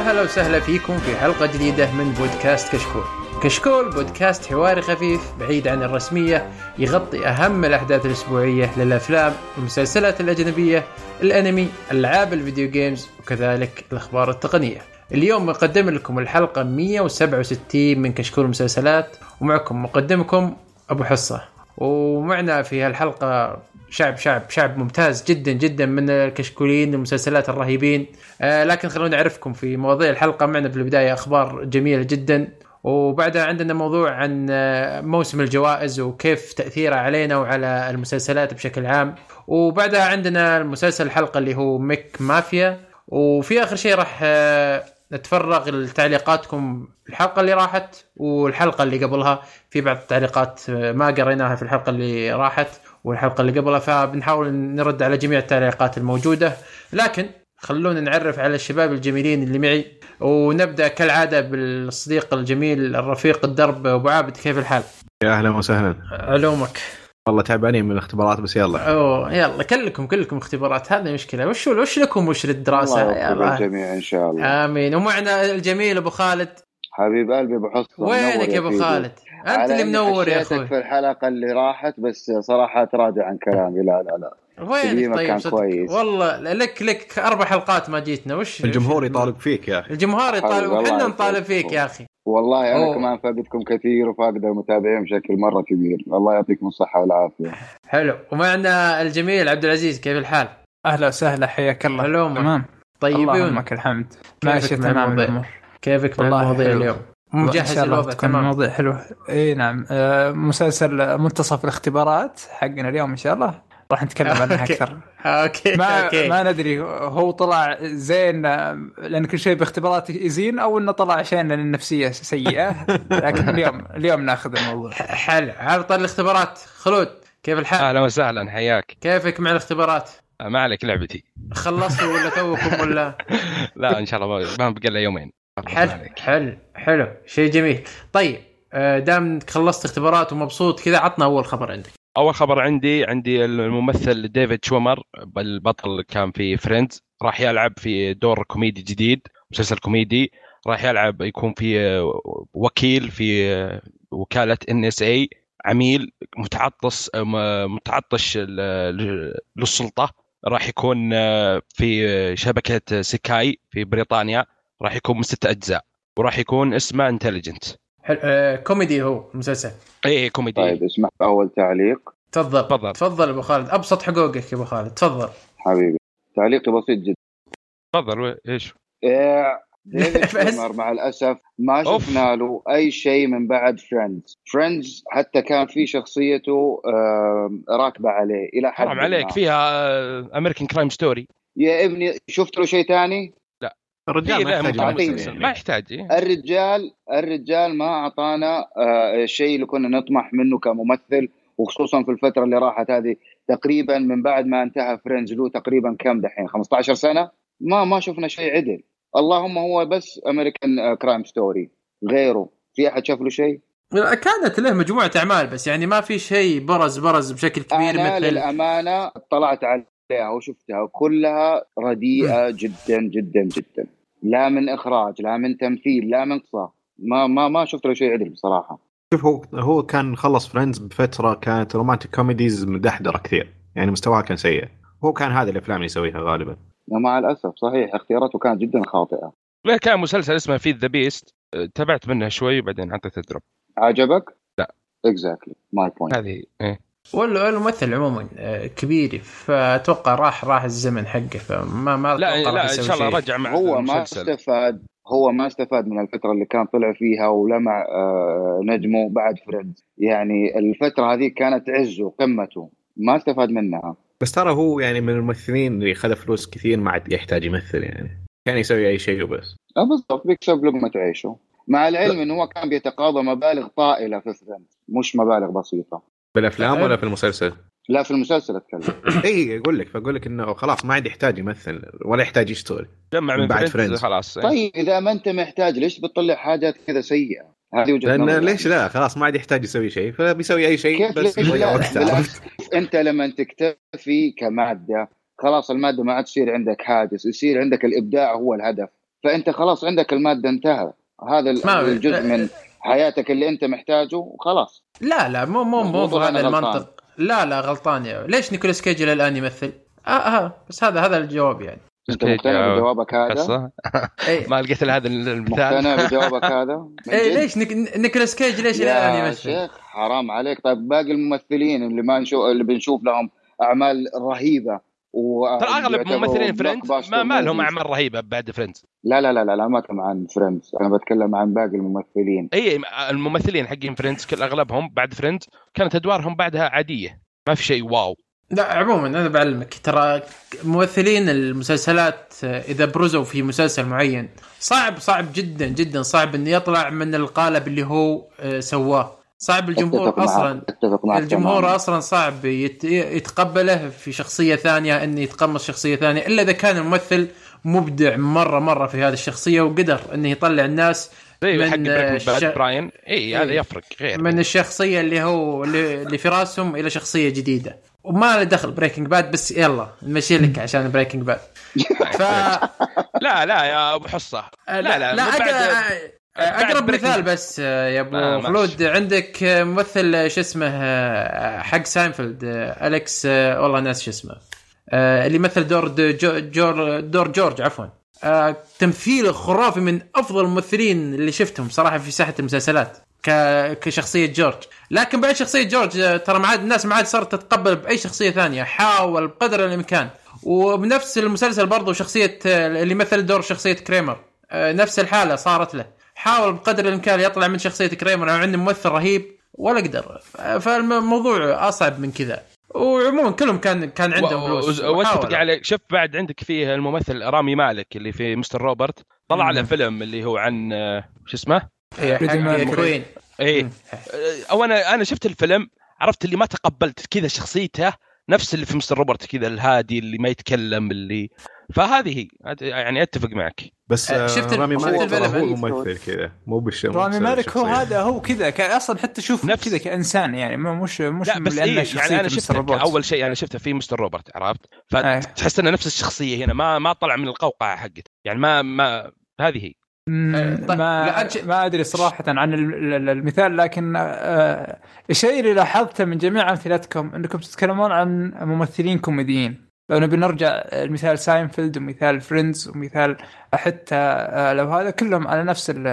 يا هلا وسهلا فيكم في حلقة جديدة من بودكاست كشكول. كشكول بودكاست حواري خفيف بعيد عن الرسمية يغطي أهم الأحداث الأسبوعية للأفلام، المسلسلات الأجنبية، الأنمي، ألعاب الفيديو جيمز وكذلك الأخبار التقنية. اليوم نقدم لكم الحلقة 167 من كشكول المسلسلات ومعكم مقدمكم أبو حصة. ومعنا في هالحلقة شعب شعب شعب ممتاز جدا جدا من الكشكولين المسلسلات الرهيبين. آه لكن خلونا نعرفكم في مواضيع الحلقة. معنا في البداية أخبار جميلة جدا. وبعدها عندنا موضوع عن آه، موسم الجوائز وكيف تأثيره علينا وعلى المسلسلات بشكل عام. وبعدها عندنا المسلسل الحلقة اللي هو ميك مافيا. وفي آخر شيء راح آه، نتفرغ لتعليقاتكم الحلقة اللي راحت والحلقة اللي قبلها. في بعض التعليقات آه، ما قريناها في الحلقة اللي راحت. والحلقة اللي قبلها فبنحاول نرد على جميع التعليقات الموجودة. لكن خلونا نعرف على الشباب الجميلين اللي معي ونبدأ كالعادة بالصديق الجميل الرفيق الدرب أبو عابد. كيف الحال؟ يا أهلا وسهلا. علومك والله تعبانين من الاختبارات بس يلا. أوه يلا كلكم كلكم اختبارات. هذه مشكلة. وش وش لكم؟ وش للدراسة؟ الله يا يوفق الله الجميع إن شاء الله. آمين. ومعنا الجميل أبو خالد. حبيب قلبي أبو حصه وينك يا أبو. خالد؟ أنت اللي منور يا أخوي. في الحلقة اللي راحت بس صراحة تراجع عن كلامي. لا لا لا. وينك تقييمك طيب؟ صدق. كويس. والله لك لك أربع حلقات ما جيتنا. وش الجمهور يطالب فيك يا أخي. الجمهور يطالب يسعدك. نطالب فيك يا أخي. والله أنا أوه. كمان فاقدكم كثير وفاقد المتابعين بشكل مرة كبير. الله يعطيكم الصحة والعافية. حلو. ومعنا الجميل عبد العزيز كيف الحال؟ أهلا وسهلا حياك الله. هلو تمام. طيبين اللهم لك الحمد. ماشي تمام؟ الأمور. كيفك مع المواضيع. اليوم؟ مجهز الوضع تمام. المواضيع حلوة إي نعم. آه، مسلسل منتصف الاختبارات حقنا اليوم إن شاء الله. راح نتكلم عنها okay. أكثر. okay ما okay. ما ندري هو طلع زين لأن كل شيء باختبارات يزين أو إنه طلع عشان لأن النفسية سيئة. لكن اليوم اليوم ناخذ الموضوع. حلو. على طار الاختبارات. خلود كيف الحال؟ أهلا وسهلا حياك. كيفك مع الاختبارات؟ آه، ما عليك لعبتي. خلصتوا ولا توكم ولا؟ لا إن شاء الله ما- بقى إلا يومين. حلو. حلو حلو شيء جميل. طيب آه، دام إنك خلصت اختبارات ومبسوط كذا عطنا أول خبر عندك. أول خبر عندي عندي الممثل ديفيد شويمر البطل كان في Friends راح يلعب في دور كوميدي جديد مسلسل كوميدي راح يلعب يكون في آه، وكيل في آه، وكالة NSA عميل متعطش متعطش للسلطة راح يكون في شبكة Sky في بريطانيا. راح يكون من ست أجزاء وراح يكون اسمه Intelligence حلو آه، كوميدي هو مسلسل. اي كوميدي. طيب اسمح أول تعليق. تفضل. تفضل. تفضل أبو خالد. أبسط حقوقك يا أبو خالد. تفضل. حبيبي. تعليقي بسيط جدا. تفضل إيش؟ إيه، مع الأسف ما. شفنا له أي شيء من بعد Friends Friends حتى كان في شخصيته آه، راكبة عليه إلى حد حرام. عليك فيها American Crime Story يا ابني شفت له شيء ثاني؟ الرجال ما يحتاج يعني. ما يحتاج إيه. الرجال الرجال ما أعطانا آه، الشيء اللي كنا نطمح منه كممثل وخصوصا في الفترة اللي راحت هذه تقريبا من بعد ما انتهى Friends له تقريبا كم دحين 15 سنة ما ما شفنا شيء عدل اللهم هو بس American Crime Story غيره في أحد شاف له شيء كانت له مجموعة أعمال بس يعني ما في شيء برز برز بشكل كبير أنا مثل للامانه اطلعت عليها وشفتها كلها رديئة جدا جدا جدا. لا من إخراج لا من تمثيل لا من قصة. ما ما ما شفت له شيء عدل بصراحة. شوف هو هو كان خلص Friends بفترة كانت romantic comedies مدحدرة كثير. يعني مستواها كان سيء. هو كان هذه الأفلام اللي يسويها غالبا. مع الأسف صحيح اختياراته كانت جدا خاطئة. لا كان مسلسل اسمه Feed the Beast تابعت منه شوي وبعدين حطيت ال drop. عجبك؟ لا. Exactly my point هذه إيه. ولا الممثل عموما آه، كبير فأتوقع راح راح الزمن حقه فما ما لا لا إن شاء الله شيء. رجع مع هو ما المسلسل. استفاد هو ما استفاد من الفترة اللي كان طلع فيها ولمع آه، نجمه بعد Friends يعني الفترة هذه كانت عزه قمته. ما استفاد منها. بس ترى هو يعني من الممثلين اللي خذ فلوس كثير ما عاد يحتاج يمثل يعني. كان يسوي أي شيء وبس. آه، بالضبط بيكسب لقمة عيشه. مع العلم إنه هو كان بيتقاضى مبالغ طائلة في Friends مش مبالغ بسيطة. بالأفلام ولا في المسلسل؟ لا في المسلسل أتكلم اي أقول لك فأقول لك إنه خلاص ما عاد يحتاج يمثل ولا يحتاج يشتغل جمع من بعد فريندز. خلاص. طيب إذا ما أنت محتاج ليش بتطلع حاجات كذا سيئة هذه وجهة لأن. ليش لا خلاص ما عاد يحتاج يسوي شيء فبيسوي أي شيء كيف بس يضيع؟ أنت لما تكتفي كمادة خلاص المادة ما عاد تصير عندك هاجس يصير عندك الإبداع هو الهدف فأنت خلاص عندك المادة انتهى هذا الجزء من حياتك اللي أنت محتاجه وخلاص لا لا مو مو مو بهذا؟ المنطق لا لا غلطان يا ليش نيكولاس كيج إلى الان يمثل؟ آه آه بس هذا هذا الجواب يعني انت مقتنع بجوابك هذا؟ اي ما لقيت إلا هذا المثال مقتنع بجوابك هذا؟ اي؟ ليش نيك... نيكولاس كيج ليش إلى الان يا يمثل؟ شيخ حرام عليك طيب باقي الممثلين اللي ما نشوف اللي بنشوف لهم أعمال رهيبة و ترى أغلب ممثلين Friends ما, ما لهم. أعمال رهيبة بعد Friends لا لا لا لا, لا ما أتكلم عن Friends أنا بتكلم عن باقي الممثلين. إي الممثلين حقين Friends كل أغلبهم بعد Friends كانت أدوارهم بعدها عادية. ما في شيء wow. لا عموما أنا بعلمك. ترى ممثلين المسلسلات إذا برزوا في مسلسل معين صعب صعب جدا جدا صعب إنه يطلع من القالب اللي هو آه، سواه. صعب الجمهور أصلا الجمهور تماماً. أصلا صعب يت... يتقبله في شخصية ثانية انه يتقمص شخصية ثانية إلا إذا كان الممثل مبدع مرة مرة في هذه الشخصية وقدر إنه يطلع الناس زي من، حق بريكنج باد الش- براين. إي هذا إيه. يفرق غير. من الشخصية اللي هو اللي اللي في راسهم إلى شخصية جديدة. وما له دخل بريكنج باد بس يلا نمشي لك عشان بريكنج باد. ف لا لا يا أبو حصة. لا لا, لا من بعد- أقرب بريكنج- مثال بس آه، يا أبو آه، ماشي. خلود عندك آه، ممثل آه، شو اسمه آه، حق ساينفيلد آه، أليكس آه، والله ناس شو اسمه آه، اللي مثل دور جو- جور دور جورج عفوا. آه، تمثيله خرافي من أفضل الممثلين اللي شفتهم صراحة في ساحة المسلسلات كشخصية جورج. لكن بعد شخصية جورج آه، ترى ما عاد الناس ما عاد صارت تتقبل بأي شخصية ثانية حاول بقدر الإمكان. وبنفس المسلسل برضو شخصية آه، اللي مثل دور شخصية كريمر آه، نفس الحالة صارت له. حاول بقدر الإمكان يطلع من شخصية كريمر أو عنده ممثل رهيب ولا قدر فالموضوع أصعب من كذا وعموما كلهم كان كان عندهم فلوس واتفق. عليك شوف بعد عندك فيه الممثل رامي مالك اللي في مستر روبرت طلع. له فيلم اللي هو عن شو اسمه إيه،. كوين إيه مم. أو أنا أنا شفت الفيلم عرفت اللي ما تقبلت كذا شخصيته نفس اللي في مستر روبرت كذا الهادي اللي ما يتكلم اللي فهذه هي يعني أتفق معك بس آه، آه، شفت رامي مالك هو؟ ممثل كذا مو بالش مو رامي مالك هو. هذا هو كذا كان أصلا حتى تشوف نفس- كذا كإنسان يعني ما- مش مش لا بس إيه يعني أنا شفته. أول شيء أنا شفته في Mr. Robot عرفت. فتحس إنه نفس الشخصية هنا ما ما طلع من القوقعة حقته يعني ما ما هذه هي آه، طيب، ما ما أدري صراحة عن ال- ال- المثال لكن الشيء اللي لاحظته من جميع أمثلتكم إنكم تتكلمون عن ممثلين كوميديين لو نبي نرجع مثال ساينفيلد ومثال Friends ومثال حتى آه، لو هذا كلهم على نفس ال-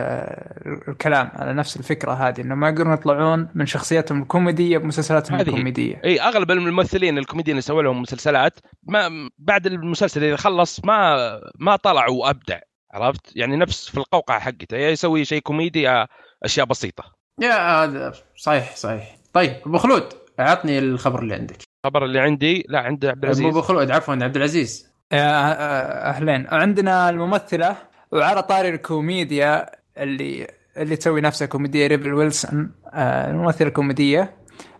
الكلام على نفس الفكرة هذه إنه ما يقدرون يطلعون من شخصياتهم الكوميدية بمسلسلاتهم. الكوميدية. إي أغلب الممثلين الكوميديين اللي سووا لهم مسلسلات ما بعد المسلسل إذا خلص ما ما طلع وابدع عرفت؟ يعني نفس في القوقعة حقته يا يسوي شيء كوميدي يا أشياء بسيطة. يا هذا صحيح صحيح. طيب أبو خلود. اعطني الخبر اللي عندك. الخبر اللي عندي؟ لا عند عبد مو العزيز خلود عفوا عبد العزيز. آه، آه، أهلين. عندنا الممثلة وعلى طاري الكوميديا اللي اللي تسوي نفسها كوميديا ريبل ويلسون آه، الممثلة الكوميدية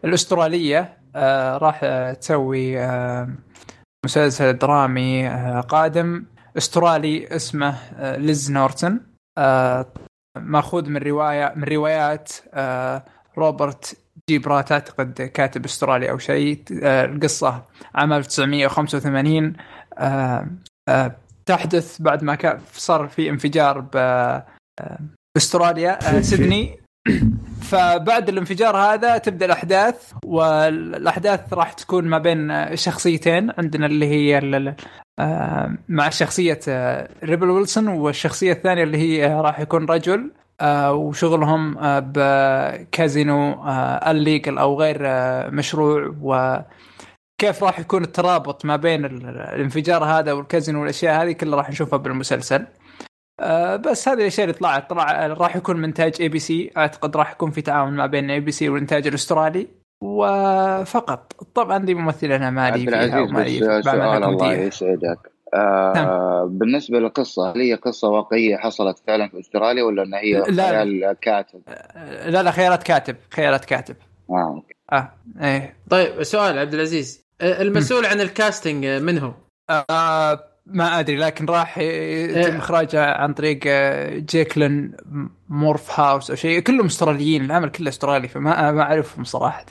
الأسترالية آه، راح آه، تسوي آه، مسلسل درامي آه، قادم أسترالي اسمه آه، ليز نورتون. آه، مأخوذ من رواية من روايات آه، روبرت جي برات اعتقد كاتب استرالي أو شيء آه، القصة عام 1985 آه، آه، تحدث بعد ما كان صار في انفجار باستراليا سيدني. فبعد الانفجار هذا تبدأ الأحداث والأحداث راح تكون ما بين شخصيتين عندنا اللي هي مع شخصية ريبل ويلسون والشخصية الثانية اللي هي راح يكون رجل. وشغلهم آه، بكازينو ال legal أو غير آه، مشروع و كيف راح يكون الترابط ما بين ال- الانفجار هذا والكازينو والأشياء هذه كلها راح نشوفها بالمسلسل. آه، بس هذه الأشياء اللي طلعت طلع راح يكون من انتاج اي بي سي أعتقد راح يكون في تعاون ما بين اي بي سي والإنتاج الأسترالي. وفقط. طبعا دي ممثلة مالي عهد فيها ومالي سؤال الله يسعدك. آه بالنسبة للقصة هل هي قصة واقعية حصلت فعلا في أستراليا ولا ان هي لا. خيال كاتب؟ آه، لا لا خيارات كاتب خيارات كاتب آه أوكي. آه إيه طيب سؤال عبد العزيز آه، المسؤول عن ال casting من هو؟ آه ما أدري لكن راح يتم إيه. إخراجه عن طريق جيكلين مورف هاوس أو شيء كلهم أستراليين العمل كله أسترالي فما ما أعرفهم صراحة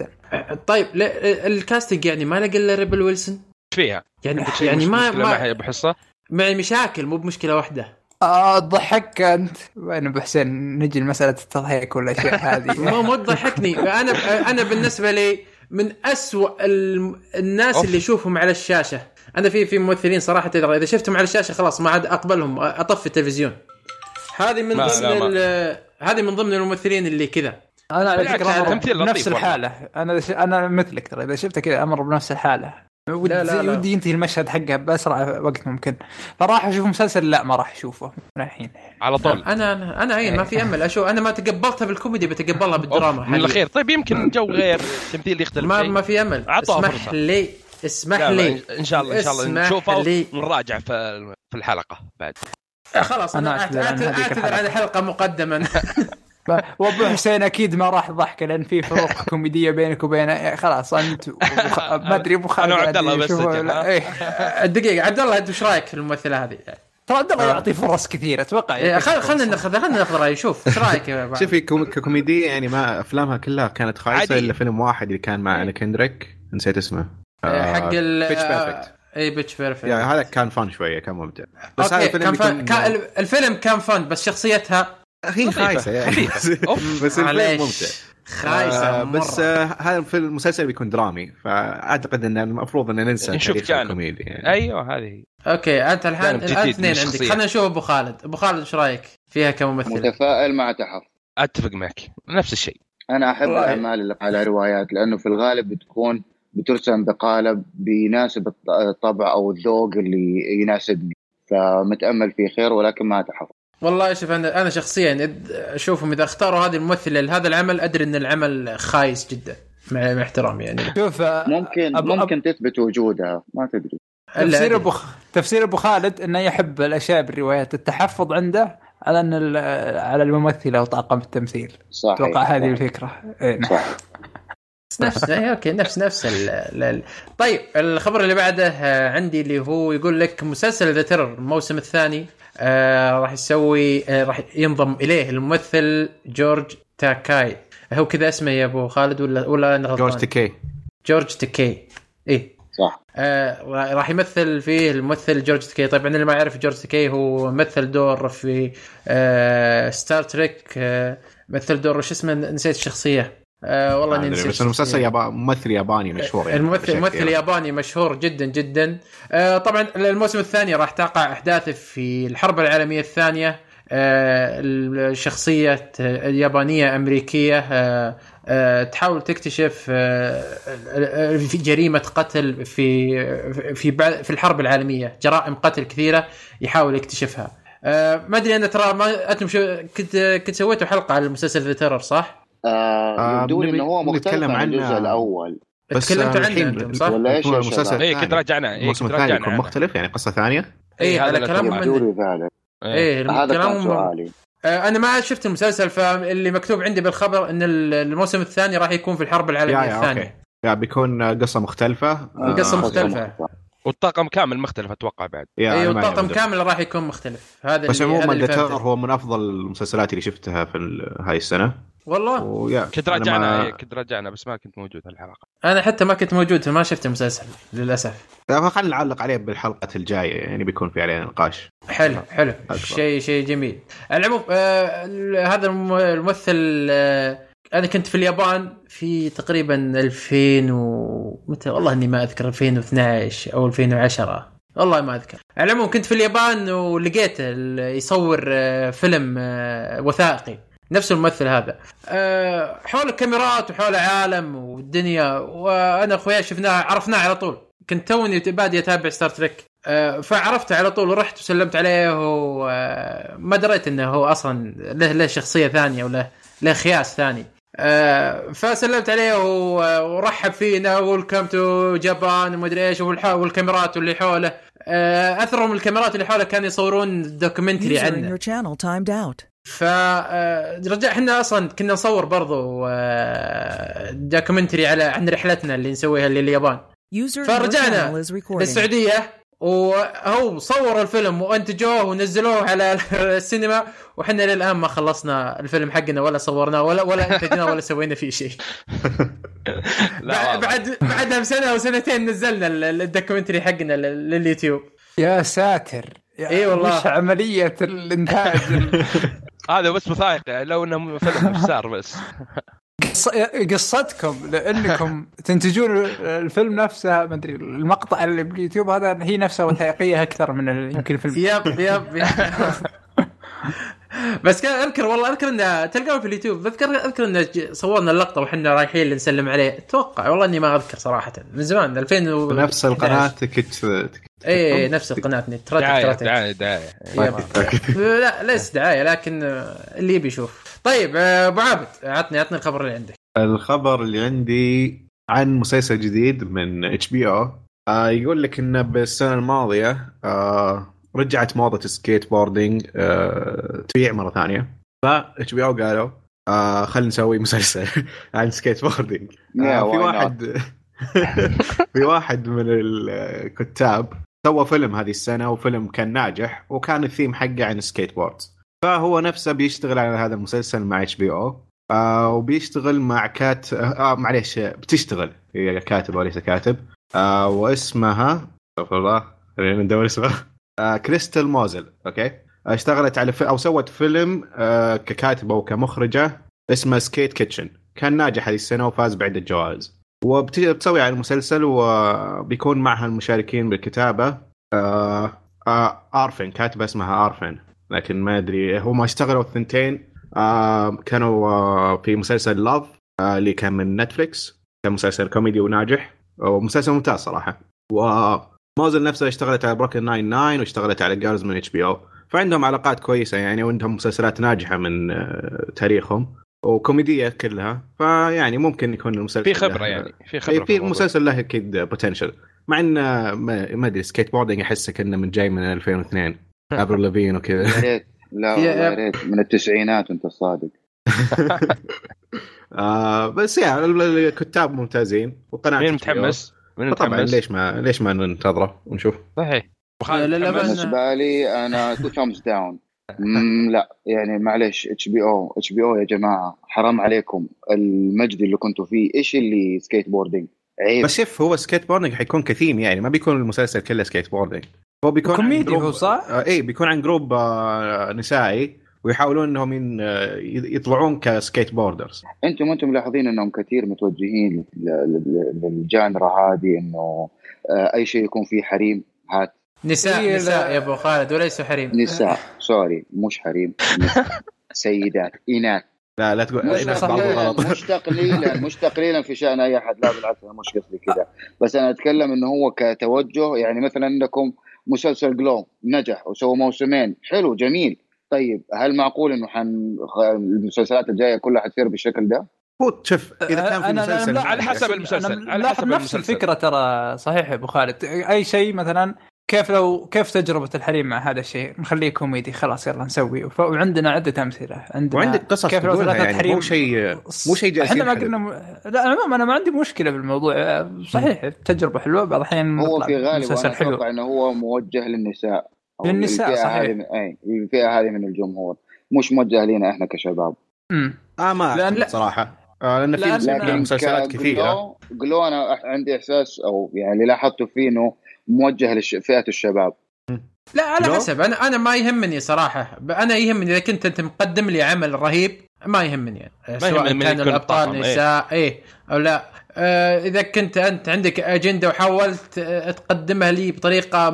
طيب لا، ال casting يعني ما لقى إلا ريبل ويلسون فيها؟ يعني يعني ما ما أبو حصة؟ معي مشاكل مو بمشكلة واحدة. آه تضحك أنت. وين أبو حسين؟ نجي لمسألة التضحيك والأشياء هذه. مو مو تضحكني. أنا أنا بالنسبة لي من أسوأ الم- الناس أوف. اللي اشوفهم على الشاشة. أنا في في ممثلين صراحة اذا إذا شفتهم على الشاشة خلاص ما عاد أقبلهم. أطفي التلفزيون. هذه من ضمن ال- هذه من ضمن الممثلين اللي كذا. أنا على فكرة والله. الحالة. أنا أنا مثلك ترى. إذا شفته كذا أمر بنفس الحالة. ودي لا، لا، لا. ودي ينتهي المشهد حقه بأسرع وقت ممكن. فراح أشوف مسلسل؟ لا ما راح أشوفه. من الحين. على طول. أنا أنا أنا اي ما في أمل. أشوف أنا ما تقبلتها بالكوميدي بتقبلها بالدراما. من. الأخير. طيب يمكن جو غير التمثيل يختلف. ما شيء. ما في أمل. اسمح فرصة. لي اسمح لي. إن شاء الله إن شاء الله. نشوفه. ونراجع في في الحلقة بعد. خلاص أنا أنا أعتذر. عن الحلقة مقدما. وابو حسين أكيد ما راح ضحكه لأن في فروق كوميدية بينك وبينه خلاص أنت وأبو خ- ما أدري أبو خالد أنا وعبد الله بس؟ إيه. دقيقة عبد الله انت إيش رأيك في الممثلة هذه؟ ترى عبد الله يعطي فرص كثيرة أتوقع إيه، خل خلينا ناخذ خلينا ناخذ رأي شوف إيش رأيك؟ شوفي كوم- ككوميديا يعني ما أفلامها كلها كانت خايسة عادي. إلا فيلم واحد اللي كان مع أنا كندريك نسيت اسمه إيه، حق ال بيتش بيرفكت اي بيتش بيرفكت يعني هذا كان fun شوية كان ممتع بس هذا الفيلم كان. بيكون- كان الفيلم كان fun بس شخصيتها هي خايسة يعني. بس الفيلم. ممتع خايسة آه، مرة. بس آه، هذا الفيلم المسلسل بيكون درامي فأعتقد ان المفروض ان ننسى نشوف تاريخ جانب. الكوميدي يعني. أيوه هذه أوكي أنت الحين الان اثنين عندك. خلينا نشوف أبو خالد أبو خالد إيش رأيك فيها كممثل متفائل مع تحفظ أتفق معك نفس الشيء أنا أحب. الأعمال اللي على روايات لأنه في الغالب بتكون بترسم بقالب بيناسب الط- الطبع أو الذوق اللي يناسبني فمتأمل في خير ولكن ما تحفظ والله شوف أنا أنا شخصيا أشوفهم إذا اختاروا هذه الممثلة لهذا العمل أدري إن العمل خايس جدا مع مع احترامي يعني شوف ممكن أب- أب- ممكن تثبت وجودها ما تدري تفسير. أبو. تفسير أبو خالد إنه يحب الأشياء بالروايات التحفظ عنده على إن ال- على الممثلة وطاقم التمثيل صحيح أتوقع هذه صحيح. الفكرة إيه، نعم. صح نفس إيه، أوكي نفس نفس ال ال ال طيب الخبر اللي بعده آه، عندي اللي هو يقول لك مسلسل The Terror الموسم الثاني آه راح يسوي آه راح ينضم إليه الممثل جورج تاكاي. هو كذا اسمه يا أبو خالد ولا ولا أنا غلطان؟ جورج تكي جورج تاكاي. إيه. صح. آه را- راح يمثل فيه الممثل جورج تكي طبعا اللي ما يعرف جورج تكي هو مثل دور في آه Star Trek آه مثل دور شو اسمه؟ نسيت الشخصية. آه والله نسيت بس المسلسل. يابا ممثل ياباني مشهور يعني الممثل ممثل يعني. ياباني مشهور جدا جدا آه طبعا الموسم الثاني راح تقع أحداثه في الحرب العالمية الثانية آه الشخصية اليابانيه أمريكية آه آه تحاول تكتشف آه في جريمة قتل في في في الحرب العالمية جرائم قتل كثيرة يحاول يكتشفها آه ما أدري أنا ترى ما أنتم شو كنت كنت سويتوا حلقة على المسلسل ذا تيرر صح؟ آه آه، يبدو لي نبي إنه هو مختلف نتكلم عن الجزء عنه. الأول بس تكلمتوا آه، عنه صح؟ ولا يا المسلسل؟ اي. كنت راجعنا إيه الموسم كنت الثاني يكون مختلف يعني قصة ثانية اي هذا على اللي كلام يبدو من لي ذلك إيه. إيه هذا كلام سؤالي آه، أنا ما شفت المسلسل فاللي مكتوب عندي بالخبر إن ال- الموسم الثاني راح يكون في الحرب العالمية يا الثانية يا بيكون آه، قصة مختلفة آه، القصة آه، مختلفة. والطاقم كامل مختلف أتوقع بعد اي والطاقم. كامل راح يكون مختلف هذا بس اللي هذا عموما. هو من أفضل المسلسلات اللي شفتها في هاي السنة والله. ويا كنت أنا راجعنا ما- كنت راجعنا بس ما كنت موجود الحلقة. أنا حتى ما كنت موجود فما شفت المسلسل للأسف. لا، خلينا نعلق عليه بالحلقة الجاية يعني بيكون في عليه نقاش. حلو حلو. شيء شيء جميل. على العموم آه هذا الم- الممثل آه أنا كنت في اليابان في تقريبا 2000 و متى؟ والله إني ما أذكر 2012 أو 2010 والله ما أذكر. على العموم كنت في اليابان ولقيت ال- يصور آه، فيلم آه، وثائقي. نفس الممثل هذا. آه، حول كاميرات وحول عالم والدنيا وأنا اخويا شفناه عرفناه على طول. كنت توني بادي اتابع Star Trek آه، فعرفته على طول ورحت وسلمت عليه وما دريت إنه هو أصلا له له شخصية ثانية وله له خياس ثاني. آه، فسلمت عليه ورحب فينا welcome to Japan ومدري إيش والح- والكاميرات واللي حوله. آه، أثرهم الكاميرات اللي حوله كانوا يصورون documentary عنه. فرجع إحنا أصلا كنا نصور برضو آه، documentary على عن رحلتنا اللي نسويها لليابان فرجعنا. للسعوديه وهو صوروا الفيلم وأنتجوه ونزلوه على السينما وحنا للآن ما خلصنا الفيلم حقنا ولا صورناه ولا ولا أنتجناه ولا سوينا فيه شيء. بعد بعدها بسنه أو سنتين نزلنا ال- ال documentary حقنا لل- لليوتيوب. يا ساتر! إي والله. وش عملية الإنتاج هذا بس وثائقي لو إنه فيلم صار بس. قص... قصتكم لأنكم تنتجون الفيلم نفسه ما أدري المقطع اللي باليوتيوب هذا هي نفسها وثائقيه أكثر من يمكن الفيلم. يب يب يب. بس كان أذكر والله أذكر إنه تلقاه في اليوتيوب. اذكر أذكر إنه صورنا اللقطة وحنا رايحين نسلم عليه. أتوقع والله إني ما أذكر صراحة من زمان 2000 و... نفس القناة تكت اي إيه، نفس القناة نت دعاية تراتك دعاية دعاية. لا ليس دعاية لكن آه، اللي يبي يشوف. طيب آه، أبو عابد عطني عطني الخبر اللي عندك. الخبر اللي عندي عن مسلسل جديد من HBO. يقول لك إنه بالسنة الماضية آه رجعت موضة ال skateboarding آه تبيع مرة ثانية. ف HBO قالوا آه خلينا نسوي مسلسل عن skateboarding. آه في? واحد في واحد من الكتاب سوى فيلم هذه السنة وفيلم كان ناجح وكان الثيم حقه عن السكيت بورد فهو نفسه بيشتغل على هذا المسلسل مع HBO وبيشتغل مع كات آه معليش آه، بتشتغل هي كاتبه وليس كاتب. آه واسمها استغفر الله خلينا ندور اسمها. آه كريستال موزل أوكي؟ اشتغلت على. أو سوت فيلم آه ككاتبه وكمخرجه اسمه Skate Kitchen. كان ناجح هذه السنة وفاز بعدة جوائز وبتسوي على المسلسل وبيكون معها المشاركين بالكتابة. آه آه آرفن كاتبة اسمها آرفن. لكن ما أدري هم اشتغلوا الثنتين. آه كانوا آه في مسلسل Love اللي كان من Netflix كان مسلسل كوميدي وناجح. ومسلسل ممتاز صراحة. وموزل نفسها اشتغلت على بروكن 99 واشتغلت على Girls من HBO فعندهم علاقات كويسة يعني وعندهم مسلسلات ناجحة من تاريخهم. وكوميدية كلها فيعني ممكن يكون المسلسل في خبرة يعني في في خبره في الموضوع. مسلسل له أكيد potential مع انه ما ما أدري skateboarding احسه كأنه من جاي من 2002 Avril Lavigne وكذا. يا ريت. لا يا- يا ريت. من التسعينات وأنت صادق. آه بس يعني ال- الكتاب ممتازين وقناه مين. متحمس؟ مين طبعا؟ ليش ما ليش ما ننتظره ونشوف؟ صحيح. بالنسبة لي أنا two thumbs down لا يعني معلش إتش بي أو إتش بي أو يا جماعة حرام عليكم. المجد اللي كنتوا فيه إيش اللي skateboarding عيب. بس شوف هو skateboarding حيكون كثيم يعني ما بيكون المسلسل كله skateboarding هو بيكون عن comedy group- هو صح؟ آه إيه بيكون عن group آه نسائي ويحاولون إنهم آه، يطلعون ك skateboarders أنتم أنتم ملاحظين إنهم كثير متوجهين لل genre هذه إنه آه، أي شيء يكون فيه حريم هات. نساء إيه، نساء لا. يا أبو خالد وليسوا حريم. نساء sorry مش حريم. سيدات إناث. لا لا تقول مش تقليلا مش تقليلا مش تقليلا في شأن أي أحد. لا بالعكس أنا مش قصدي كذا. بس أنا أتكلم إنه هو كتوجه يعني مثلا عندكم مسلسل جلو نجح وسوى موسمين. حلو جميل. طيب هل معقول إنه حن المسلسلات الجاية كلها حتصير بالشكل ده؟ هو شوف إذا كان في مسلسل على حسب المسلسل، على حسب نفس المسلسل. الفكرة ترى صحيح يا أبو خالد. أي شيء مثلا كيف لو كيف تجربة الحريم مع هذا الشيء؟ نخليه كوميدي خلاص يلا نسوي. وف- وعندنا عدة أمثلة. عندنا وعندك قصص كيف لو ثلاثة يعني حريم مو شيء مو شيء جالسين إحنا ما. قلنا م... لا عموما أنا ما عندي مشكلة بالموضوع. صحيح تجربة حلوة. بعض الأحيان هو في غالب أتوقع إنه هو موجه للنساء للنساء، صحيح. هذه من أي الفئه هذه من الجمهور. مش موجه لنا إحنا كشباب. امم آه ما لأن- لا. صراحة. آه لأن في مسلسلات- كثيرة. جلو, جلو أنا عندي إحساس أو يعني اللي لاحظته فيه إنه موجه لفئه الشباب لا على؟ حسب أنا أنا ما يهمني صراحة أنا يهمني إذا كنت أنت مقدم لي عمل رهيب ما يهمني يعني. سواء يهمني من كان الأبطال إيه. نساء إيه أو لا آه إذا كنت أنت عندك أجندة وحاولت آه، تقدمها لي بطريقة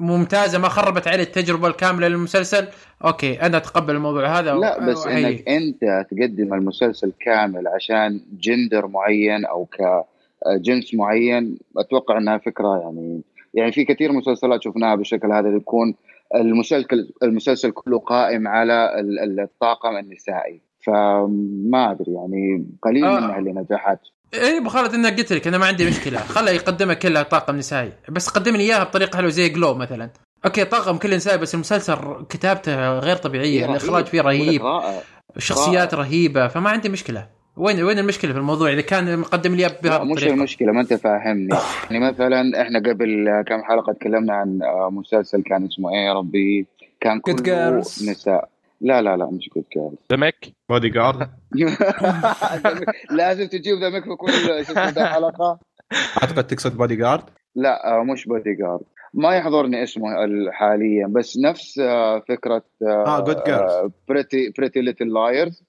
ممتازة ما خربت علي التجربة الكاملة للمسلسل أوكي أنا أتقبل الموضوع هذا لا بس وأحييك. إنك أنت تقدم المسلسل كامل عشان جندر معين أو كجنس معين أتوقع إنها فكرة يعني يعني في كثير مسلسلات شفناها بالشكل هذا اللي يكون المسلسل المسلسل كله قائم على ال- ال- الطاقم النسائي. فما أدري يعني قليل آه. منها اللي نجحت. إيه ابو خالد أنا قلت لك أنا ما عندي مشكلة. خله يقدمها كلها طاقم نسائي. بس قدم لي إياها بطريقة حلوة زي GLOW مثلا. أوكي طاقم كله نسائي بس المسلسل كتابته غير طبيعية. رهيب. الإخراج فيه رهيب. الشخصيات رهيبة فما عندي مشكلة. وين وين المشكلة في الموضوع؟ إذا كان مقدم لي لا مش المشكلة ما أنت فاهمني. يعني مثلا إحنا قبل كم حلقة تكلمنا عن آه، مسلسل كان اسمه إيه يا ربي؟ كان كله Girls. نساء. لا لا لا مش جود جيرلز دمك بودي جارد لازم تجيب ذا ميك في كل ذا حلقة. أعتقد تقصد بودي جارد لا آه، مش بودي جارد ما يحضرني اسمه ال- حاليا بس نفس آه، فكرة آه جود جيرلز بريتي بريتي ليتل لايرز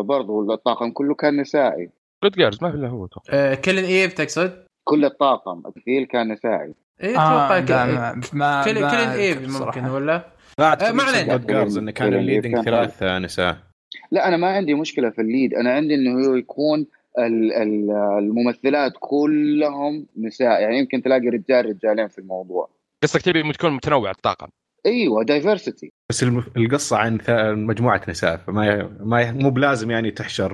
برضو الطاقم كله كان نسائي جود جيرز ما في إلا هو توقع. آه، كيلن ايف تقصد؟ كل الطاقم التمثيل كان نسائي إيه آه أتوقع Killing ما ما Killing ما Eve ممكن. ولا؟ لا آه، ما علينا. Good Girls إنه كان ال leading ثلاث نساء لا أنا ما عندي مشكلة في ال lead أنا عندي إنه هو يكون ال- ال- الممثلات كلهم نساء يعني يمكن تلاقي رجال رجالين في الموضوع قصدك تبي تكون متنوع الطاقم أيوه diversity بس القصة عن مجموعة نساء فما ما مو بلازم يعني تحشر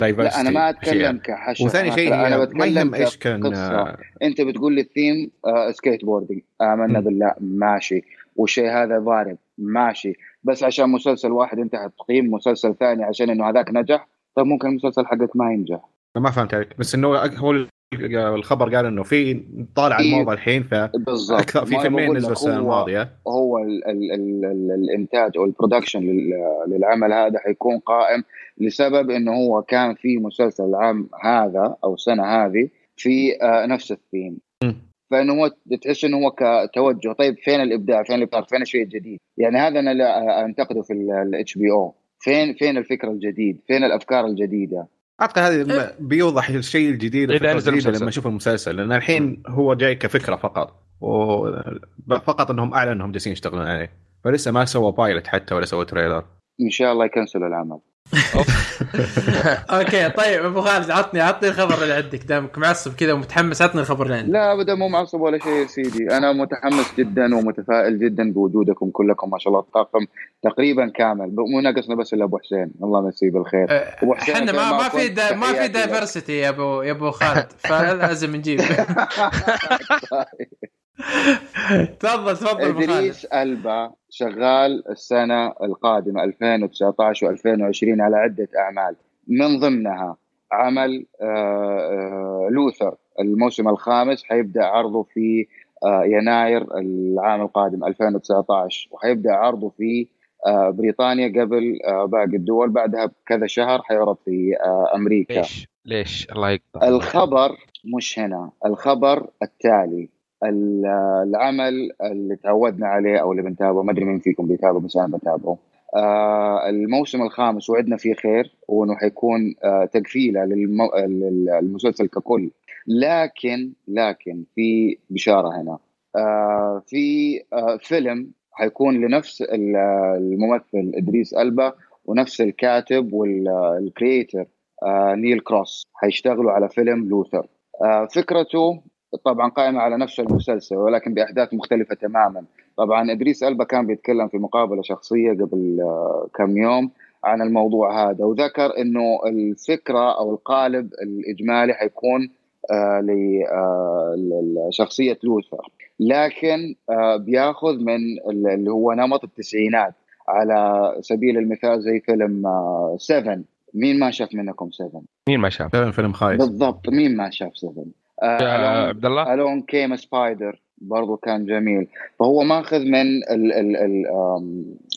diversity لا أنا ما أتكلم كحشر. وثاني شيء أنا ما بتكلم يهم إيش كان كقصة. آه، أنت بتقول لي الثيم آه skateboarding امنا. بالله ماشي. والشيء هذا ضارب ماشي. بس عشان مسلسل واحد أنت حتقيم مسلسل ثاني عشان إنه هذاك نجح طيب ممكن المسلسل حقك ما ينجح. ما فهمت عليك. بس إنه هو الخبر قال إنه في طالع. الموضة الحين فاكثر بالضبط. في فيلمين نزلوا السنة الماضية. هو ال ال ال ال الإنتاج أو ال production لل- للعمل هذا حيكون قائم لسبب إنه هو كان في مسلسل العام هذا أو السنة هذه في آه نفس الثيم. فإنه هو تحس إنه هو كتوجه طيب فين الإبداع؟ فين الابداع فين الشيء الجديد؟ يعني هذا أنا لا أنتقده في ال HBO فين فين الفكر الجديد؟ فين الأفكار الجديدة؟ اعتقد هذا م- بيوضح الشيء الجديد إذا الفكرة نزل. لما أشوف المسلسل لأن الحين هو جاي كفكرة فقط و... فقط إنهم اعلنوا إنهم جالسين يشتغلون عليه فلسه ما سوى pilot حتى ولا سوى trailer إن شاء الله يكنسلوا العمل. أوكي. طيب أبو خالد عطني عطني الخبر اللي عندك. دامك معصب كذا ومتحمس عطني الخبر اللي عندك. لا أبدا مو معصب ولا شيء يا سيدي. أنا متحمس جدا ومتفائل جدا بوجودكم كلكم ما شاء الله الطاقم تقريبا كامل. مو ناقصنا بس إلا أبو حسين. الله يمسيه بالخير آه، أبو حسين إحنا ما ما في دا ما في. diversity يا ابو يا أبو خالد فلازم نجيب تفضل تفضل أبو خالد. Idris Elba شغال السنة القادمة 2019 و2020 على عدة أعمال. من ضمنها عمل آه، آه، لوثر. الموسم الخامس حيبدأ عرضه في آه، يناير العام القادم 2019 وحيبدأ عرضه في بريطانيا قبل باقي الدول. بعدها بكذا شهر حيعرض في أمريكا. ليش؟ ليش؟ الله يقطع. الخبر مش هنا. الخبر التالي. ال- العمل اللي تعودنا عليه أو اللي بنتابعه ما أدري مين فيكم بيتابعه بس أنا بتابعه. آه الموسم الخامس وعدنا فيه خير وإنه حيكون آه تقفيلة للمسلسل ككل. لكن لكن في بشارة هنا. آه في فيلم حيكون لنفس ال- الممثل Idris Elba ونفس الكاتب وال creator آه Neil Cross. حيشتغلوا على فيلم Luther. فكرته طبعا قائمة على نفس المسلسل ولكن بأحداث مختلفة تماما. طبعا إدريس ألبا كان بيتكلم في مقابلة شخصية قبل آه كم يوم عن الموضوع هذا وذكر إنه الفكرة أو القالب الإجمالي حيكون آه آه لشخصية لوثر. لكن بيأخذ من ال- اللي هو نمط التسعينات. على سبيل المثال زي فيلم 7 مين ما شاف منكم 7 مين ما شاف؟ فعلا فيلم خايس. بالضبط. مين ما شاف 7 يا عبد الله؟ Along Came a Spider برضو كان جميل. فهو ماخذ من ال ال ال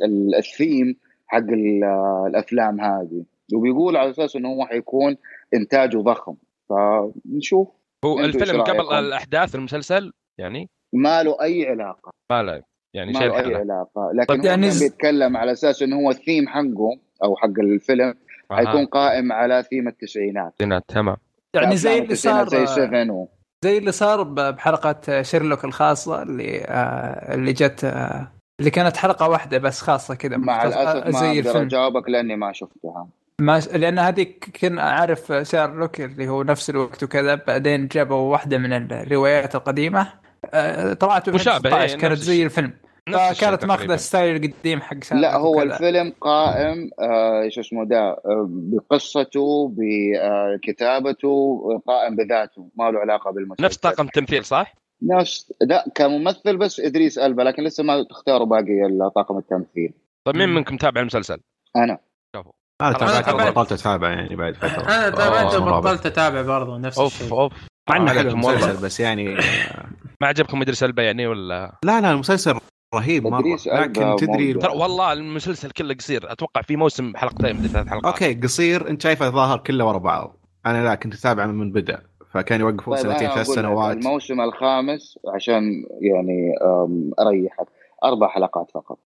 ال الثيم حق ال- الأفلام هذه. وبيقول على أساس إنه هو حيكون إنتاجه ضخم. فنشوف. هو الفيلم قبل؟ الأحداث المسلسل يعني؟ ما له أي علاقة. ما له يعني ما شيء له أي. علاقة. لكن طيب هو يعني ز- بيتكلم على أساس إنه هو الثيم حقه أو حق الفيلم. أها. حيكون قائم على ثيم التسعينات. تمام. يعني زي اللي صار زي 7 و... زي اللي صار ب- بحلقة شيرلوك الخاصة اللي آه اللي جت آه اللي كانت حلقة واحدة بس خاصة كذا. مع مختص- الأسف ما أقدر أجاوبك لأني ما شفتها. ما لأن هذيك كنا عارف شارلوك اللي هو نفس الوقت وكذا بعدين جابوا واحدة من الروايات القديمة. آه، طلعت في مشابه، 16 إيه، كانت زي. الفيلم. فكانت ماخذة. ال style القديم حق لا هو. الفيلم قائم آه شو اسمه ده آه بقصته بكتابته قائم بذاته ما له علاقة بالمسلسل نفس طاقم التمثيل صح؟ نفس لا كممثل بس إدريس ألبا لكن لسه ما تختاروا باقي طاقم التمثيل طيب مين. منكم تابع المسلسل؟ أنا شوفوا أنا خلاص، تابعت أنا تابعت. بطلت أتابع يعني بعد فترة أنا تابعت آه، مرة وبطلت أتابع برضه نفس أوف الشيء أوف مع إنه حلو. المسلسل بس يعني ما عجبكم Idris Elba يعني ولا لا لا المسلسل رهيب مرة. لكن تدري والله المسلسل كله قصير. أتوقع في موسم حلقتين مدة ثلاث حلقات. أوكي قصير. أنت شايفه ظاهر كله ورا بعض. أنا لا كنت اتابع من بدأ. فكان يوقفون طيب سنتين ثلاث سنوات. الموسم الخامس عشان يعني أم، أريحك. أربع حلقات فقط.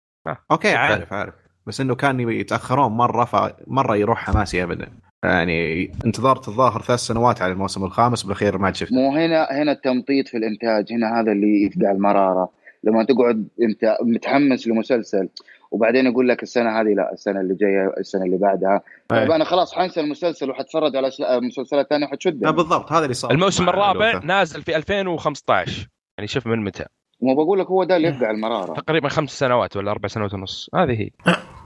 أوكي عارف عارف. بس إنه كان يتأخرون مرة فمره يروح حماسي ابدا. يعني انتظرت الظاهر ثلاث سنوات على الموسم الخامس بالأخير ما شفت مو هنا هنا التمطيط في الإنتاج هنا هذا اللي يفقع المراره لما تقعد انت متحمس لمسلسل وبعدين يقول لك السنة هذه لا السنة اللي جاية السنة اللي بعدها. طيب أنا خلاص حنسى المسلسل وحتفرج على مسلسلات ثانية لا وحتشدني بالضبط هذا اللي صار. الموسم الرابع. نازل في 2015 يعني شوف من متى. مو بقول لك هو ده اللي يفقع المرارة. تقريبا خمس سنوات ولا أربع سنوات ونص. هذه هي.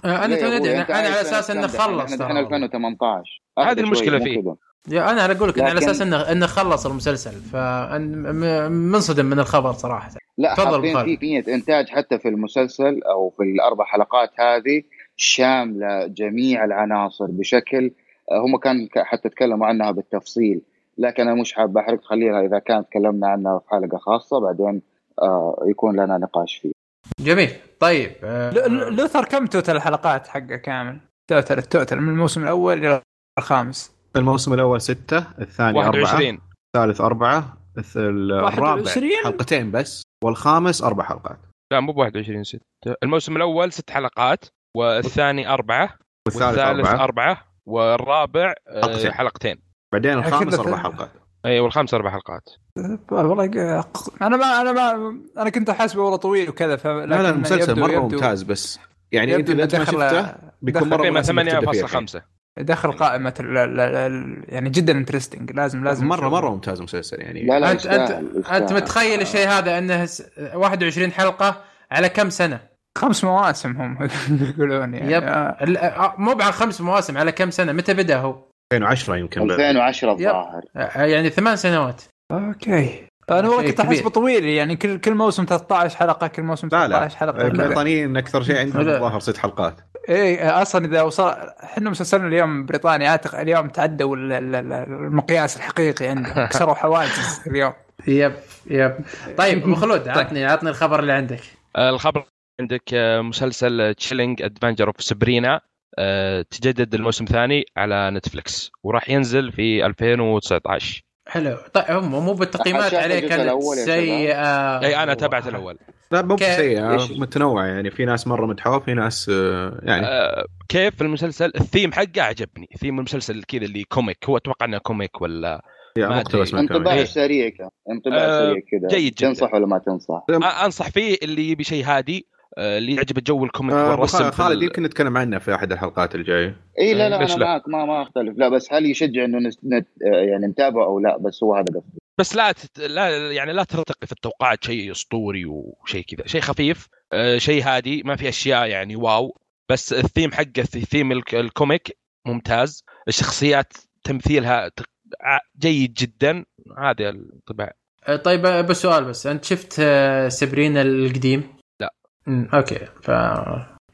آه، أنا ليه يا توني أنا على أساس إنه؟ خلص إحنا ترى. دحين 2018 هذه مو فيه. يا أنا أقول لك على أساس إنه إنه خلص المسلسل. فمنصدم من الخبر صراحة. لا حاطين. في كمية إنتاج حتى في المسلسل أو في الأربع حلقات هذه شاملة جميع العناصر بشكل آه، هم كان حتى تكلموا عنها بالتفصيل لكن أنا مش حاب أحرق خليها إذا كان تكلمنا عنها في حلقة خاصة بعدين آه يكون لنا نقاش فيه جميل طيب آه، لوثر كم توتل الحلقات حقه كامل؟ توتل التوتل من الموسم الأول إلى الخامس الموسم الأول ستة الثاني أربعة 21 الثالث أربعة الرابع 21 حلقتين بس والخامس أربع حلقات. لا مو ب 21 6 الموسم الأول ست حلقات والثاني أربعة والثالث والثالث أربعة. أربعة والرابع آه، حلقتين. حلقتين. بعدين الخامس ث- حلقات. أي والخامس أربع حلقات. والله ق- أنا ما أنا ما أنا كنت احسبه والله طويل وكذا ف لا لا المسلسل مرة ممتاز بس. يعني إذا أنت ما شفته بيكون الحين. 8.5 دخل قائمة ال ال ال يعني جدا interesting لازم لازم مرة نشوفه. مرة ممتاز مسلسل يعني لا لا انت انت أنت. متخيل الشيء هذا أنه س- 21 حلقة على كم سنة؟ خمس مواسم هم يقولون يعني yep آه. ال- آه، مو على خمس مواسم على كم سنة؟ متى بدأ هو؟ 2010 يمكن 2010 الظاهر آه، يعني ثمان سنوات okay أنا والله شيء كنت احسبه. طويل يعني كل كل موسم 13 حلقة كل موسم لا لا. 13 حلقة. لا. البريطانيين أكثر شيء عندهم لا. الظاهر ست حلقات. إيه أصلا إذا وصل إحنا مسلسلنا اليوم بريطانيا أعتقد اليوم تعدوا ال- ال- ال- المقياس الحقيقي عندهم. كسروا حواجز اليوم. yep yep. طيب أبو خلود عطني عطني الخبر اللي عندك. الخبر عندك آه، مسلسل Chilling Adventures of Sabrina تجدد الموسم الثاني على نتفلكس وراح ينزل في 2019 حلو طيب هم مو بالتقييمات الجزء كانت سيئة إي أنا تابعت الأول لا مو كيف؟ بسيئة إيش؟ متنوع يعني في ناس مرة مدحوه في ناس آه، يعني آه، كيف المسلسل الثيم حقه عجبني ثيم المسلسل كذا اللي comic هو أتوقع إنه comic ولا يا ما. انطباع إيه. سريع كذا انطباع آه، سريع كذا جيد جداً. تنصح ولا ما تنصح؟ آه، أنصح فيه اللي يبي شيء هادي اللي يعجبه جو ال comic آه، والرسم خالد يمكن نتكلم عنه في أحد الحلقات الجايه اي لا لا ليش أنا لا؟ معك ما ما أختلف. لا بس هل يشجع إنه. نت... آه، يعني نتابعه أو لا؟ بس هو هذا قصدي بس لا تت... لا يعني لا ترتقي في التوقعات. شيء أسطوري وشيء كذا. شيء خفيف آه، شيء هادي. ما في أشياء يعني wow. بس الثيم حقه theme ال ك- ال comic ممتاز. الشخصيات تمثيلها ت- ع- جيد جدا. هذا الطبع آه، طيب آه، بس سؤال بس. أنت شفت آه، سبرينا القديم؟ لا. مم، okay ف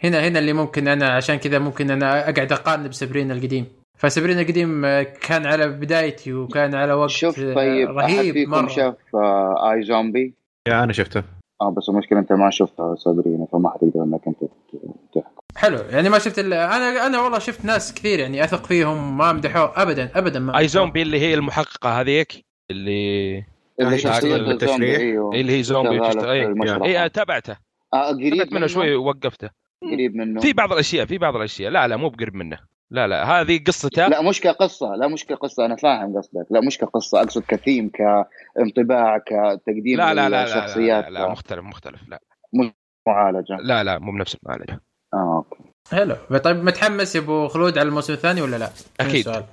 هنا هنا اللي ممكن أنا عشان كذا ممكن أنا أقعد أقارن بسبرينا القديم. فسبرينا القديم آه، كان على بدايتي وكان على وقت شوف آه، طيب رهيب فيكم مرة. شاف آه آي زومبي؟ يا أنا شفته. آه بس المشكلة أنت ما شفتها سابرينا فما حتقدر إنك أنت تحكم. حلو يعني ما شفت ال- أنا أنا والله شفت ناس كثير يعني أثق فيهم ما مدحوه ابدا ابدا ما آي زومبي اللي هي المحققة هذيك اللي اللي بالتشريح؟ أيوه. اللي هي زومبي أي تابعته قريب تابعت منه شوي ووقفته قريب منه. في بعض الأشياء في بعض الأشياء. لا لا مو بقرب منه. لا لا هذه قصته. لا مش كقصة لا مش كقصة. أنا فاهم قصدك. لا مش كقصة. أقصد كثيم كانطباع كتقديم لا لا لا لا, للشخصيات. لا, لا, لا مختلف مختلف. لا. معالجة. لا لا مو بنفس المعالجة. آه أوكي. حلو. طيب متحمس يا أبو خلود على الموسم الثاني ولا لا؟ أكيد. السؤال.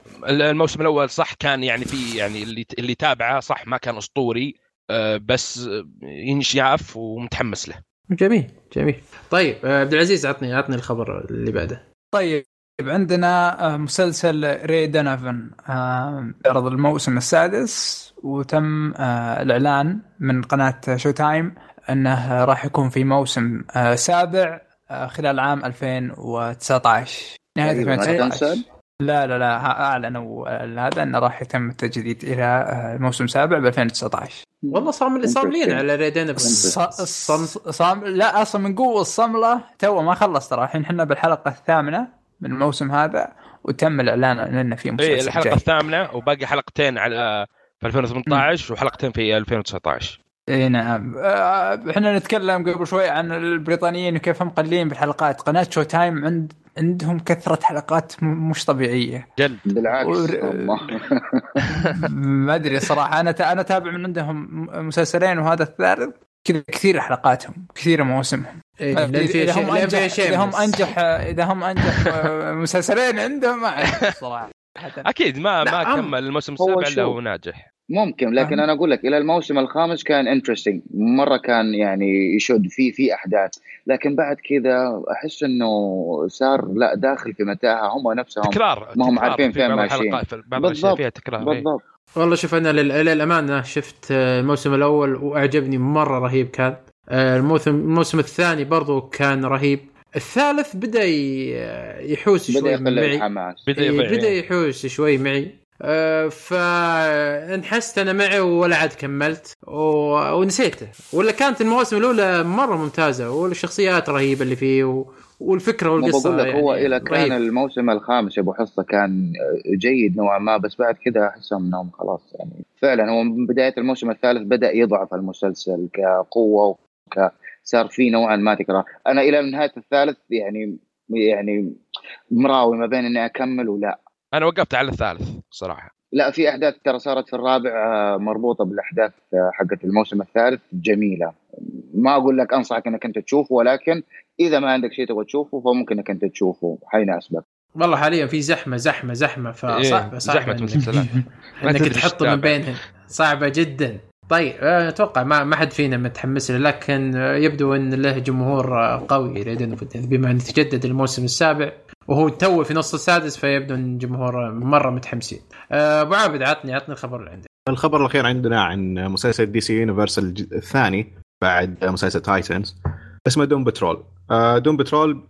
الموسم الأول صح كان يعني في يعني اللي اللي تابعه صح ما كان أسطوري آه، بس آه، ينشاف ومتحمس له. جميل جميل. طيب آه، عبد العزيز عطني عطني الخبر اللي بعده. طيب عندنا آه، مسلسل Ray Donovan آه، عرض الموسم السادس وتم الإعلان من قناة Showtime إنه راح يكون في موسم سابع خلال عام 2019 نهاية تقريباً ما 2019 تنسى. لا لا لا أعلنوا هذا إنه راح يتم التجديد إلى موسم سابع ب 2019 والله صام صاملين على ريدين ص- ص- صام لا أصلا من قوة الصملة تو ما خلص ترى. الحين إحنا بالحلقة الثامنة من الموسم هذا وتم الإعلان إنه في مسلسل اي الحلقة. الثامنة وباقي حلقتين على في 2018 وحلقتين في 2019 اي نعم. آه، إحنا نتكلم قبل شوي عن البريطانيين وكيف هم قليلين بالحلقات. قناة Showtime عند عندهم كثرة حلقات مش طبيعية. جل بالعكس ور- والله. ما أدري صراحة. أنا تا- أنا تابع من عندهم مسلسلين وهذا الثالث. كذا كثير حلقاتهم كثير مواسمهم. إيه، إذا هم انجح إذا هم. انجح إذا هم أنجح مسلسلين عندهم ما أعرف صراحة. أكيد ما ما لا، كمل الموسم السابع إلا. هو ناجح. ممكن لكن. أنا أقول لك إلى الموسم الخامس كان انترستنج مرة كان يعني يشد في في أحداث لكن بعد كذا أحس إنه صار لا داخل في متاهة هم نفسهم تكرار ما هم تكرار عارفين في فين بعض ماشيين. الحلقات في بعض الأشياء بالضبط. فيها تكرار. بالضبط والله شوف أنا لل- للامانه شفت آه، الموسم الأول وأعجبني مرة رهيب كان آه، الموسم الموسم الثاني برضو كان رهيب الثالث بدأ يحوس بدأ شوي يقل معي الحماس بدأ. بدأ يحوس شوي معي فانحست أنا معه ولا عاد كملت و... ونسيته ولا كانت المواسم الأولى مرة ممتازة والشخصيات رهيبة اللي فيه و... والفكرة والقصة بقول لك هو يعني إلى كان رهيب. الموسم الخامس أبو حصة كان جيد نوعا ما بس بعد كذا أحسهم إنهم خلاص يعني فعلا هو من بداية الموسم الثالث بدأ يضعف المسلسل كقوة وك صار في نوعا ما تكرار أنا إلى نهاية الثالث يعني يعني مراوي ما بين إني أكمل ولا أنا وقفت على الثالث صراحة. لا في أحداث ترى صارت في الرابع آه، مربوطة بالأحداث آه، حقت الموسم الثالث. جميلة. ما أقول لك أنصحك إنك أنت تشوفه ولكن إذا ما عندك شيء تبغى تشوفه فممكن إنك أنت تشوفه. حيناسبك والله حاليا في زحمة زحمة زحمة. فصعبه إيه، صعبه زحمة مسلسلات ما انك تحطه من. بينهن صعبة جدا. طيب آه، أتوقع ما ما حد فينا متحمس له لكن آه، يبدو أن له جمهور آه، قوي لدينا بما أن تجدد الموسم السابع وهو تو في نص السادس فيبدو أن جمهور مرة متحمسين. أبو عابد عطني عطني الخبر اللي عندك. الخبر الأخير عندنا عن مسلسل DC Universe الج- الثاني بعد مسلسل Titans اسمه Doom Patrol Doom Patrol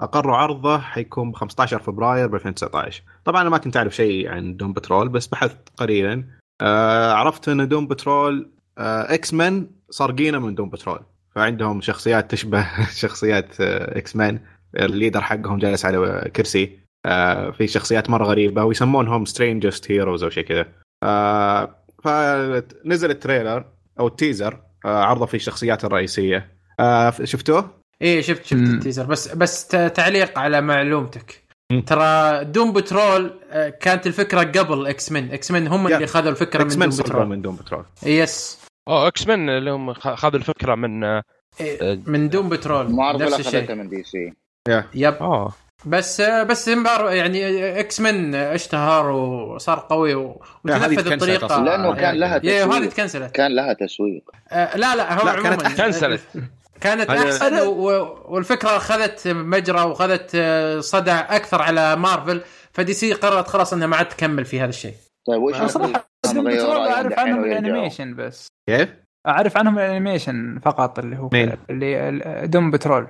اقروا عرضه حيكون ب 15 فبراير ب 2019 طبعا أنا ما كنت اعرف شيء عن Doom Patrol بس بحثت قليلا آه، عرفت إن Doom Patrol آه، X-Men سارقينه من Doom Patrol فعندهم شخصيات تشبه شخصيات آه، X-Men ال leader حقهم جالس على كرسي آه، في شخصيات مرة غريبة ويسمونهم strangest heroes أو شيء كذا آه، فنزل ال trailer أو ال teaser آه، عرضه في الشخصيات الرئيسية آه، شفتوه؟ إيه شفت شفت. ال teaser بس بس تعليق على معلومتك. ترى Doom Patrol آه، كانت الفكرة قبل X-Men، X-Men هم. اللي خذوا الفكرة من Doom Patrol. من Doom Patrol yes اوه X-Men اللي هم خ- خذوا الفكرة من آه، إيه، من Doom Patrol نفس الشيء. من DC yep اوه بس بس يعني X-Men اشتهر وصار قوي هذه وتنفذ تكنسلت بطريقه. لأنه كان لها تسويق. تكنسلت. كان لها تسويق. آه لا لا هو لا، عموما. كانت أحسن. كانت هذا- أحسن و- و- والفكرة أخذت مجرى وأخذت صدى أكثر على مارفل ف DC قررت خلاص إنها ما عاد تكمل في هذا الشيء طيب وش أنا صراحة أعرف عنهم. ال animation بس كيف؟ أعرف عنهم ال animation فقط اللي هو مين؟ اللي ال- Doom Patrol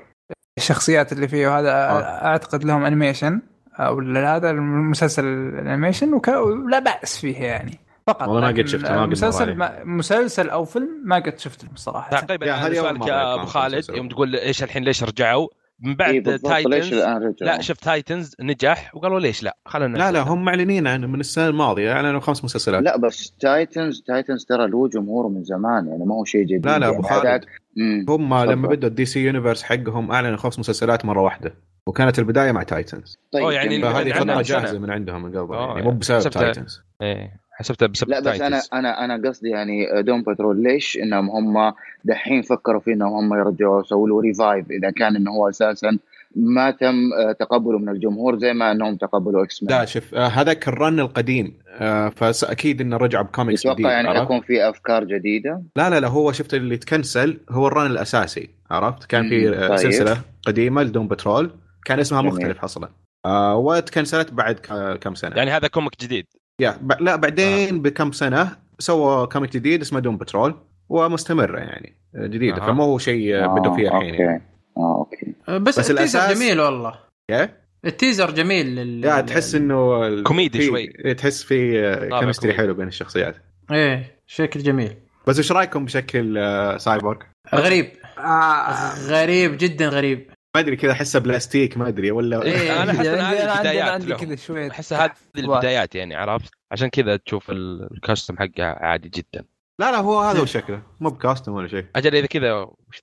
الشخصيات اللي فيه هذا آه. أعتقد لهم animation أو هذا المسلسل ال animation وك... ولا بأس فيه يعني فقط والله ما قد شفته، ما قد مسلسل ما مسلسل أو فيلم ما قد شفته صراحة تعقيبا يا على هذه أول سؤالك يا أبو خالد مسلسل. يوم تقول إيش الحين ليش رجعوا؟ من بعد إيه Titans لا شفت Titans نجح وقالوا ليش لا؟ خلينا لا لا. هم معلنين عنه من السنة الماضية أعلنوا خمس مسلسلات. لا بس Titans Titans ترى له جمهور من زمان يعني ما هو شيء جديد. لا لا يعني ابو خالد مم. هم لما. بدوا ال DC Universe حقهم أعلنوا خمس مسلسلات مرة واحدة وكانت البداية مع Titans طيب يعني فهذه عندنا خطة. جاهزة من عندهم من قبل يعني مو بسبب Titans إيه. حسبتها بسبب لا بس أنا. أنا أنا قصدي يعني Doom Patrol ليش إنهم هم دحين فكروا في إنهم هم يرجعوا يسووا له revive إذا كان إنه هو أساسا ما تم آه، تقبله من الجمهور زي ما إنهم تقبلوا إكس لا مان شوف آه، هذاك الرن القديم آه، فاكيد إنه رجع بكوميكس جديد يعني عرفت؟ حيكون في أفكار جديدة لا لا لا هو شفت اللي تكنسل هو ال run الأساسي عرفت؟ كان في آه، طيب. سلسلة قديمة ل Doom Patrol كان اسمها جميل. مختلف أصلا آه وتكنسلت بعد كم سنة يعني هذا comic جديد يا ب... لا بعدين بكم سنة سووا comic جديد اسمه Doom Patrol ومستمره يعني آه، جديدة أها. فمو هو شيء آه، بدوا فيه الحين okay يعني. آه okay آه، بس, بس ال teaser الأساس- جميل والله كيف؟ ال teaser جميل لل... يا تحس إنه ال- كوميدي في- شوي. تحس في chemistry comedy. حلو بين الشخصيات إيه شكل جميل بس إيش رأيكم بشكل آه، سايبورغ؟ غريب آه غريب جدا غريب ما أدري كذا احسه بلاستيك ما أدري ولا إيه، إن عندي- هذه البدايات عندي. كذا شوية أحس هذه البدايات يعني عرفت؟ عشان كذا تشوف ال- ال costume حقه عادي جدا. لا لا هو هذا هو شكله. مو ب costume ولا شيء. أجل إذا كذا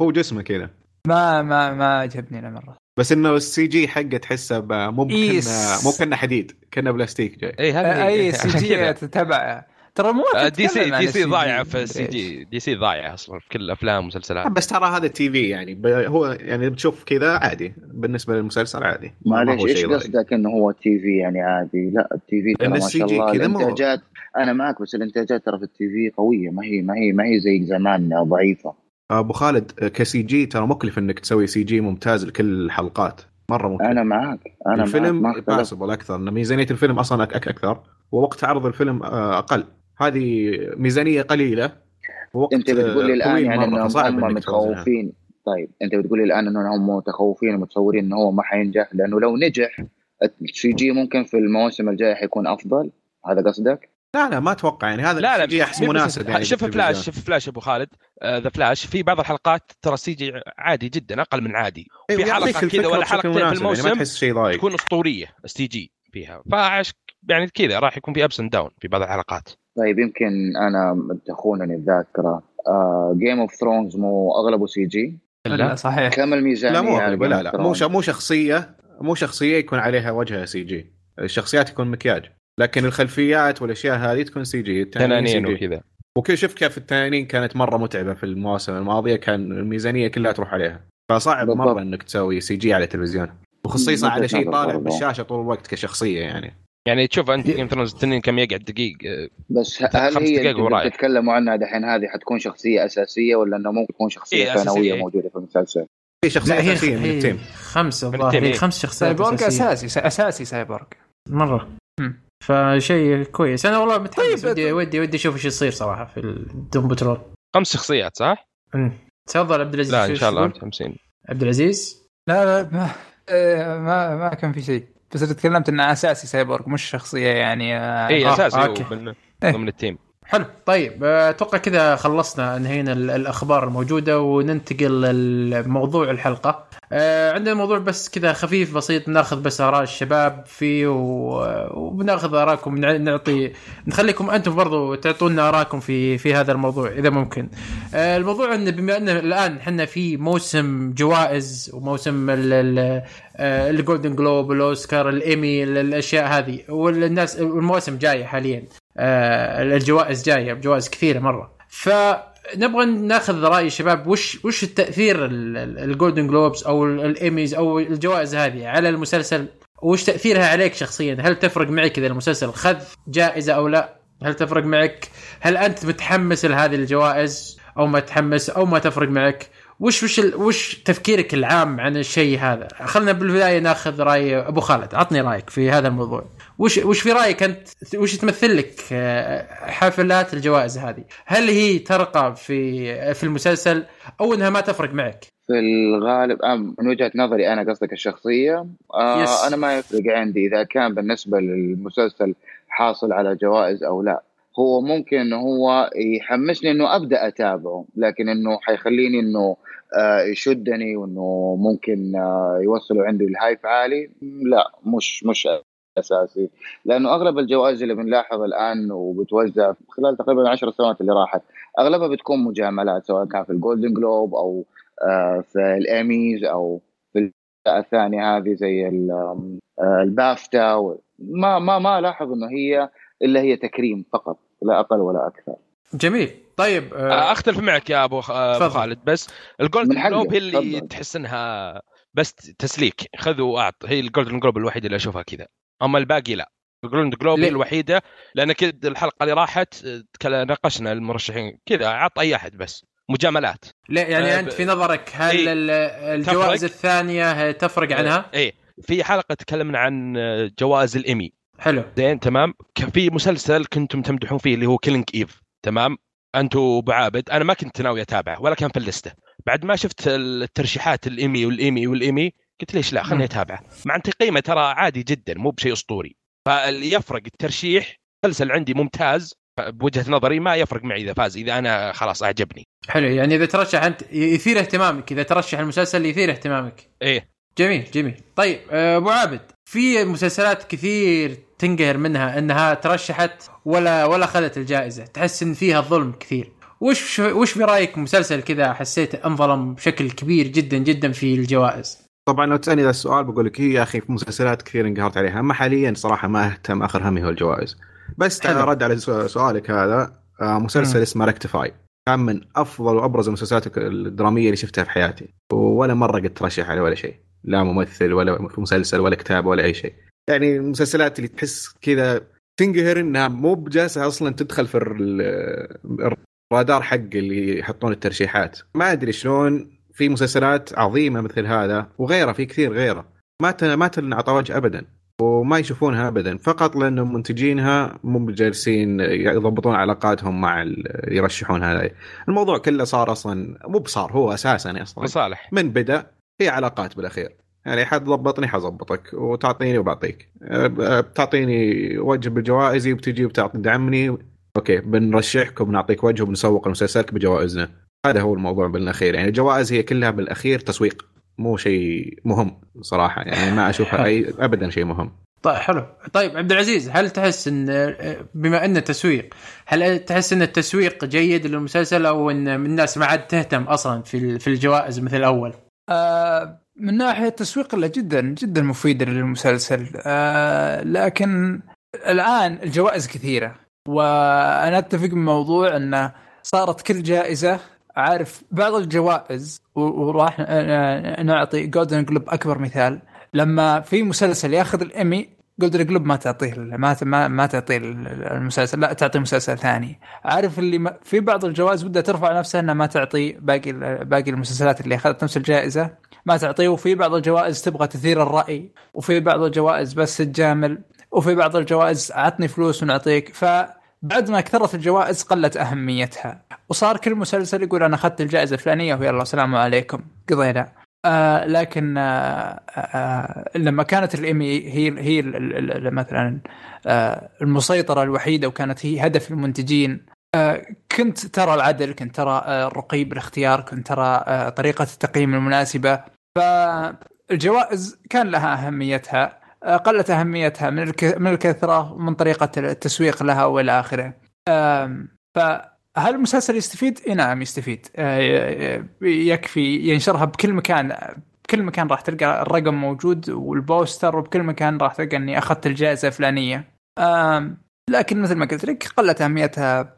هو جسمه كذا. ما ما ما عجبني أنا مرة. بس إنه ال CG حقه تحسه ب- مو إيه، كنا مو كنا حديد كنا بلاستيك جاي. اي هذه اي CG تتبع ترى مو آه، DC DC ضايعة في ال C. G DC ضايعة أصلا في كل الأفلام والمسلسلات. بس ترى هذا TV يعني. هو يعني بتشوف كذا عادي. بالنسبة للمسلسل عادي. ما معليش إيش. قصدك إنه هو TV يعني عادي؟ لا ال TV ترى ما شاء الله الانتاجات أنا معك بس الإنتاجات ترى في ال TV قوية. ما هي ما هي ما هي زي زمان ضعيفة. أبو خالد ك CG ترى مكلف إنك تسوي CG ممتاز لكل الحلقات. مرة مكلف. أنا معك. أنا الفيلم معك ما أكثر. ان ميزانيه الفيلم أصلا أك أك أكثر ووقت عرض الفيلم آه، أقل. هذه ميزانية قليلة أنت بتقول لي آه، الان يعني إنهم هم. متخوفين طيب أنت بتقول لي الآن إنهم متخوفين ومتصورين انه هو ما حينجح لأنه لو نجح ال CG ممكن في المواسم الجايه حيكون أفضل هذا قصدك؟ لا لا ما أتوقع يعني هذا لا لا ال CG احس مناسب يعني شوف. فلاش شوف فلاش أبو خالد The Flash في بعض الحلقات ترى ال CG عادي جدا أقل من عادي أيوة، في حلقة كذا ولا حلقتين في مناسب، يعني ما الموسم تحس شيء ضايق تكون أسطورية ال CG فيها فعش يعني كذا راح يكون في ups and down في بعض الحلقات. طيب يمكن أنا تخونني الذاكرة. Game of Thrones مو أغلبه CG لا. صحيح. كم الميزانية لا مو لا لا. مو مو شخصية مو شخصية يكون عليها وجهها CG الشخصيات يكون مكياج. لكن الخلفيات والأشياء هذه تكون CG تنانين وكذا. وكل شوف كيف التنانين كانت مرة متعبة في المواسم الماضية كان الميزانية كلها تروح عليها. فصعب بالضبط. مرة إنك تسوي CG على التلفزيون. وخصيصا على شيء طالع. بالشاشه طول الوقت كشخصية يعني. يعني تشوف أنت Game Thrones التنين كم يقعد دقيق آه، بس هل هي اللي ورايح. بتتكلموا عنها دحين هذه حتكون شخصية أساسية ولا إنه ممكن تكون شخصية إيه، ثانوية إيه. موجودة في المسلسل؟ في شخصية أساسية من ال team خمسة الظاهر إيه. خمس شخصيات سايبورغ. أساسي أساسي سايبورغ مرة. فشيء كويس أنا والله متحمس طيب، ودي ودي ودي أشوف إيش يصير صراحة في ال Doom Patrol خمس شخصيات صح؟ أمم. تفضل عبد العزيز لا إن شاء الله تقول؟ متحمسين عبد العزيز لا لا ما ما ما كان في شيء بس أنا تكلمت إنه أساسي سايبورغ مش شخصية يعني آه، اي آه، أساسي okay. هو من إيه. ضمن ال team حلو. طيب أتوقع كذا خلصنا انهينا ال- الأخبار الموجودة وننتقل لموضوع الحلقة. آه، عندنا موضوع بس كذا خفيف بسيط ناخذ بس آراء الشباب فيه وبناخذ آرائكم نع- نعطي نخليكم أنتم برضو تعطونا آرائكم في في هذا الموضوع إذا ممكن. آه، الموضوع إن بما إن الآن إحنا في موسم جوائز وموسم ال- ال- ال Golden Globe الأوسكار الايمي ال- الأشياء هذه والناس المواسم جاية حاليا. الجوائز جاية بجوائز كثيرة مرة. فنبغى ناخذ رأي الشباب وش وش التأثير ال Golden Globes أو ال- الايميز أو الجوائز هذه على المسلسل؟ وش تأثيرها عليك شخصيا؟ هل تفرق معك إذا المسلسل خذ جائزة أو لا؟ هل تفرق معك؟ هل أنت متحمس لهذه الجوائز أو ما تحمس أو ما تفرق معك؟ وش وش ال- وش تفكيرك العام عن الشيء هذا؟ خلنا بالبداية ناخذ رأي أبو خالد عطني رأيك في هذا الموضوع. وش وش في رأيك أنت؟ وش تمثل لك؟ آه، حفلات الجوائز هذه. هل هي ترقى في في المسلسل أو إنها ما تفرق معك؟ في الغالب آه، من وجهة نظري أنا قصدك الشخصية. آه yes. أنا ما يفرق عندي إذا كان بالنسبة للمسلسل حاصل على جوائز أو لا. هو ممكن انه هو يحمسني إنه أبدأ أتابعه لكن إنه حيخليني إنه آه يشدني وإنه ممكن آه يوصلوا عندي ال hype عالي. لا مش مش أساسي. لأنه أغلب الجوائز اللي بنلاحظ الآن وبتوزع خلال تقريبا العشر سنوات اللي راحت أغلبها بتكون مجاملات سواء كان في ال Golden Globe أو آه، في الايميز أو في الثانية هذه زي آه، البافتا و- ما ما ما ألاحظ إنه هي إلا هي تكريم فقط لا أقل ولا أكثر. جميل. طيب آه، آه، أختلف معك يا أبو آه، تفضل. خالد بس ال Golden Globe هي اللي. تحس إنها بس تسليك. خذ وأعط. هي ال Golden Globe الوحيده اللي أشوفها كذا. أما الباقي لا. ال Golden Globe هي؟ الوحيدة لأن كذا الحلقة اللي راحت آه، ناقشنا المرشحين. كذا عط أي أحد بس. مجاملات. لا يعني آه، أنت في نظرك هل إيه. ال- الجوائز. الثانية تفرق عنها؟ إيه. في حلقة تكلمنا عن آه، جوائز الايمي حلو. زين تمام. في مسلسل كنتم تمدحون فيه اللي هو Killing Eve تمام. أنتم ابو عابد. أنا ما كنت ناوي أتابعه ولا كان في ال list ة. بعد ما شفت الترشيحات ال Emmy وال Emmy وال Emmy قلت ليش لا مم. خلني أتابعه. مع أن تقييمه ترى عادي جدا مو بشيء أسطوري. فاللي يفرق الترشيح مسلسل عندي ممتاز بوجهة نظري ما يفرق معي إذا فاز إذا أنا خلاص أعجبني. حلو يعني إذا ترشح أنت يثير اهتمامك إذا ترشح المسلسل يثير اهتمامك. إيه. جميل جميل. طيب آه، أبو عابد في مسلسلات كثير تنقهر منها إنها ترشحت ولا ولا أخذت الجائزة؟ تحس إن فيها ظلم كثير. وش وش برأيك مسلسل كذا حسيت أنظلم بشكل كبير جدا جدا في الجوائز؟ طبعا لو تسألني ذا السؤال بقول لك هي يا أخي في مسلسلات كثير انقهرت عليها أما حاليا صراحة ما أهتم آخر همي هو الجوائز. بس. رد على سؤالك هذا آه، مسلسل. اسمه Rectify كان من أفضل وأبرز المسلسلات الدرامية اللي شفتها في حياتي. ولا مرة قد ترشح عليه ولا شيء. لا ممثل ولا في مسلسل ولا كتاب ولا أي شيء. يعني المسلسلات اللي تحس كذا تنقهر إنها مو بجالسة أصلا تدخل في ال- الرادار حق اللي يحطون الترشيحات. ما أدري شلون في مسلسلات عظيمة مثل هذا وغيرها في كثير غيره. ما ما تنعطى وجه ابدا وما يشوفونها ابدا. فقط لأنه منتجينها مو جالسين يضبطون علاقاتهم مع ال- يرشحون هذا. الموضوع كله صار أصلا مو بصار هو أساسا أصلا مصالح. من بدأ هي علاقات بالأخير. يعني حتضبطني حظبطك وتعطيني وبعطيك. بتعطيني وجه بجوائزي وبتجي وبتدعمني أوكي بنرشحك وبنعطيك وجه وبنسوق لمسلسلك بجوائزنا. هذا هو الموضوع بالأخير. يعني الجوائز هي كلها بالأخير تسويق مو شيء مهم صراحة. يعني ما اشوفها أي ابدا شيء مهم. طيب حلو. طيب عبد العزيز هل تحس إن بما إنه تسويق هل تحس إن التسويق جيد للمسلسل أو إن الناس ما عاد تهتم أصلا في في الجوائز مثل الأول؟ آه من ناحية التسويق له جدا جدا مفيده للمسلسل. آه لكن الآن الجوائز كثيرة وأنا أتفق بموضوع انه صارت كل جائزة عارف بعض الجوائز وراح نعطي Golden Globe أكبر مثال. لما في مسلسل ياخذ ال Emmy Golden Globe ما تعطيه ما ما, تعطيه المسلسل لا تعطي مسلسل ثاني. عارف اللي في بعض الجوائز بدها ترفع نفسها إنها ما تعطي باقي باقي المسلسلات اللي أخذت نفس الجائزة ما تعطيه. وفي بعض الجوائز تبغى تثير الرأي وفي بعض الجوائز بس تجامل وفي بعض الجوائز عطني فلوس ونعطيك. فبعد ما كثرت الجوائز قلت أهميتها. وصار كل مسلسل يقول أنا أخذت الجائزة الفلانية ويلا السلام عليكم. قضينا. آه لكن آه آه لما كانت الايمي هي هي ال- مثلا آه المسيطرة الوحيدة وكانت هي هدف المنتجين. آه كنت ترى العدل كنت ترى آه الرقي بالاختيار كنت ترى آه طريقة التقييم المناسبة. فالجوائز كان لها أهميتها. قلت أهميتها من من الكثرة ومن طريقة التسويق لها وإلى آخره. فهل المسلسل يستفيد؟ إي نعم يستفيد. آه، يكفي ينشرها بكل مكان بكل مكان راح تلقى الرقم موجود والبوستر وبكل مكان راح تلقى إني أخذت الجائزة الفلانية. لكن مثل ما قلت لك قلت أهميتها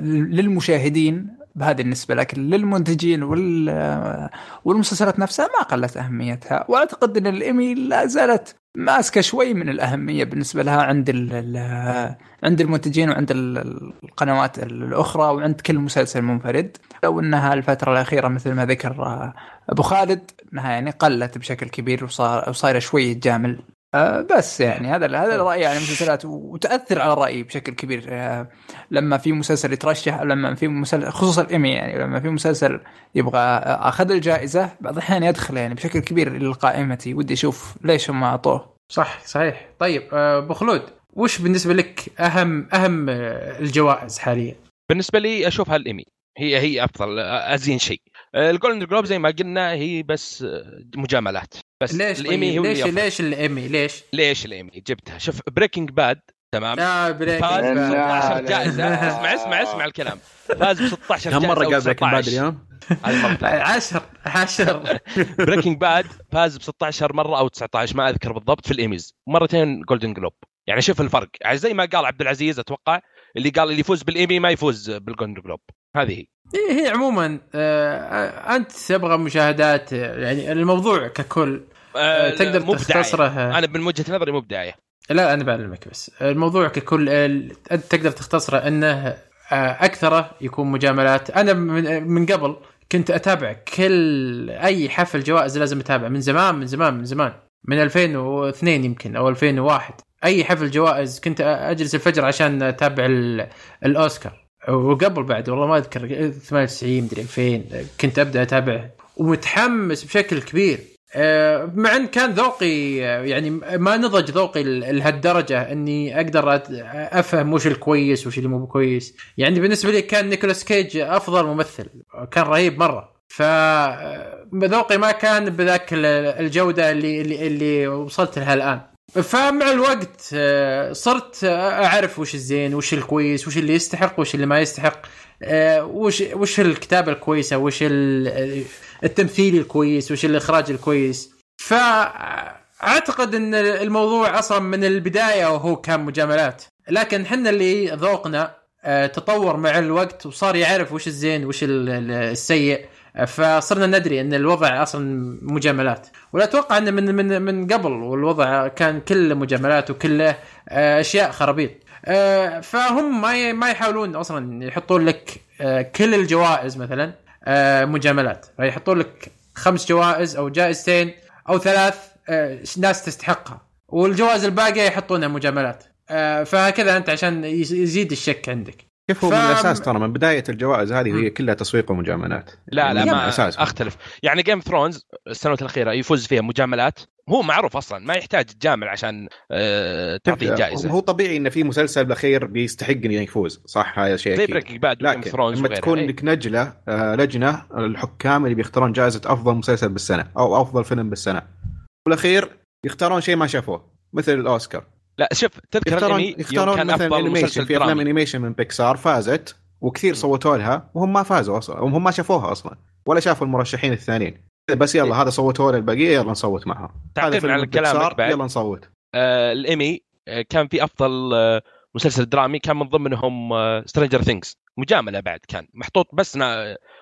للمشاهدين بهذه النسبة لكن للمنتجين وال والمسلسلات نفسها ما قلت أهميتها. وأعتقد أن الإيمي لا زالت ماسكة شوي من الأهمية بالنسبة لها عند ال عند المنتجين وعند ال- القنوات الأخرى وعند كل مسلسل منفرد. لو أنها الفترة الأخيرة مثل ما ذكر أبو خالد أنها يعني قلت بشكل كبير وصار وصايرة شوي تجامل آه، بس يعني هذا هذا رايي عن المسلسلات وتأثر على رأيي بشكل كبير. آه، لما في مسلسل يترشح لما في مسلسل خصوصا الايمي يعني لما في مسلسل يبغى آه، أخذ الجائزة بعض الأحيان يدخل يعني بشكل كبير لقائمتي ودي أشوف ليش هم أعطوه. صح صحيح. طيب أبو خلود وش بالنسبة لك أهم أهم الجوائز حاليا؟ بالنسبة لي اشوفها الايمي هي هي أفضل أزين شيء. ال Golden Globe زي ما قلنا هي بس مجاملات. بس ليش الايمي طيب؟ هو ليش اللي أفضل. ليش الايمي ليش؟ ليش الايمي جبتها شوف Breaking Bad تمام لا Break فاز ب لا، 16 لا، جائزه. اسمع اسمع اسمع الكلام فاز ب 16 كم جائزه مرة أو قال Breaking Bad 19. اليوم؟ هذه المره الثانية. عشر عشر Breaking Bad فاز ب 16 مرة أو 19 ما أذكر بالضبط في الإيميز مرتين Golden Globe يعني شوف الفرق يعني زي ما قال عبد العزيز أتوقع اللي قال اللي يفوز بالايمي ما يفوز بال Golden Globe. هذه هي. إيه، هي عموما آه، أنت تبغى مشاهدات آه، يعني الموضوع ككل آه، تقدر مو بداية. تختصره. آه، أنا من وجهة نظري مو بداية. لا أنا بعلمك بس. الموضوع ككل ال- أنت تقدر تختصره إنه آه، أكثره يكون مجاملات. أنا من من قبل كنت أتابع كل أي حفل جوائز لازم أتابع. من زمان من زمان من زمان. من 2002 يمكن أو 2001 أي حفل جوائز كنت أجلس الفجر عشان أتابع ال- الأوسكار. وقبل بعد والله ما أذكر 98 مدري 2000 كنت أبدأ أتابع. ومتحمس بشكل كبير. آه، مع إن كان ذوقي آه، يعني ما نضج ذوقي لهالدرجة إني أقدر أفهم وش الكويس وش اللي مو كويس. يعني بالنسبة لي كان نيكولاس كيج أفضل ممثل. كان رهيب مرة. فذوقي ما كان بذاك ال- الجودة اللي اللي, اللي وصلت لها الآن. فمع الوقت آه، صرت أعرف وش الزين وش الكويس وش اللي يستحق وش اللي ما يستحق آه، وش وش الكتابة الكويسة وش ال- التمثيل الكويس وش الإخراج الكويس. فأعتقد إن الموضوع أصلا من البداية وهو كان مجاملات. لكن حنا اللي ذوقنا آه، تطور مع الوقت وصار يعرف وش الزين وش ال- ال- السيء. آه، فصرنا ندري أن الوضع أصلا مجاملات. ولا أتوقع أن من من من قبل والوضع كان كله مجاملات وكله آه، أشياء خرابيط. آه، فهم ما ما يحاولون أصلا يحطون لك آه، كل الجوائز مثلا مجاملات. فيحطون لك خمس جوائز أو جائزتين أو ثلاث ناس تستحقها. والجوائز الباقية يحطونها مجاملات. فهكذا أنت عشان يز- يزيد الشك عندك. كيف هو ف- من الاساس ترى من بداية الجوائز هذه هي كلها تسويق ومجاملات. لا لا يعني من ما الاساس أختلف. يعني Game Thrones السنوات الأخيرة يفوز فيها مجاملات. هو معروف أصلا ما يحتاج تجامل عشان آه، تعطيه جائزة. هو طبيعي إن في مسلسل بالاخير بيستحق إنه يفوز صح؟ هذا شيء زي Breaking Bad لكن Thrones لما تكون إيه. لك نجلة آه، لجنة الحكام اللي بيختارون جائزة أفضل مسلسل بالسنة أو أفضل فيلم بالسنة. والأخير يختارون شيء ما شافوه مثل الأوسكار. لا شوف تذكر يختارون يختارون كان مثلا animation في أفلام animation من بيكسار فازت وكثير صوتوا لها وهم ما فازوا أصلا وهم ما شافوها أصلا ولا شافوا المرشحين الثانيين. بس يلا هذا صوتوا له البقيه يلا نصوت معها. هذا تعقيبا فيلم على كلامك بعد. يلا نصوت. آه الأنمي آه كان في أفضل آه مسلسل درامي كان من ضمنهم Stranger Things مجاملة بعد كان محطوط بس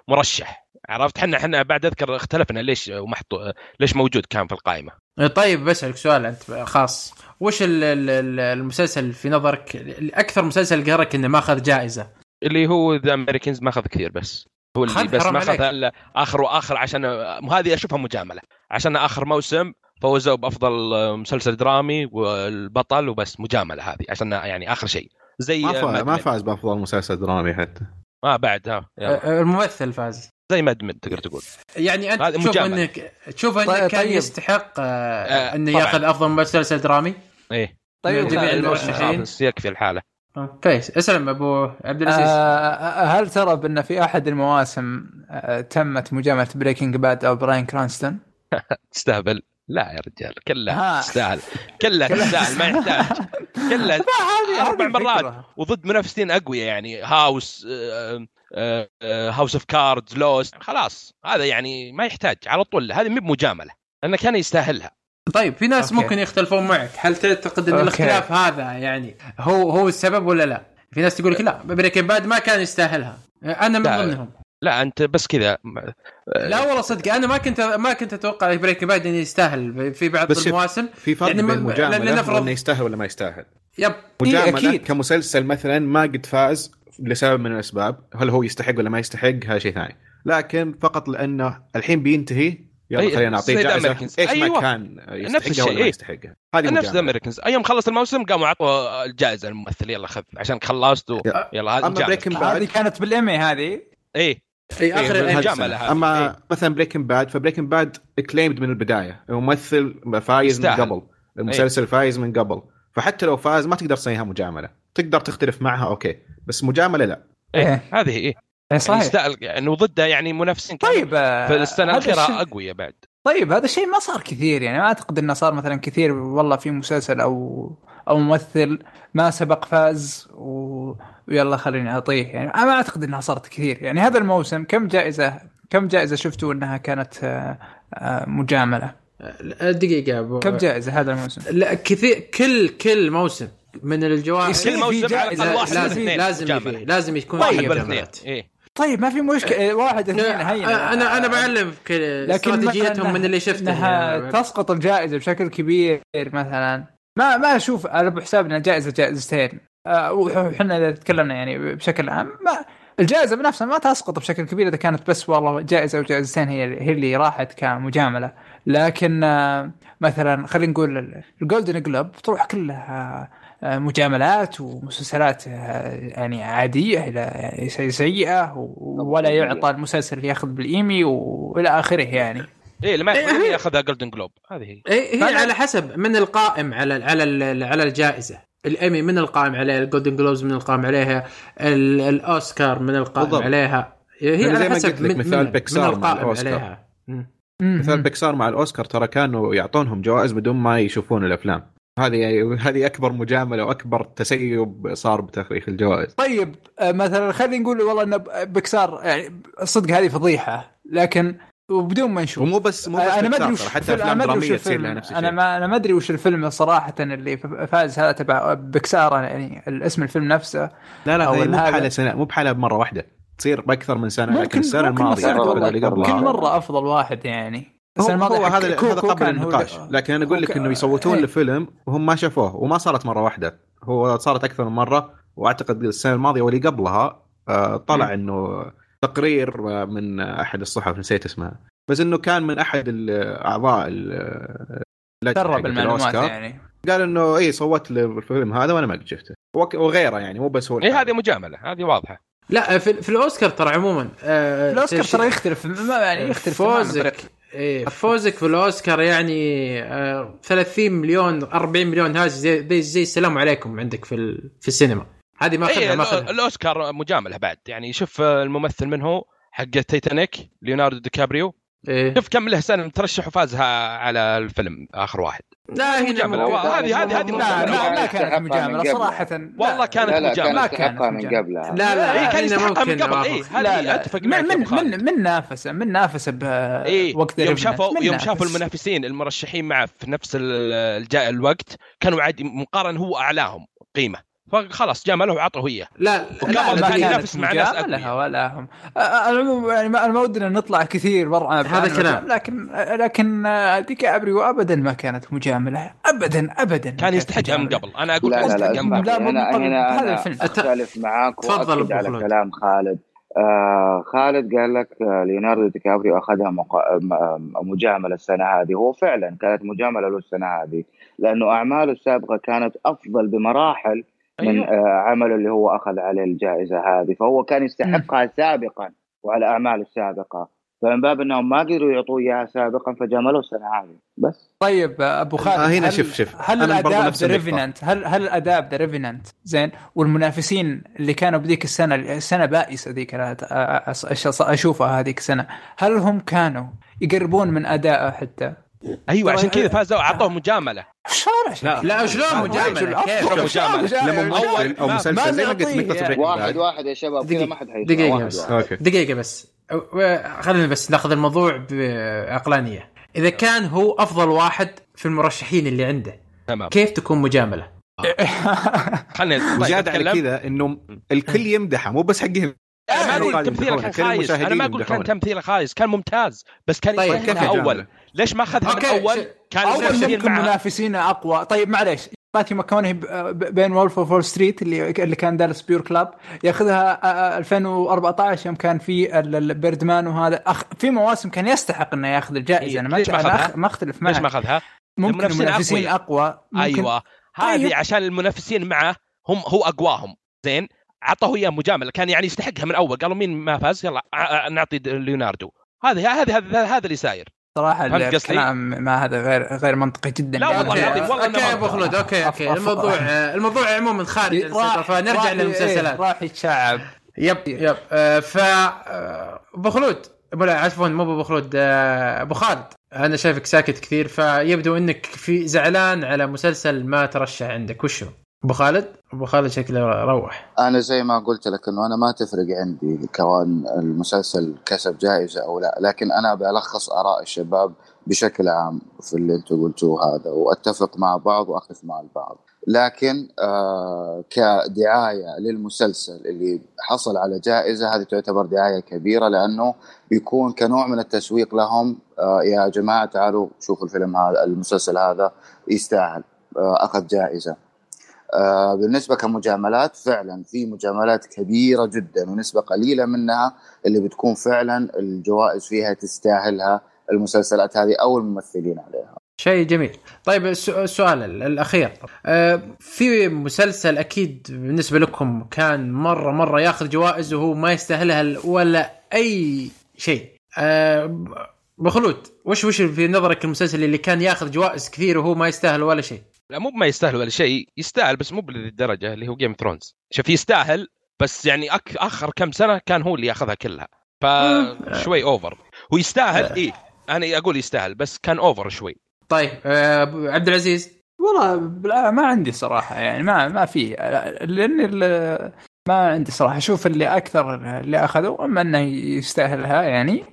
مرشح. عرفت؟ حنا حنا بعد أذكر اختلفنا ليش ومحطوط ليش موجود كان في القائمة. طيب بسألك سؤال أنت خاص. وش ال- ال- ال- المسلسل في نظرك أكثر مسلسل قهرك إنه ما أخذ جائزة اللي هو The Americans ما أخذ كثير بس هو اللي بس ما. أخذ إلا آخر وآخر عشان هذه أشوفها مجاملة عشان آخر موسم فوزوا بأفضل مسلسل درامي والبطل وبس مجاملة هذه عشان يعني آخر شيء زي ما ما. فاز بأفضل مسلسل درامي حتى ما بعد ها. آه، الممثل فاز زي Mad Men تقدر تقول يعني أنت تشوف. انك تشوف انه طيب- كان طيب. يستحق آه، آه، إنه. يأخذ أفضل مسلسل درامي إيه. طيب جميع آه، المرشحين. يكفي الحالة. آه، كويس. اسلم أبو عبد العزيز. آه، هل ترى بأن في أحد المواسم آه، تمت مجاملة Breaking Bad أو براين كرانستون؟ تستهبل. لا يا رجال كلها ها. تستاهل. كلها تستاهل ما يحتاج. كلها أربع مرات. وضد منافسين أقوياء يعني House آه، House of Cards Lost خلاص هذا يعني ما يحتاج على طول. هذه مو بمجاملة لأنه كان يستاهلها. طيب في ناس okay. ممكن يختلفون معك. هل تعتقد إن okay. الاختلاف هذا يعني هو هو السبب ولا لا؟ في ناس تقول لك لا Breaking Bad ما كان يستاهلها. أنا من لا. ضمنهم. لا أنت بس كذا. لا والله صدق أنا ما كنت ما كنت أتوقع Breaking Bad إنه يستاهل في بعض بس المواسم. في فرق يعني بين مجاملة لنفرض- وانه يستاهل ولا ما يستاهل. yep. مجاملة أكيد. كمسلسل مثلا ما قد فاز لسبب من الأسباب هل هو يستحق ولا ما يستحق هذا شيء ثاني. لكن فقط لأنه الحين بينتهي يلا أي- خلينا نعطيه زي جائزة. إيش ما أيوة. كان نفس يستحقها الشيء، ولا ما إيه. يستحقها هذه نفس Americans أيام خلص الموسم قاموا اعطوا الجائزة للممثل. يلا خذ عشان خلصت و... يلا هذه Breaking هذه كانت بالإيمي هذه. إيه. اي آخر إيه، السنة. هذه. أما إيه. مثلا Breaking Bad ف Breaking Bad claimed من البداية. ممثل فايز من. قبل. المسلسل فايز من قبل. فحتى لو فاز ما تقدر تسميها مجاملة. تقدر تختلف معها okay. بس مجاملة لا. إيه إيه. هذه إيه إيه، يعني صحيح. يستاهل انه ضده يعني منافسين طيب آه، في السنة هذا الأخيرة الشيء- أقوياء بعد. طيب هذا الشيء ما صار كثير يعني ما أعتقد إنه صار مثلا كثير والله في مسلسل أو أو ممثل ما سبق فاز و... ويلا خليني اعطيه يعني أنا ما أعتقد إنها صارت كثير. يعني هذا الموسم كم جائزه كم جائزة شفتوا إنها كانت آه، آه، مجاملة؟ دقيقة ابو كم جائزة هذا الموسم؟ لا كثير كل كل موسم من الجوائز كل موسم على جائزة الأقل واحد لازم لازم. يفي لازم يكون واحد في طيب ما في مشكلة. واحد اثنين هين أنا أنا بعلم كل لكن استراتيجيتهم من اللي شفته إنها يعني. تسقط الجائزة بشكل كبير مثلا. ما ما أشوف على ابو حساب إنها جائزة جائزتين. وحنا إذا تكلمنا يعني بشكل عام ما الجائزة بنفسها ما تسقط بشكل كبير إذا كانت بس والله جائزة أو جائزتين هي هي اللي راحت كمجاملة. لكن مثلا خلينا نقول ال- ال Golden Globe تروح كلها مجاملات ومسلسلات آه، يعني عادية إلى يعني سي- سيئة ولا يعطى المسلسل اللي ياخذ بالإيمي والى آخره يعني إيه اللي ما إيه، ياخذها Golden Globe هذه هي إيه، هي على حسب من القائم على على ال- على الجائزة الإيمي من القائم عليها ال Golden Globes من القائم عليها ال- الأوسكار من القائم بالضبط. عليها هي يعني زي على ما حسب قلت لك من مثال بيكسار من مع القائم الأوسكار. عليها. مثال. بيكسار مع الأوسكار ترى كانوا يعطونهم جوائز بدون ما يشوفون الأفلام هذه هذه أكبر مجاملة وأكبر تسيب صار بتاريخ الجوائز طيب آه، مثلا خلينا نقول والله إن بكسار يعني صدق هذه فضيحة لكن وبدون ما نشوف ومو بس مو بس أنا ما أدري وش حتى أفلام درامية تصير. لها نفس الشيء أنا ما أنا ما أدري وش الفيلم صراحة اللي فاز هذا تبع بكسار يعني الاسم الفيلم نفسه لا لا مو. بحالة سنة مو بحالة بمره واحدة تصير بأكثر من سنة ممكن لكن السنة الماضية اللي قبلها كل. مرة أفضل واحد يعني هو, الماضية هو حق هذا هذا قبل هو النقاش. لكن أنا أقول لك إنه يصوتون إيه. لفيلم وهم ما شافوه وما صارت مرة واحدة. هو صارت أكثر من مرة وأعتقد السنة الماضية واللي قبلها آه، طلع إنه تقرير آه، من أحد الصحف نسيت اسمها. بس إنه كان من أحد الاعضاء درب المعلومات. يعني. قال إنه اي صوت للفيلم هذا وأنا ما قد شفته. وغيره يعني مو بس هو اي إيه، هذه مجاملة هذه واضحة. لا في, في الأوسكار ترى عموما آه الأوسكار ترى يختلف. ما يعني يختلف فوزك. إيه فوزك في الأوسكار يعني آه 30 مليون 40 مليون هذا زي زي, زي السلام عليكم عندك في ال- في السينما. هذه ما أخذها ما الأو- اخذها الأوسكار مجاملة بعد. يعني شوف آه، الممثل من هو؟ حق تيتانيك ليوناردو دي كابريو. إيه. شوف كم له سنه مترشح وفازها على الفيلم آخر واحد لا هنا مجاملة. مو- هذه- هذه- هذه لا. لا ما كانت مجاملة قبل. صراحة والله كانت لا لا. ما كان كانت يستحقها من مجاملة. قبلها لا لا إيه، كان يستحقها من قبل اي. لا هذه أتفق من معك من. من, من نافسة من نافسة ب اي وقت يوم شافوا. يوم شافوا نافس. المنافسين المرشحين معه في نفس الوقت كانوا عادي مقارن هو أعلاهم قيمة فخلاص جامله وعطوه اياه لا وقبل لا كان ينافس مع ناس مجاملة أقوياء. ولا هم آه، آه، العموم يعني ما أنا ما ودنا نطلع كثير برا هذا كلام. لكن لكن آه، ديكابريو ابدا ما كانت مجاملة ابدا ابدا كان يستحقها من. قبل أنا أقول لا لا لا هنا هذا أنا الفيلم. اختلف معاك تفضل على. كلام خالد آه خالد قال لك آه ليوناردو دي كابريو أخذها مقا... مجاملة السنة هذه هو فعلا كانت مجاملة له السنة هذه لأنه أعماله السابقة كانت أفضل بمراحل من أيوه. عمله اللي هو أخذ عليه الجائزة هذه فهو كان يستحقها سابقا وعلى أعماله السابقة. فمن باب أنهم ما قدروا يعطوه إياها سابقا فجاملوه السنة هذه. بس. طيب أبو خالد آه، هنا هل شوف- شوف. هل الاداء ذا. Revenant هل هل الاداء ذا Revenant زين والمنافسين اللي كانوا بذيك السنة السنة بائسة ذيك أشوفها هذيك السنة. هل هم كانوا يقربون من أدائه حتى؟ أيوه عشان كذا فازوا اعطوه مجاملة شلون لا. لا شلون مجاملة كيف شلون مجاملة؟ لما ممثل أو مسلسل زي ما قلت. Breaking واحد. واحد يا شباب كذا دقيقة. ما حد واحد بس. دقيقة بس خلينا بس ناخذ الموضوع بعقلانية إذا كان هو أفضل واحد في المرشحين اللي عنده تمام كيف تكون مجاملة؟ خلينا طيب وزيادة على. كذا إنه الكل يمدحه مو بس حقهم أنا ما أقول تمثيله كان خايس. أنا ما أقول كان. تمثيله خايس كان ممتاز بس كان طيب، كيف؟ أول. ليش ما اخذها من أول؟ كان أول معه منافسينه أقوى. طيب معليش. ماثيو ماكونهي بين Wolf of Wall Street اللي اللي كان Dallas Buyers Club ياخذها آه، آه، 2014 يوم كان في ال- ال- Birdman وهذا. أخ في مواسم كان يستحق إنه ياخذ الجائزة. إيه، أنا ما ليش ما أنا ما أختلف ليش ما معك أخذها؟ ممكن المنافسين. أقوى. ممكن أيوه. هذه طيب. عشان المنافسين معه هم هو أقواهم. زين؟ عطوه إياه مجاملة كان يعني يستحقها من أول قالوا مين ما فاز؟ يلا نعطي ليوناردو. هذه هذه هذا هذا اللي ساير. صراحة؟ الكلام ما هذا غير غير منطقي جدا. لا والله. العظيم، والله okay أبو خلود okay okay. الموضوع الموضوع عموما خارج فنرجع للمسلسلات. راح يتشعب. yep yep. آه، ف آه، أبو خلود لا عفوا مو أبو خلود آه، أبو خالد. أنا شايفك ساكت كثير فيبدو إنك في زعلان على مسلسل ما ترشح عندك. وشو؟ أبو خالد؟ أبو خالد شكله روح. أنا زي ما قلت لك إنه أنا ما تفرق عندي كون المسلسل كسب جائزة أو لا لكن أنا بلخص آراء الشباب بشكل عام في اللي أنتم قلتوه هذا وأتفق مع بعض واختلف مع البعض. لكن آه كدعاية للمسلسل اللي حصل على جائزة هذه تعتبر دعاية كبيرة لأنه بيكون كنوع من التسويق لهم آه يا جماعة تعالوا شوفوا الفيلم هذا المسلسل هذا يستاهل آه أخذ جائزة. آه، بالنسبة كمجاملات فعلا في مجاملات كبيرة جدا ونسبة قليلة منها اللي بتكون فعلا الجوائز فيها تستاهلها المسلسلات هذه أو الممثلين عليها. شيء جميل. طيب الس- السؤال ال- الأخير. آه، في مسلسل أكيد بالنسبة لكم كان مرة مرة ياخذ جوائز وهو ما يستاهلها ولا أي شيء. آه، ابو خلود وش وش في نظرك المسلسل اللي كان ياخذ جوائز كثير وهو ما يستاهل ولا شيء؟ لا مو ما يستاهل ولا شيء يستاهل بس مو بهذه الدرجه اللي هو Game Thrones شوف يستاهل بس يعني أك... آخر كم سنة كان هو اللي ياخذها كلها. فشوي over هو يستاهل إيه أنا أقول يستاهل بس كان over شوي. طيب آه، أبو عبد العزيز؟ والله ما عندي صراحة يعني ما ما في لاني ال- ما عندي صراحة. أشوف اللي أكثر اللي أخذوا أما إنه يستاهلها يعني.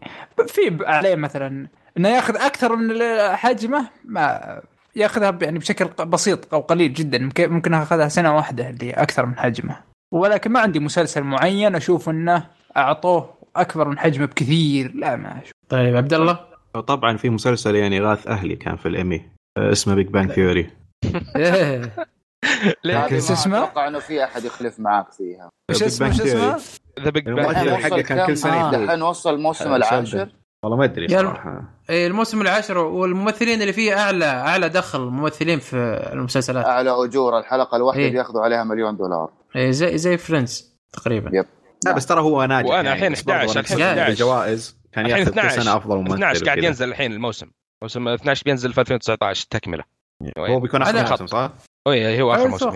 في عليه مثلا إنه يأخذ أكثر من حجمه ما ياخذها يعني بشكل بسيط أو قليل جدا. ممكن ممكن أخذها سنة واحدة اللي أكثر من حجمه ولكن ما عندي مسلسل معين أشوف إنه أعطوه أكبر من حجمه بكثير. لا ما أشوف. طيب عبد الله؟ طبعا في مسلسل يعني غاث أهلي كان في الايمي آه، اسمه Big Bang Theory ما اسمه؟ أتوقع إنه في أحد يختلف معاك فيها. وش اسمه؟ وش اسمه؟ The Big دحين حقه كان كل؟ سنة. دحين وصل الموسم العاشر. والله ما أدري. صراحة إيه، الموسم العاشر والممثلين اللي فيه أعلى أعلى دخل ممثلين في المسلسلات أعلى أجور الحلقة الواحدة إيه. بياخذوا عليها مليون دولار إيه، زي زي Friends تقريبا yep. لا بس ترى هو ناجح وأنا يعني، الحين بس برضو 11 أنا الحين أحسب 11. الجوائز كان الحين ياخذ كل 12 سنة أفضل ممثل 12 قاعد. ينزل الحين الموسم موسم 12 بينزل في 2019 تكملة هو بيكون آخر موسم صح؟ اي هو آخر موسم.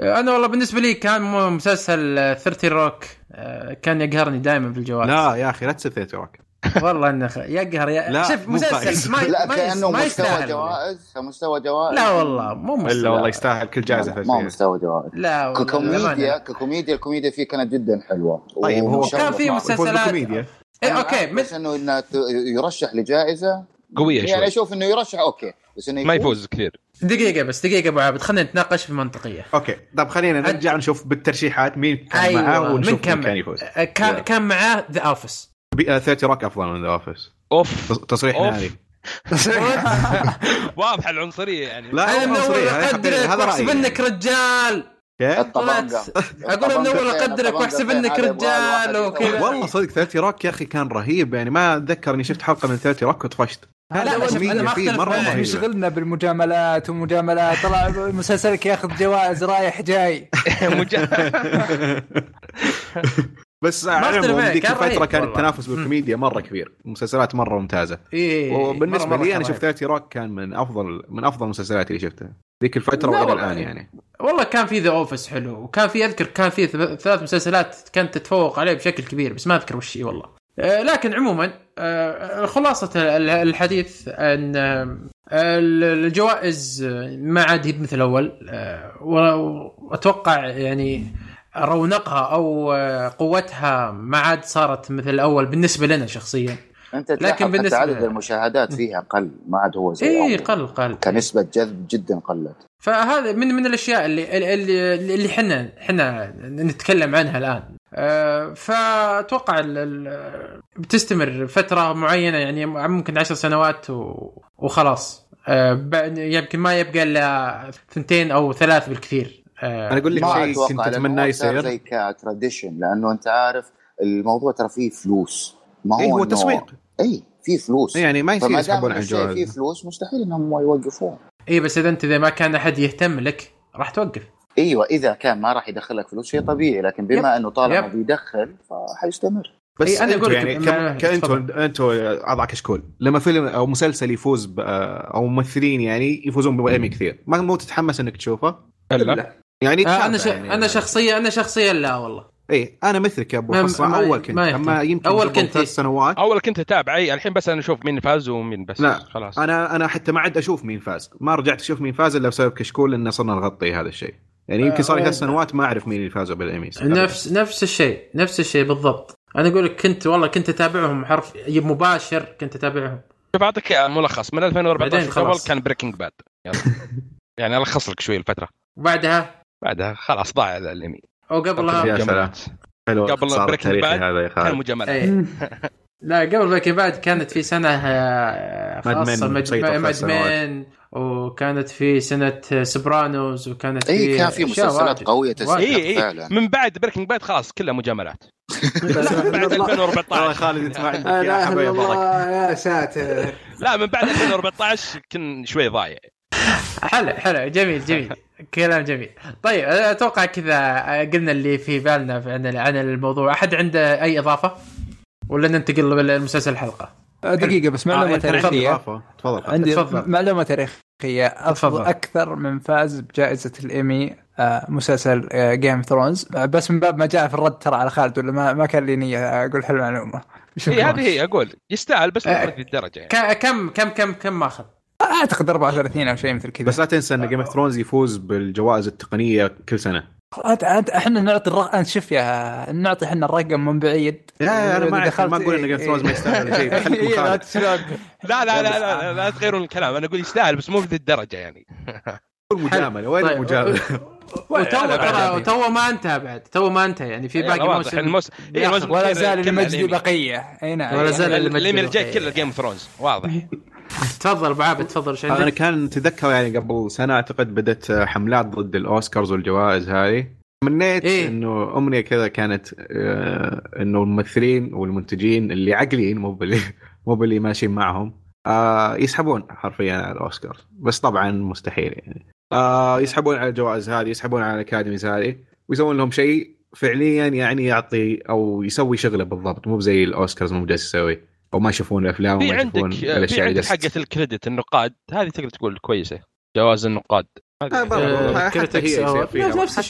إيه. أنا والله بالنسبة لي كان مسلسل آه، 30 روك آه، كان يقهرني دائما بالجوائز لا يا أخي لا تسوي Thirty Rock والله إنه خ- يقهر يا لا، شوف مسلسل. ما لا ما. كأنه ما مستوى يستاهل. جوائز كمستوى جوائز. لا والله مو مستوى. إلا والله يستاهل كل جائزة ما هو فلسفيه مستوى جوائز. لا والله ككوميديا. ككوميديا الكوميديا فيه كانت جدا حلوة. طيب هو كان في مسلسلات. بالكوميديا. إيه أنا okay بس إنه إنه يرشح لجائزة. قوية يعني شوي. أشوف إنه يرشح okay. بس إنه ما يفوز. كثير. دقيقة بس دقيقة أبو عابد خلينا نتناقش في منطقيه okay. طيب خلينا نرجع نشوف بالترشيحات مين كان أيوه معاه ونشوف من كان كان يفوز. كان. كان معاه The Office 30 روك أفضل من The Office أوف. تصريح أوف. ناري واضحه العنصرية يعني. لا أنا هو من اول عنصري هذا اقدرك هذا واحسب إنك رجال. أقول من اول الطبنجة فين؟ أقدرك وأحسب إنك؟ هذا رجال وكذا. والله صدق 30 روك يا أخي كان رهيب يعني ما أتذكر إني شفت حلقة من 30 روك وطفشت. لا، لا، فيه مرة معك. رهيبة. يشغلنا بالمجاملات ومجاملات. طلع مسلسلك ياخذ جوائز رايح جاي. بس على العموم ذيك الفترة كان. التنافس بالكوميديا مرة كبير. المسلسلات مرة ممتازة. إيه وبالنسبه مرة- مرة لي أنا كان شفت 30 روك كان من أفضل من أفضل المسلسلات اللي شفتها. ذيك الفترة وإلى. الآن يعني. والله كان في The Office حلو وكان في أذكر كان في ثلاث مسلسلات كانت تتفوق عليه بشكل كبير بس ما أذكر وش والله. آه، لكن عموما آه، خلاصة ال- الحديث أن آه، ال- الجوائز ما عاد هي مثل و- وأتوقع يعني رونقها أو آه، قوتها ما عاد صارت مثل الأول بالنسبة لنا شخصيا. أنت لكن حتى عدد المشاهدات فيها قل ما عاد هو زي اي. إيه، قل قل. كنسبة جذب جدا قلت. فهذا من من الأشياء اللي اللي اللي إحنا إحنا نتكلم عنها الآن. أه، فأتوقع بتستمر فترة معينة يعني ممكن عشر سنوات وخلاص. بعد- يمكن ما يبقى إلا ثنتين أو ثلاث بالكثير. أه، أنا أقول لك ما شيء كنت أتمناه يصير. زي ك tradition لأنه أنت عارف الموضوع ترى فيه فلوس. ما هو اي هو تسويق. اي في فلوس. يعني ما يصير يسحبون على الجوائز فلوس مستحيل إنهم يوقفوه اي بس إذا أنت إذا ما كان أحد يهتم لك راح توقف. إيوه إذا كان ما راح يدخلك فلوس شيء طبيعي. لكن بما إنه طالما يب. بيدخل فحيستمر. بس إي، أنا أنتوا أقول لك يعني كانتوا أنتوا أعضاء كشكول. لما فيلم أو مسلسل يفوز أو ممثلين يعني يفوزون بايمي كثير. ما مو تتحمس إنك تشوفه؟ إلا. يعني آه، أنا ش... يعني. أنا شخصيا أنا شخصيا لا والله. اي أنا مثلك يا أبو ما- أول كنت. أما يمكن قبل كنت. ثلاث سنوات أول كنت اتابع أي الحين بس أنا أشوف مين فاز ومين بس. لا، خلاص. أنا أنا حتى ما عاد أشوف مين فاز. ما رجعت أشوف مين فاز إلا بسبب كشكول لأن صرنا نغطي هذا الشيء. يعني يمكن صار لي آه، ثلاث سنوات ما أعرف مين اللي فازوا بالايميز نفس نفس الشيء نفس الشيء بالضبط. أنا أقول لك كنت والله كنت أتابعهم حرفيا مباشر كنت أتابعهم. شوف أعطيك ملخص. من 2014 بعدين قبل خلاص. كان Breaking Bad يعني ألخص لك شوي الفترة. وبعدها؟ بعدها خلاص ضاع الانمي أو قبلها يا مجاملات. حلو. قبل التاريخي Bad هذا يا كان خالد. مجاملات إيه. لا قبل باقي بعد كانت في سنة آه، خاصة. مين وكانت في سنة Sopranos وكانت اي في كان في مسلسلات. قوية. تستحق اي اي فعلا. من بعد Breaking Bad خلاص كلها مجاملات. بعد والله 2014 خالد انت ما عندك لا يا الله يا ساتر. لا من بعد 2014 كن شوي ضايع. حلو حلو جميل جميل كلام جميل طيب أتوقع كذا قلنا اللي في بالنا عن عن الموضوع أحد عنده أي إضافة ولا ننتقل للمسلسل الحلقة دقيقة بس معلومه آه،. تاريخية. تفضل. عندي تفضل. معلومه تاريخية أفضل تفضل. أكثر من فاز بجائزة الإيمي آه، مسلسل Game of Thrones بس من باب ما جاء في الرد ترى على خالد ولا ما, ما كان لي نية أقول هالمعلومة شوف هي هذه هي أقول يستاهل بس آه. الدرجة يعني كم كم كم كم ماخذ؟ أعتقد 34 أو شيء مثل كذا. بس لا تنسى إن Game of Thrones يفوز بالجوائز التقنية كل سنة. إحنا نعطي الرقم أنت شوف يا نعطي إحنا الرقم من بعيد. لا أنا ما دخلت- ما أقول إن Game of Thrones ما يستاهل ولا شيء خليك إيه، لا. لا لا لا لا, لا, لا تغيرون الكلام. أنا أقول يستاهل بس مو في ذي الدرجه يعني مجامله وين طيب. المجاملة؟ وتو أنا بعد ترى يعني. تو ما انتهى بعد تو ما انتهى يعني في باقي موسم. الموس... إيه، الموسم ولا زال المجد الإيمي. بقية. أي نعم. ولا زال يعني المجد الإيمي الجاي. كله Game of Thrones واضح. تفضل أبو عابد تفضل إيش أنا عندك؟ كان تذكر يعني قبل سنة أعتقد بدأت حملات ضد الأوسكارز والجوائز هذه تمنيت إيه؟ إنه أمنية كذا كانت آه، إنه الممثلين والمنتجين اللي عاقلين مو باللي مو باللي ماشيين معهم آه، يسحبون حرفيا على الاوسكار بس طبعا مستحيل يعني آه، يسحبون على الجوائز هذه يسحبون على ال academies هذه ويسوون لهم شيء فعليا يعني يعطي أو يسوي شغلة بالضبط مو زي الأوسكارز مو جالس يسوي أو ما يشوفون الأفلام وما عندك يشوفون في الاشياء اللي حقة ال critics النقاد هذه تقدر تقول كويسة جوائز النقاد آه، هذه برضو. آه،.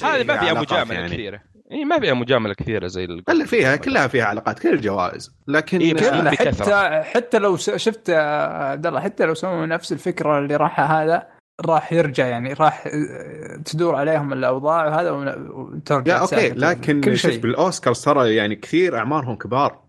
هذه ما فيها مجاملة يعني. كثيرة إي ما فيها مجاملة كثيرة زي ال- الا فيها كلها فيها علاقات كل الجوائز لكن إيه، آه، لا. حتى بكثرة. حتى لو س- شفت آه، عبد الله حتى لو سووا نفس الفكرة اللي راح هذا راح يرجع يعني راح آه، تدور عليهم الأوضاع وهذا وترجع لا أوكي. لكن كل شوف شيء بالاوسكارز ترى يعني كثير أعمارهم كبار آه،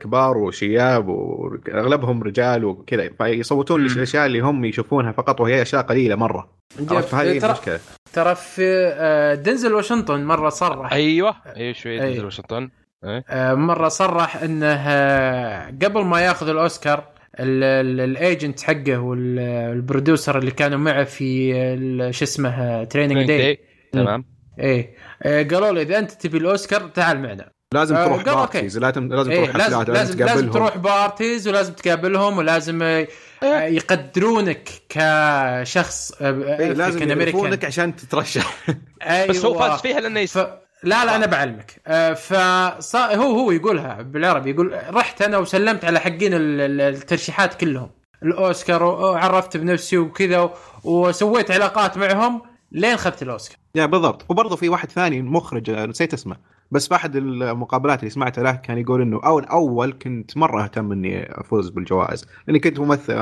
كبار وشياب واغلبهم رجال وكذا. فيصوتون. الأشياء اللي هم يشوفوها فقط وهي أشياء قليلة مرة. عرفت؟ هذه ترى المشكلة. ترى في آه، دنزل واشنطن مرة صرح. أيوه أيوه شوي أي. دنزل واشنطن. آه، مرة صرح إنه آه، قبل ما ياخذ الأوسكار ال- ال- ال agent حقه وال producer اللي كانوا معه في ال- شو اسمه Training Day تمام. إيه. آه، قالوا له إذا أنت تبي الأوسكار تعال معنا. لازم آه، تروح. parties لازم لازم إيه تروح لازم حفلات لازم, لازم تقابلهم. تروح parties ولازم تقابلهم ولازم آه، آه، يقدرونك كشخص إيه لازم. يعرفونك عشان تترشح. بس هو أيوة. فاز فيها لأنه يس... ف... لا لا أنا بعلمك. آه، فص... هو هو يقولها بالعربي يقول رحت أنا وسلمت على حقين ال- ال- الترشيحات كلهم. الأوسكار وعرفت بنفسي وكذا وسويت علاقات معهم لين اخذت الأوسكار. يا بالضبط. وبرضه في واحد ثاني مخرج آه، نسيت اسمه. بس في أحد المقابلات اللي سمعتها له كان يقول إنه اول أول كنت مرة أهتم إني أفوز بالجوائز لأني كنت ممثل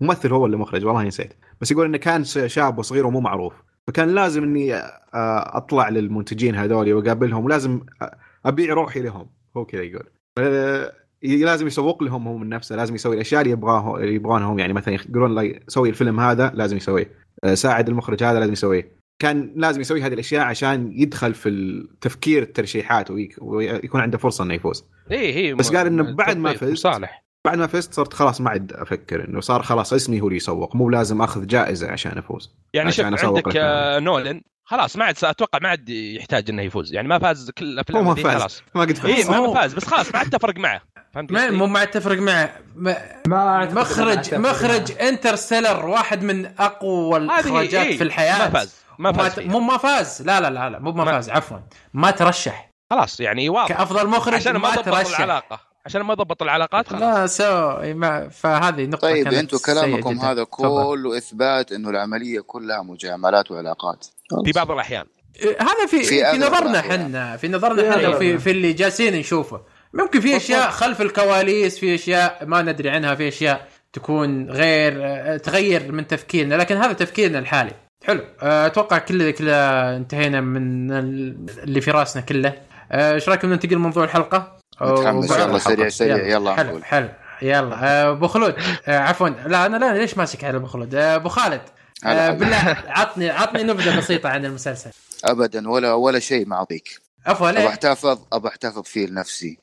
ممثل هو اللي مخرج والله نسيت. بس يقول إنه كان شاب وصغير ومو معروف فكان لازم إني آه، أطلع للمنتجين هذول وأقابلهم ولازم آه، أبيع روحي لهم هو كذا يقول. آه، لازم يسوق لهم هو من نفسه لازم يسوي الأشياء اللي يبغاه يبغونهم يعني مثلا يقولون له سوي الفيلم هذا لازم يسويه. ساعد المخرج هذا لازم يسويه. كان لازم يسوي هذه الأشياء عشان يدخل في التفكير الترشيحات ويك- ويكون عنده فرصة إنه يفوز. اي هي بس قال إنه بعد ما فزت- صالح. بعد ما فزت صرت خلاص ما عاد أفكر إنه صار خلاص اسمي هو اللي يسوق مو لازم أخذ جائزة عشان أفوز. يعني شوف عندك. آه، نولن خلاص ما عاد أتوقع ما عاد يحتاج إنه يفوز. يعني ما فاز كل الافلام ما فاز. خلاص. ما قد اي فاز ما هو- ما فاز بس خلاص ما عاد تفرق معه. فهمت ما؟ مو ما اتفق معه. ما مخرج مخرج Interstellar واحد من أقوى الاخراجات إيه، في الحياة. ما فاز. ما فاز. مو ما فاز. لا لا لا لا مو ما ما- فاز عفوا. ما ترشح. خلاص يعني واضح. كأفضل مخرج عشان ما ما ضبط ترشح. العلاقة. عشان ما ضبط العلاقات خلاص. لا سو ما فهذه نقطة طيب أنتم كلامكم. هذا. كله إثبات إنه العملية كلها مجاملات وعلاقات. في بعض الأحيان. هذا في في في, نظرنا. إحنا في نظرنا إحنا أغلب. في, في اللي جالسين نشوفه. ممكن في أشياء خلف الكواليس في أشياء ما ندري عنها في أشياء تكون غير تغير من تفكيرنا لكن هذا تفكيرنا الحالي. حلو. آه، أتوقع كل كذا انتهينا من ال- اللي في راسنا كله. آه، إيش رأيكم ننتقل لموضوع الحلقة؟ متحمس يلا سريع سريع. يلا. حلو نقول حلو. يلا. آه، أبو خلود. عفوا. لا أنا لا ليش ماسك على أبو خلود؟ أبو خالد. بالله عطني عطني نبذة بسيطة عن المسلسل. ابدا ولا ولا شيء ما أعطيك. عفوا. ليه؟ أحتفظ أبغى أحتفظ فيه لنفسي.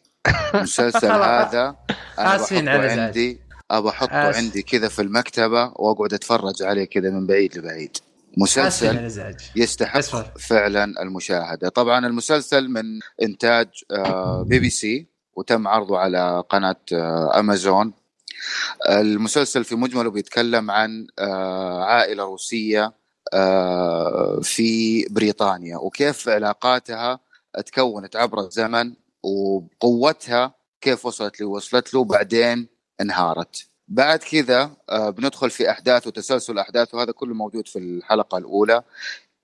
المسلسل. هذا أنا بحطه على. عندي أبغى أحطه. عندي كذا في المكتبة وأقعد أتفرج عليه كذا من بعيد لبعيد. أسفين مسلسل يستحق. فعلا المشاهدة. طبعا المسلسل من إنتاج آه، بي بي سي وتم عرضه على قناة آه، أمازون. المسلسل في مجمله بيتكلم عن آه، عائلة روسية في بريطانيا وكيف علاقاتها تكونت عبر الزمن وقوتها كيف وصلت اللي وصلت له بعدين انهارت. بعد كذا آه، بندخل في أحداث وتسلسل أحداث وهذا كله موجود في الحلقة الأولى.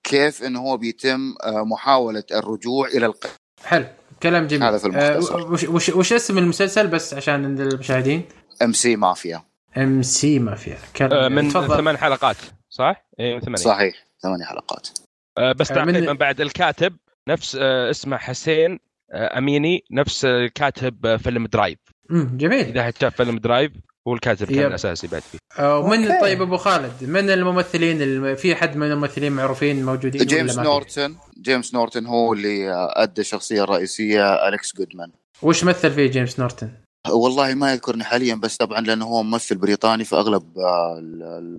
كيف إنه هو بيتم آه، محاولة الرجوع إلى الق... حلو كلام جميل. هذا في المختصر. آه وش, وش, وش اسم المسلسل بس عشان عند المشاهدين؟ إم سي مافيا. إم سي مافيا. كلام من تفضل. ثمان حلقات صح؟ اي من ثمانية. صحيح ثمانية حلقات. بس من- تعقيب من بعد الكاتب نفس اسمه حسين أميني نفس كاتب آه، فيلم Drive. مم جميل. إذا حد شاف فيلم Drive هو الكاتب كان. الأساسي بعد فيه آه ومن okay. طيب أبو خالد من الممثلين الم... في حد من الممثلين معروفين موجودين جيمس؟ نورتون جيمس نورتون هو اللي أدى الشخصيه الرئيسية أليكس جودمان وش مثل فيه جيمس نورتون؟ والله ما يذكرني حاليا بس طبعا لأنه هو ممثل بريطاني فاغلب آه،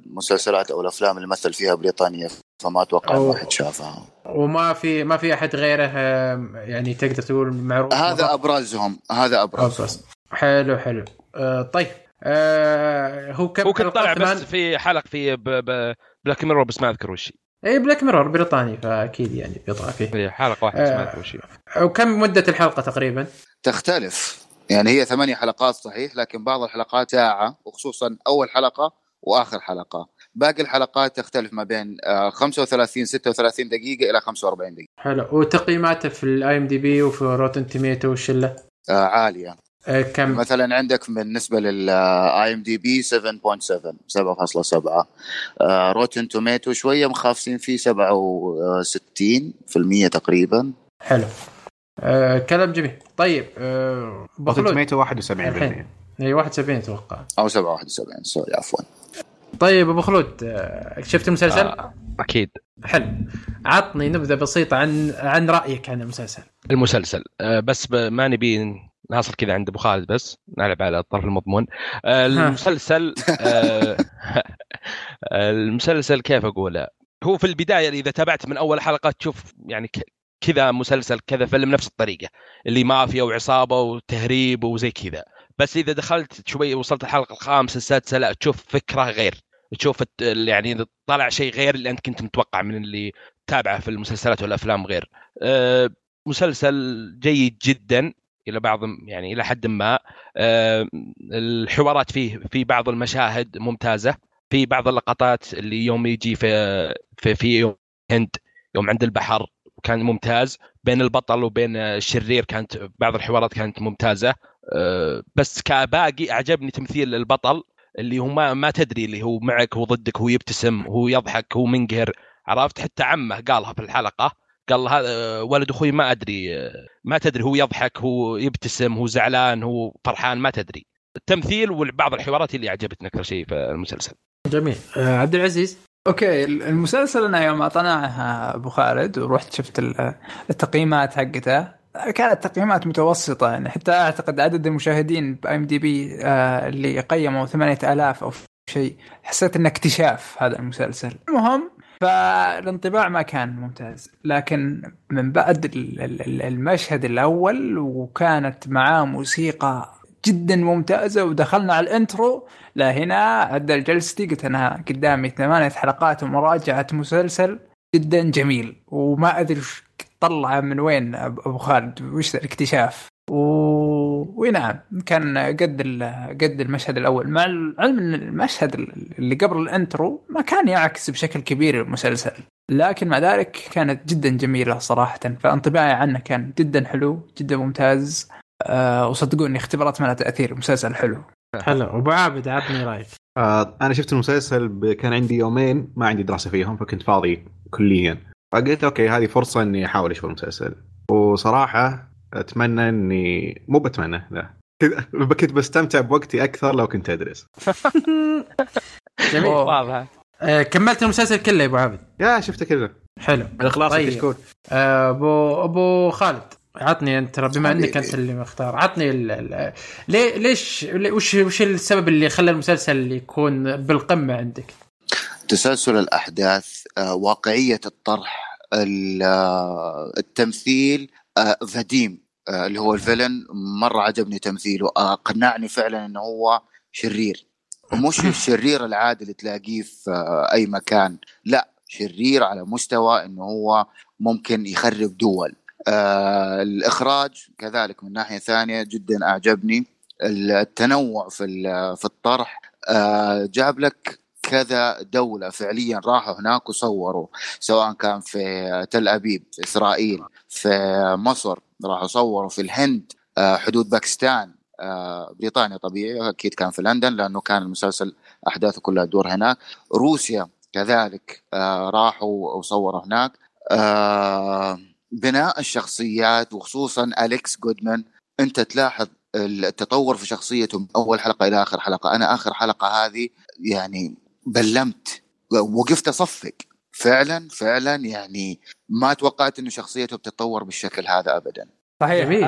المسلسلات أو الأفلام اللي مثل فيها بريطانيا فما أتوقع أو- واحد شافها وما في ما في أحد غيره يعني تقدر تقول معروف هذا أبرزهم هذا ابرزهم أبرز. حلو حلو آه طيب آه هو كم هو كنت طلع حلقات؟ بس في حلقة في ب- ب- Black Mirror بس ما أذكر وش اي Black Mirror بريطاني فأكيد يعني بيطلع فيه هي حلقة واحدة بس ما آه. أذكر وش هي. وكم مدة الحلقة تقريبا؟ تختلف يعني هي ثمانية حلقات صحيح لكن بعض الحلقات ساعة وخصوصا أول حلقة وآخر حلقة باقي الحلقات تختلف ما بين آه، 35 36 دقيقة إلى 45 دقيقة حلو وتقييماته في ال IMDb وفي Rotten Tomatoes والشله آه، عالية آه كم؟ مثلا عندك بالنسبة لل IMDb 7.7 7.7 Rotten Tomatoes شوية مخافسين فيه 67% تقريبا. حلو. آه كلام جميل. طيب آه Rotten Tomatoes 71% الحين. اي 71 أتوقع. أو 771 سوري عفوا. طيب أبو خلود آه شفت المسلسل؟ آه، أكيد. حلو. عطني نبذة بسيطة عن عن رأيك عن المسلسل. المسلسل. آه، بس ما نبي ناصل كذا عند أبو خالد بس نلعب على الطرف المضمون. آه، المسلسل آه، المسلسل كيف أقوله؟ هو في البداية إذا تابعت من أول حلقة تشوف يعني كذا مسلسل كذا فيلم نفس الطريقة اللي مافيا وعصابة وتهريب وزي كذا. بس إذا دخلت شوي وصلت الحلقة الخامسة السادسة لا تشوف فكرة غير. تشوف يعني طلع شيء غير اللي أنت كنت متوقع من اللي تابعه في المسلسلات والأفلام غير. مسلسل جيد جدا. إلى بعض يعني إلى حد ما أه الحوارات فيه في بعض المشاهد ممتازة في بعض اللقطات اللي يوم يجي في في, في يوم هند يوم عند البحر كان ممتاز بين البطل وبين الشرير كانت بعض الحوارات كانت ممتازة أه بس كباقي أعجبني تمثيل البطل اللي هو ما, ما تدري اللي هو معك هو ضدك هو يبتسم هو يضحك هو منقهر عرفت؟ حتى عمه قالها في الحلقة قال هذا ولد أخوي ما أدري ما تدري هو يضحك هو يبتسم هو زعلان هو فرحان ما تدري. التمثيل وبعض الحوارات اللي عجبتني أكثر شيء في المسلسل. جميل. آه عبد العزيز؟ okay المسلسل أنا يوم اعطيناه أبو خالد ورحت شفت ال- التقييمات حقته كانت تقييمات متوسطة يعني حتى أعتقد عدد المشاهدين ب IMDb اللي قيموا 8000 أو شيء حسيت إنه اكتشاف هذا المسلسل. المهم فالانطباع ما كان ممتاز. لكن من بعد ال- ال- ال- المشهد الأول وكانت معاه موسيقى جدا ممتازة ودخلنا على ال intro لا هنا عدل جلستي قلت أنا قدامي ثمانية حلقات ومراجعة مسلسل جدا جميل. وما أدري طلع من وين أبو خالد وش الاكتشاف؟ و... ونعم كان قد. قد المشهد الأول. مع العلم إن المشهد اللي قبل ال intro ما كان يعكس بشكل كبير المسلسل لكن مع ذلك كانت جدا جميلة صراحة. فانطباعي عنه كان جدا حلو جدا ممتاز أه وصدقوني اختبارات ما لها تأثير مسلسل حلو. حلو. أبو عابد عطني رأيك. آه أنا شفت المسلسل ب... كان عندي يومين ما عندي دراسة فيهم فكنت فاضي كليا. فقلت أوكي هذه فرصة إني أحاول أشوف المسلسل. وصراحة أتمنى اني مو بتمنى لا كنت- بستمتع بوقتي أكثر لو كنت أدرس جميل. واضح آه كملت المسلسل كله يا أبو عابد يا شفته كله حلو الإخلاص طيب. كشكول آه، ابو أبو خالد عطني أنت ترى بما إنك. أنت اللي مختار عطني ال... ال... ليه ليش وش وش السبب اللي خلى المسلسل يكون بالقمة عندك؟ تسلسل الأحداث آه، واقعية الطرح ال- التمثيل فديم آه، اللي هو الفيلن مرة عجبني تمثيله. آه، اقنعني فعلا إنه هو شرير. ومش الشرير العادي اللي تلاقيه في آه، أي مكان. لا شرير على مستوى إنه هو ممكن يخرب دول. آه، الإخراج كذلك من ناحية ثانية جدا أعجبني. التنوع في في الطرح آه، جاب لك كذا دولة فعليا راحوا هناك وصوروا سواء كان في تل أبيب في إسرائيل في مصر راحوا صوروا في الهند آه، حدود باكستان آه، بريطانيا طبيعي أكيد كان في لندن لأنه كان المسلسل أحداثه كلها تدور هناك. روسيا كذلك آه، راحوا وصوروا هناك. بناء الشخصيات وخصوصا أليكس جودمان. أنت تلاحظ التطور في شخصيته من أول حلقة إلى آخر حلقة. أنا آخر حلقة هذه يعني بلمت. وقفت أصفق. فعلا فعلا يعني ما توقعت إنه شخصيته بتتطور بالشكل هذا ابدا. صحيح. جميل.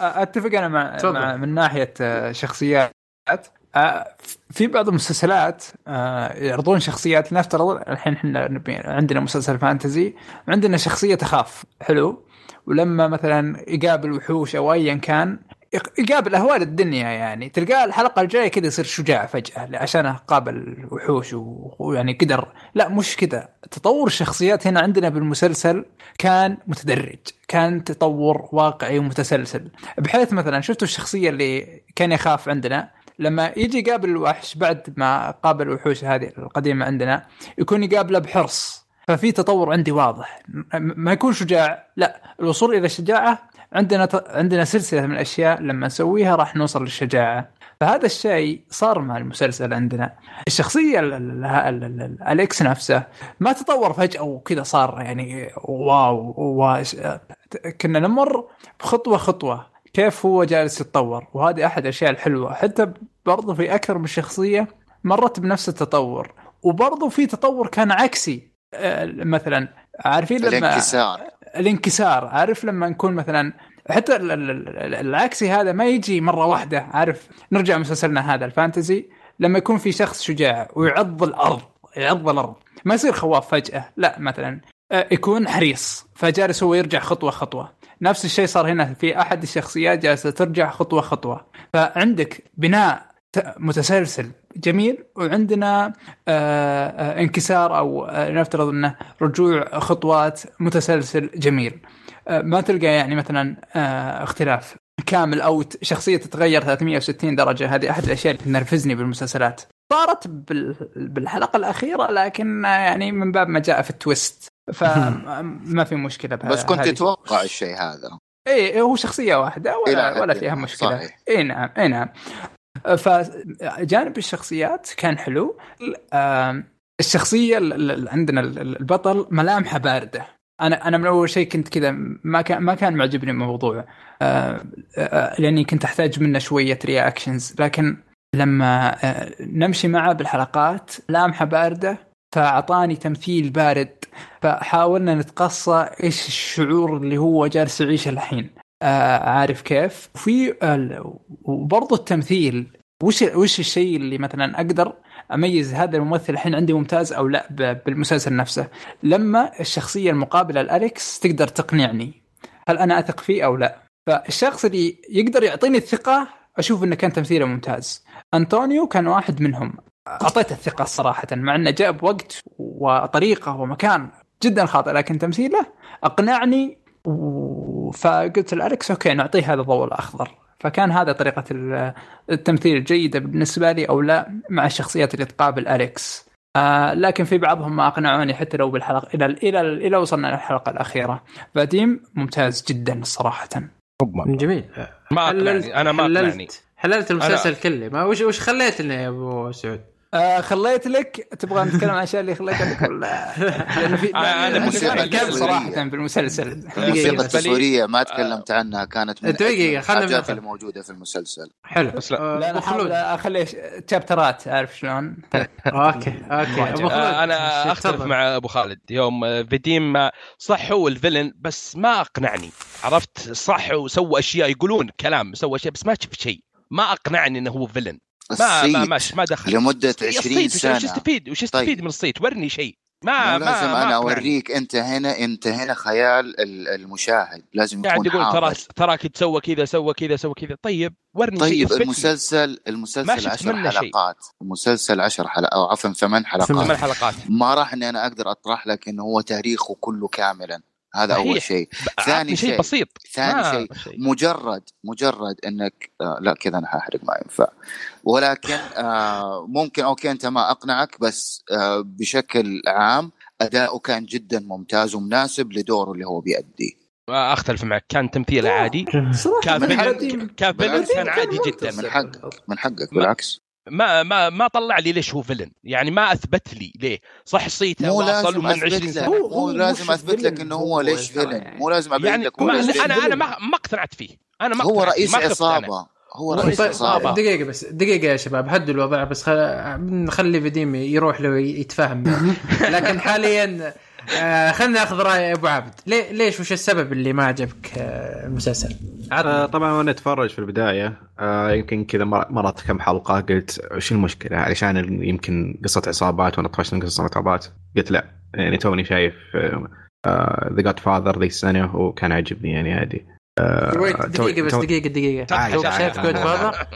أتفق أنا مع. مع من ناحية شخصيات. في بعض المسلسلات يعرضون شخصيات لنفترض الحين إحنا عندنا مسلسل فانتزي عندنا شخصية تخاف. حلو. ولما مثلا يقابل وحوش أو ايا كان يقابل أهوال الدنيا يعني. تلقاه الحلقة الجاية كذا يصير شجاع فجأة عشان قابل وحوش ويعني قدر. لا مش كذا. تطور الشخصيات هنا عندنا بالمسلسل كان متدرج كان تطور واقعي ومتسلسل. بحيث مثلا شفتوا الشخصية اللي كان يخاف عندنا؟ لما يجي يقابل الوحش بعد ما قابل الوحوش هذه القديمة عندنا يكون يقابله بحرص. ففي تطور عندي واضح. ما يكون شجاع لا. الوصول إلى الشجاعه عندنا. عندنا سلسلة من الأشياء لما نسويها راح نوصل للشجاعة. فهذا الشيء صار مع المسلسل عندنا. الشخصية ال- ال- ال- ال- ال- أليكس نفسه ما تطور فجأة وكذا صار يعني واو, واو كنا نمر خطوه خطوة كيف هو جالس يتطور. وهذه أحد الأشياء الحلوة. حتى برضو في أكثر من شخصية مرت بنفس التطور. وبرضو في تطور كان عكسي. آه، مثلا عارفين لما الانكسار. الانكسار عارف؟ لما نكون مثلا حتى ال- ال- ال- العكسي هذا ما يجي مرة واحدة عارف؟ نرجع مسلسلنا هذا الفانتزي. لما يكون في شخص شجاع ويعض الأرض يعض الأرض ما يصير خواف فجأة لا مثلا آه، يكون حريص فجالس هو يرجع خطوة خطوة. نفس الشيء صار هنا في أحد الشخصيات جالسة ترجع خطوة خطوة. فعندك بناء متسلسل جميل. وعندنا آه، آه، انكسار أو آه، نفترض إنه رجوع خطوات متسلسل جميل. ما تلقى يعني مثلا اختلاف. كامل أو شخصية تتغير 360 درجة. هذه أحد الأشياء اللي تنرفزني بالمسلسلات. صارت بال- بالحلقة الأخيرة لكن يعني من باب ما جاء في التويست. فما في مشكلة بهذا بس كنت تتوقع الشيء هذا؟ إيه هو شخصية واحدة ولا, ولا فيها مشكلة. صحيح. اي نعم اي نعم. فجانب الشخصيات كان حلو. الشخصية اللي عندنا ال- البطل ملامحه باردة. أنا أنا من أول شيء كنت كذا ما كان ما كان معجبني الموضوع. آه، آه، لأني كنت أحتاج منه شوية رياكشنز لكن لما آه، نمشي معه بالحلقات لامحه باردة فأعطاني تمثيل بارد. فحاولنا نتقصى إيش الشعور اللي هو جالس يعيشه الحين. آه عارف كيف؟ وفي وبرضه التمثيل. وش وش الشيء اللي مثلا أقدر أميز هذا الممثل الحين عندي ممتاز أو لا بالمسلسل نفسه؟ لما الشخصية المقابلة لالكس تقدر تقنعني. هل أنا أثق فيه أو لا؟ فالشخص اللي يقدر يعطيني الثقة أشوف إنه كان تمثيله ممتاز. أنطونيو كان واحد منهم. أعطيته الثقة صراحة مع إنه جاء بوقت وطريقة ومكان جدا خاطئ لكن تمثيله أقنعني و- فقلت لالكس okay نعطيه هذا الضوء الأخضر. فكان هذا طريقة ال- التمثيل الجيده بالنسبة لي أو لا مع الشخصيات اللي تقابل اليكس آه لكن في بعضهم ما أقنعوني حتى لو بالحلقة إلى إلى إلى وصلنا للحلقه الأخيرة. فديم ممتاز جدا صراحة. جميل. ما حللت أقنعني أنا ما أقنعني. حللت حللت المسلسل كله. ما وش وش خليت لنا يا أبو سعود؟ آه خليت لك تبغى نتكلم عن الاشياء اللي خليتها لك؟ ولا؟ لأنه في آه، كان التصويرية. صراحة بالمسلسل الموسيقى. التصويرية ما تكلمت عنها كانت من الحاجات بناخذ. اللي موجوده في المسلسل. حلو. بس لا. آه، لا أنا احاول أخلي chapter ات عارف شلون؟ okay okay. أبو خلود آه، أنا أختلف. مع أبو خالد. يوم آه، فاديم صح هو ال villain بس ما أقنعني. عرفت؟ صح وسوى أشياء يقولون كلام سوى أشياء بس ما شفت شيء. ما أقنعني إنه هو villain. ما ما ما, الصيت ما دخل. لمدة الصيت 20 وش- سنة. وش استفيد وش استفيد طيب. من الصيت ورني شيء. ما ما لازم ما أنا. أوريك أنت هنا أنت هنا خيال ال- المشاهد. لازم قاعد يكون يقول ترى تراك تسوى كذا سوى كذا سوى كذا. طيب ورني شيء طيب. المسلسل المسلسل شفت 10 منه شيء. حلقات. المسلسل 10 حلقات أو عفوا ثمان ثمان حلقات حلقات. ما راح إني أنا أقدر أطرح لك إنه هو تاريخه كله كاملا. هذا أول صحيح. شيء. ثاني شيء شيء- بسيط. ثاني شيء. مجرد مجرد إنك آه لا كذا أنا حاحرق ما ينفع. ولكن آه ممكن okay أنت ما أقنعك بس آه بشكل عام أداؤه كان جدا ممتاز ومناسب لدوره اللي هو بيأديه. أختلف معك. كان تمثيله عادي. صراحة كان من فيلم حقك. كان عادي جدا. من حقك. من حقك بالعكس. ما ما ما طلع لي ليش هو فيلن يعني ما أثبت لي ليه صح صيته مو واصل لازم من 20 اثبت لك سنة هو- مو هو لازم أثبت لك إنه هو ليش فيلن. مو لازم ابين يعني لك هو ما ليش أنا. أنا ما ما اقتنعت فيه أنا ما هو اقتنعت فيه، رئيس. عصابة هو رئيس طيب، عصابة دقيقة بس دقيقة يا شباب هدوا الوضع بس خل... نخلي فيديم يروح له يتفاهم معه. لكن حاليا آه خلينا ناخذ رأي أبو عابد ليه ليش وش السبب اللي ما عجبك آه المسلسل؟ آه طبعا وأنا أتفرج في البداية. آه يمكن كذا مر- مرت كم حلقة قلت وش المشكلة؟ علشان يمكن قصة عصابات وأنا طفشت من قصة عصابات. قلت لا يعني توني شايف The Godfather ذي السنة وكان عجبني يعني عادي. آه، دقيقة بس شوف عادي، شايف. Godfather؟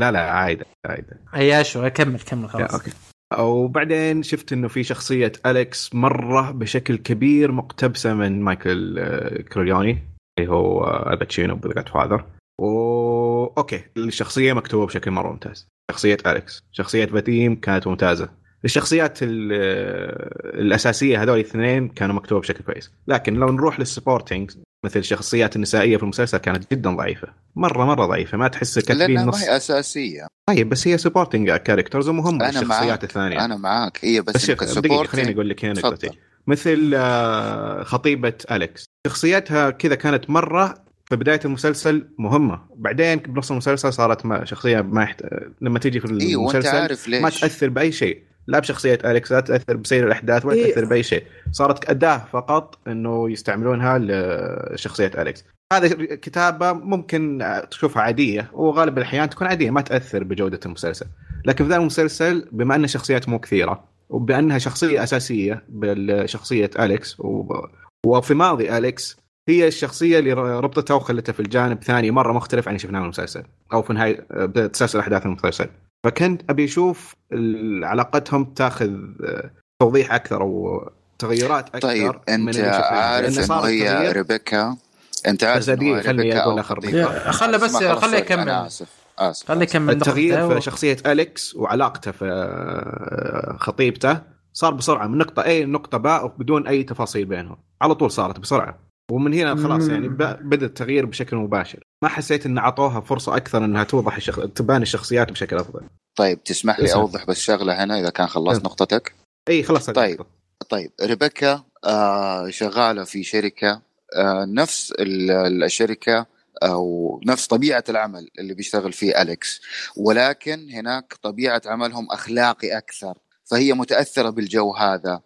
لا لا عادي عادي. اياشو كمل كمل يا، خلاص. okay. وبعدين شفت إنه في شخصية أليكس مرة بشكل كبير مقتبسة من مايكل آه، كورليوني اللي هو آه، الباتشينو ب The Godfather. و okay الشخصية مكتوبة بشكل مرة ممتاز. شخصية أليكس. شخصية فاديم كانت ممتازة. الشخصيات ال- آه، الأساسية هذول الاثنين كانوا مكتوبة بشكل كويس. لكن لو نروح لل supporting مثل الشخصيات النسائية في المسلسل كانت جدا ضعيفة. مرة مرة ضعيفة ما تحس كاتبين لأنها ما نص. هي أساسية. طيب بس هي supporting characters ومهمه أنا الشخصيات الثانية. أنا معاك. هي بس بس دقيقة supporting- خليني أقول لك هنا. نقطتي. مثل آه، خطيبة أليكس. شخصيتها كذا كانت مرة في بداية المسلسل مهمة. بعدين بنص المسلسل صارت ما شخصية ما يحت... لما تيجي في أيوه وأنت المسلسل عارف ليش. ما تأثر بأي شيء. لا بشخصية أليكس لا تأثر بسير الأحداث ولا إيه. تأثر بأي شيء. صارت أداة فقط أنه يستعملونها لشخصية أليكس. هذه كتابة ممكن تشوفها عادية وغالب الأحيان تكون عادية ما تأثر بجودة المسلسل. لكن في ذا المسلسل بما أن الشخصيات مو كثيرة وبأنها شخصية أساسية بشخصيه أليكس و... وفي ماضي أليكس هي الشخصية اللي ربطتها وخلتها في الجانب ثاني مرة مختلف عن اللي شفناه في المسلسل أو في نهاية تسلسل أحداث المسلسل. فكنت أبي أشوف علاقتهم تاخذ آه، توضيح أكثر أو تغيرات أكثر طيب أنت. عارف انه هي ريبيكا أنت عارف أو آخر خطيبة. يا- خله بس- سوري، يكمل. أنا آسف آسف خليه يكمل التغيير. في شخصية أليكس وعلاقته في آه، خطيبته صار بسرعة من نقطة A لنقطة باء بدون أي تفاصيل بينهم على طول صارت بسرعة ومن هنا خلاص. يعني بدأ التغيير بشكل مباشر ما حسيت إن أعطوها فرصة أكثر إنها توضح الشخ... تبان الشخصيات بشكل أفضل طيب تسمح لي. أوضح بس شغلة هنا إذا كان خلصت. نقطتك إي خلاص طيب. طيب ريبيكا آه شغالة في شركة آه نفس ال- الشركة أو نفس طبيعة العمل اللي بيشتغل فيه أليكس ولكن هناك طبيعة عملهم أخلاقي أكثر فهي متأثرة بالجو هذا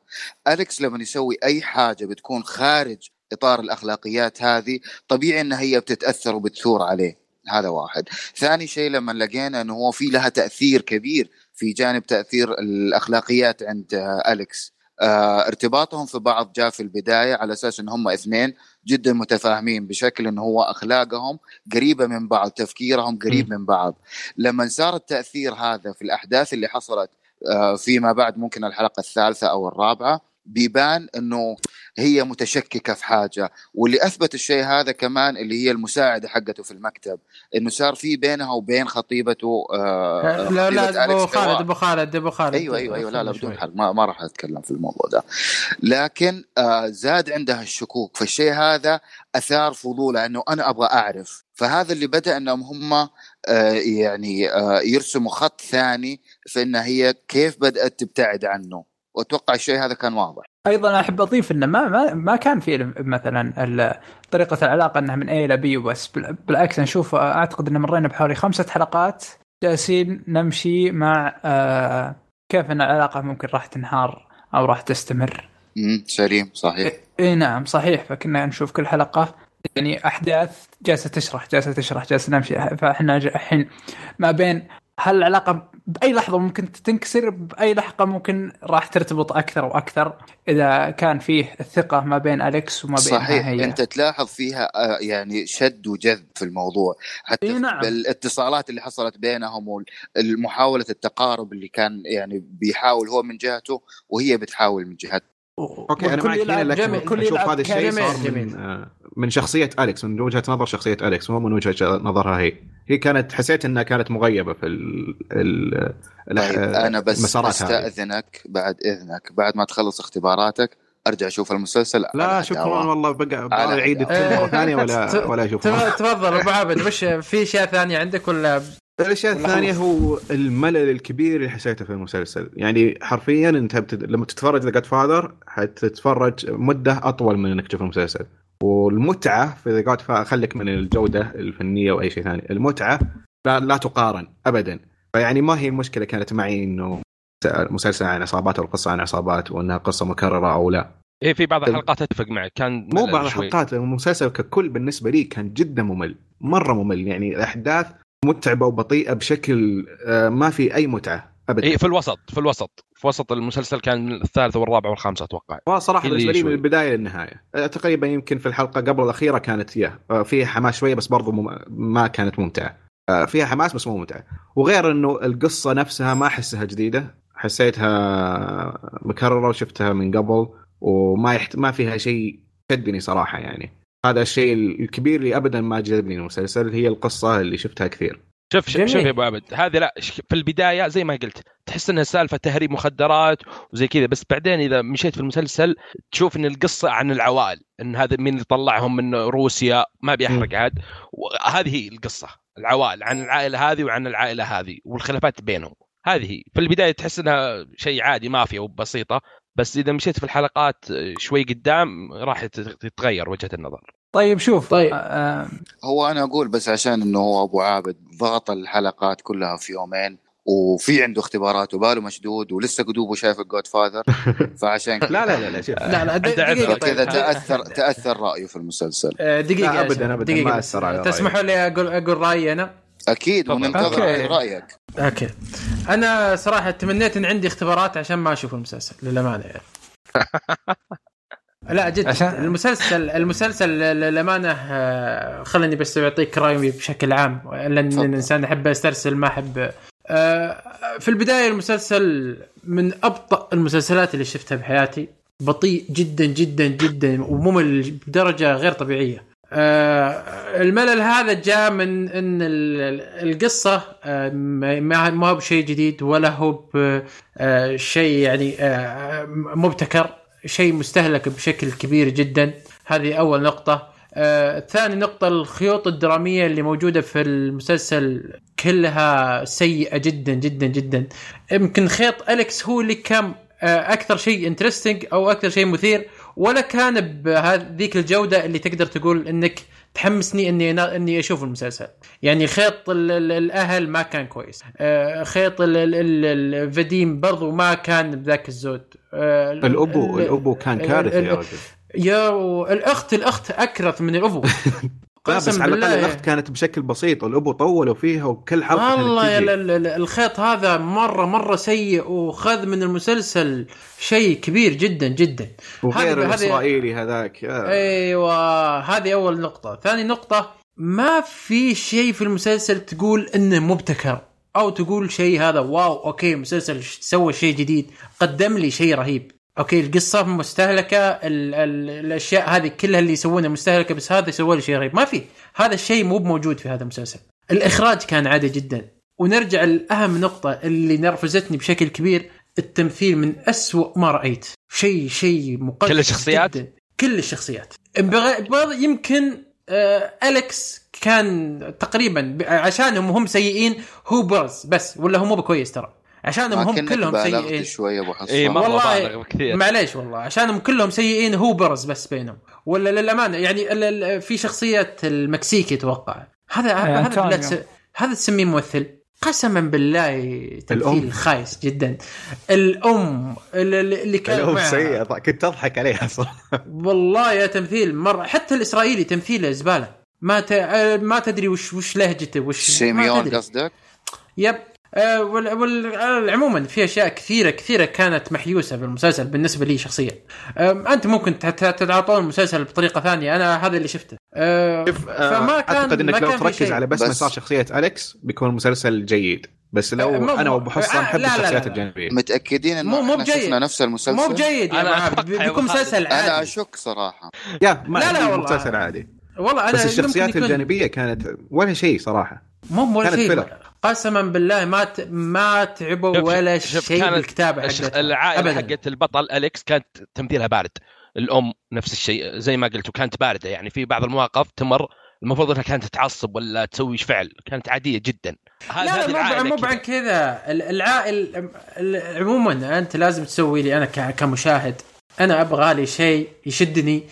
أليكس لما يسوي أي حاجة بتكون خارج إطار الأخلاقيات هذه طبيعي ان هي بتتأثر وبتثور عليه. هذا واحد. ثاني شيء لما لقينا إنه هو في لها تأثير كبير في جانب تأثير الأخلاقيات عند أليكس. آه، ارتباطهم في بعض جاء في البداية على أساس إن هم اثنين جدا متفاهمين بشكل إنه هو أخلاقهم قريبة من بعض تفكيرهم قريب من بعض. لما صار التأثير هذا في الأحداث اللي حصلت آه، فيما بعد ممكن الحلقة الثالثة أو الرابعة بيبان إنه هي متشككة في حاجة. واللي أثبت الشيء هذا كمان اللي هي المساعدة حقته في المكتب. إنه صار في بينها وبين خطيبته آه لا لا أبو. خالد أبو خالد أبو خالد. أيوه أيوه أيوه. لا لا بدون. حرق. ما, ما راح أتكلم في الموضوع ده. لكن آه زاد عندها الشكوك. فالشيء هذا أثار فضولها إنه أنا أبغى أعرف. فهذا اللي بدأ إنهم هم آه يعني آه يرسموا خط ثاني في إن هي كيف بدأت تبتعد عنه. وأتوقع الشيء هذا كان واضح. أيضا أحب أضيف إنه ما ما, ما كان في مثلا طريقة العلاقة إنها من اي إلى بي وبس. بال- بالعكس نشوف أعتقد ان مرينا بحوالي خمسة حلقات. جالسين نمشي مع آه كيف إن العلاقة ممكن راح تنهار أو راح تستمر. امم سليم صحيح. اي نعم صحيح. فكنا نشوف كل حلقة يعني أحداث جالسة تشرح جالسة تشرح جالسة نمشي. فإحنا الحين ما بين هل العلاقة بأي لحظة ممكن تنكسر بأي لحظه ممكن راح ترتبط أكثر وأكثر إذا كان فيه الثقه ما بين أليكس وما بينها صحيح هي أنت تلاحظ فيها آه، يعني شد وجذب في الموضوع حتى إي نعم. بالاتصالات اللي حصلت بينهم والمحاولة التقارب اللي كان يعني بيحاول هو من جهته وهي بتحاول من جهتها okay أنا معك هنا لكن أشوف هذا الشيء جميل- صار من جميل. آه، من شخصية أليكس من وجهة نظر شخصية أليكس مو من وجهة نظرها هي. هي كانت حسيت إنها كانت مغيبة في ال ال طيب أنا بس. أستأذنك بعد إذنك بعد ما تخلص اختباراتك أرجع أشوف المسلسل لا شكرا. والله بقى اعيد مره ثانية ت- ولا ولا اشوفه تفضل أبو عابد وش في أشياء ثانية عندك ولا الأشياء الثانية هو الملل الكبير اللي حسيته في المسلسل. يعني حرفيا أنت بتد... لما تتفرج ذا فاذر حتتفرج مدة أطول من إنك تشوف المسلسل. والمتعة في ذا جاد خليك من الجودة الفنية وأي شيء ثاني. المتعة لا, لا تقارن ابدا. فيعني ما هي المشكلة كانت معي إنه مسلسل عن عصابات أو قصة عن عصابات وأنها قصة مكررة أو لا. إيه في بعض الحلقات اتفق معك كان مو بعض. الحلقات المسلسل ككل بالنسبة لي كان جدا ممل مرة ممل. يعني الأحداث متعبة وبطيئة بشكل آه، ما في أي متعة. ابدا. إيه في الوسط في الوسط. في وسط المسلسل كان الثالث والرابع والخامس أتوقع. وصراحه اللي بالنسبة لي من. البداية للنهاية. آه، تقريبا يمكن في الحلقة قبل الأخيرة كانت يا آه، فيها حماس شوية بس برضو. ما كانت ممتعة. آه، فيها حماس بس مو ممتعة. وغير إنه القصة نفسها ما أحسها جديدة. حسيتها مكررة وشفتها من قبل وما يحت... ما فيها شيء شدني صراحة يعني. هذا الشيء الكبير اللي ابدا ما جذبني المسلسل هي القصة اللي شفتها كثير. شوف شوف. شوف يا أبو عبد. هذه لا في البداية زي ما قلت تحس انها سالفه تهريب مخدرات وزي كذا بس بعدين إذا مشيت في المسلسل تشوف إن القصة عن العوائل إن هذا مين اللي طلعهم من روسيا ما بيحرق عاد. وهذه هي القصة العوائل عن العائلة هذه وعن العائلة هذه والخلافات بينهم. هذه هي. في البداية تحس إنها شيء عادي مافيا وبسيطة بس إذا مشيت في الحلقات شوي قدام راح تت- تتغير وجهة النظر. طيب شوف طيب. آه هو أنا أقول بس عشان إنه هو أبو عابد ضغط الحلقات كلها في يومين وفي عنده اختبارات وباله مشدود ولسه قدوبه شايف الجود فاذر فعشان كذا لا لا لا, لا شوف لا لا أنت دقيقة. طيب. كذا تأثر تأثر رأيه في المسلسل آه، دقيقة لا، أبداً، دقيقة ما. أثر على تسمحوا لي أقول أقول رأيي أنا أكيد. وننتظر. رأيك أوكي أنا صراحة تمنيت إن عندي اختبارات عشان ما أشوف المسلسل للأمانة يعني لا جد. عشان- المسلسل المسلسل للأمانة آه، خليني بس أعطيك رأيي بشكل عام. لأن. الإنسان أحب أسترسل ما أحب. آه، في البداية المسلسل من أبطأ المسلسلات اللي شفتها بحياتي. بطيء جدا جدا جدا وممل بدرجة غير طبيعية. آه، الملل هذا جاء من إن ال- ال- القصة ما هو بشيء جديد ولا هو ب- آه، شيء يعني مبتكر. شيء مستهلك بشكل كبير جدا. هذه أول نقطة. آه، ثاني نقطة الخيوط الدرامية اللي موجودة في المسلسل كلها سيئة جدا جدا جدا. يمكن خيط أليكس هو اللي كان آه، أكثر شيء انترستنج أو أكثر شيء مثير ولا كان بهذيك الجودة اللي تقدر تقول إنك تحمسني إني إني أشوف المسلسل. يعني خيط ال- ال- الأهل ما كان كويس. آه، خيط ال- ال- ال- الفديم برضو ما كان بذاك الزود. ال- الابو ال- الأبو كان ال- يا رجل. يا و- الأخت الأخت اكرث من الأبو. لا بس على الأقل. الأخت كانت بشكل بسيط. والابو طولوا فيها وكل حلقة والله يا الخيط هذا مرة مرة سيء وخذ من المسلسل شيء كبير جدا جدا. وغير الإسرائيلي هذاك أيوه هذه أول نقطة، ثاني نقطة ما في شيء في المسلسل تقول إنه مبتكر. أو تقول شيء هذا wow okay مسلسل سوى شيء جديد، قدم لي شيء رهيب. okay القصة مستهلكة ال ال الأشياء هذه كلها اللي يسوونها مستهلكة بس هذا سوى لي شيء رهيب، ما في، هذا الشيء مو موجود في هذا المسلسل. الإخراج كان عادي جدا. ونرجع لأهم نقطة اللي نرفزتني بشكل كبير التمثيل من أسوأ ما رأيت شيء شيء مقدس كل الشخصيات؟ جداً. كل الشخصيات يمكن آه أليكس كان تقريبا عشانهم هم سيئين هو برز بس ولا هو مو بكويس ترى. عشانهم هم كلهم سيئين. شوي أبو حسان اي مره والله معليش والله عشانهم كلهم سيئين هو برز بس بينهم. ولا للأمانة يعني ال- ال- في شخصيه المكسيكي أتوقع. هذا هذا. بالله تس- هذا تسميه ممثل. قسما بالله تمثيل. خايس جدا. الأم ال- ال- اللي كان الأم. سيئة كنت أضحك عليها صراحة. والله يا تمثيل مرة حتى الإسرائيلي تمثيله زبالة. ما ت... ما تدري وش وش لهجته وش ما سيميون تدري. قصدك؟ يب آه، وال- وال- آه، عموما في أشياء كثيره كثيرة كانت محيوسة بالمسلسل بالنسبة لي شخصيا آم، أنت ممكن تت- تتعاطون المسلسل بطريقة ثانية أنا هذا اللي شفته آه، شوف آه، فما كان أعتقد ما انك لو تركز. على بس, بس- مسار شخصية أليكس بيكون المسلسل جيد بس لو آه، مو- أنا وابو آه، لا، لا، الشخصيات. الجانبية متأكدين إنه مو- مو بجيد. شفنا نفس المسلسل مو بجيد يا معاذ أتوقع بيكون مسلسل أنا عادي أشك صراحة يا ما لا، لا، والله. مسلسل عادي والله أنا بس الشخصيات يكون- الجانبية كانت ولا شيء صراحة. مو ولا شيء. قسما بالله ما ت... ما تعبوا ولا شيء كانت بالكتابه حقتها العائلة. حقت البطل أليكس كانت تمثيلها بارد. الأم نفس الشيء زي ما قلت وكانت باردة. يعني في بعض المواقف تمر المفروض إنها كانت تعصب ولا تسوي فعل. كانت عادية جدا. هذه لا لا مو مو كذا. عن كذا. ال- العائل ال- عموما أنت لازم تسوي لي أنا ك- كمشاهد. أنا أبغى لي شيء يشدني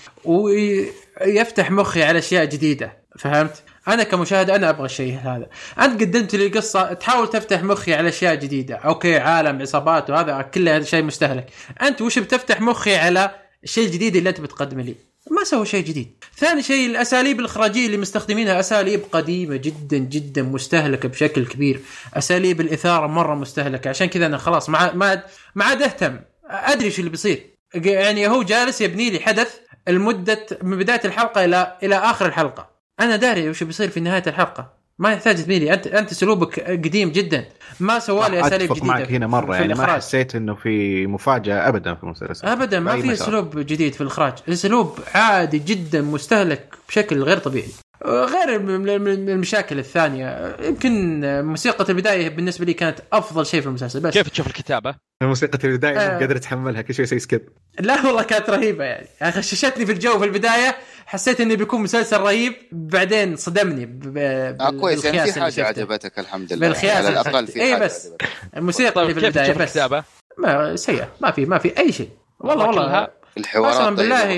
ويفتح مخي على أشياء جديدة فهمت؟ أنا كمشاهد أنا أبغى الشيء هذا. أنت قدمت لي قصة تحاول تفتح مخي على أشياء جديدة. أوكي عالم عصابات وهذا كله شيء مستهلك. أنت وش بتفتح مخي على الشيء الجديد اللي أنت بتقدمه لي؟ ما سووا شيء جديد. ثاني شيء الأساليب الإخراجية اللي مستخدمينها أساليب قديمة جدا جدا مستهلكة بشكل كبير. أساليب الإثارة مرة مستهلكة. عشان كذا أنا خلاص ما ما ما عاد أهتم. أدري شو اللي بيصير. يعني هو جالس يبني لي حدث المدة من بداية الحلقة إلى إلى آخر الحلقة. أنا داري وش بيصير في نهاية الحلقة. ما يحتاج تبني لي انت أنت اسلوبك قديم جدا. ما سوى لي أساليب أتفق جديدة معك هنا مرة. في يعني ما الإخراج. حسيت إنه في مفاجأة ابدا في المسلسل. ابدا. ما في. اسلوب جديد في الإخراج. اسلوب عادي جدا مستهلك بشكل غير طبيعي. غير الم- المشاكل الثانية يمكن موسيقى البداية بالنسبة لي كانت أفضل شيء في المسلسل بس كيف تشوف الكتابة؟ موسيقى البداية آه. مو قادر اتحملها كل شوي يسوي سكيب لا والله كانت رهيبة يعني غششتني في الجو في البداية حسيت انه بيكون مسلسل رهيب بعدين صدمني ب- آه كويس يعني في حاجة شفته. عجبتك الحمد لله بالخياس على الأقل. في اي بس. الموسيقى اللي طيب في كيف البداية تشوف بس الكتابة؟ ما سيئة ما في ما في أي شيء والله والله؟ قسماً الحوارات بالله.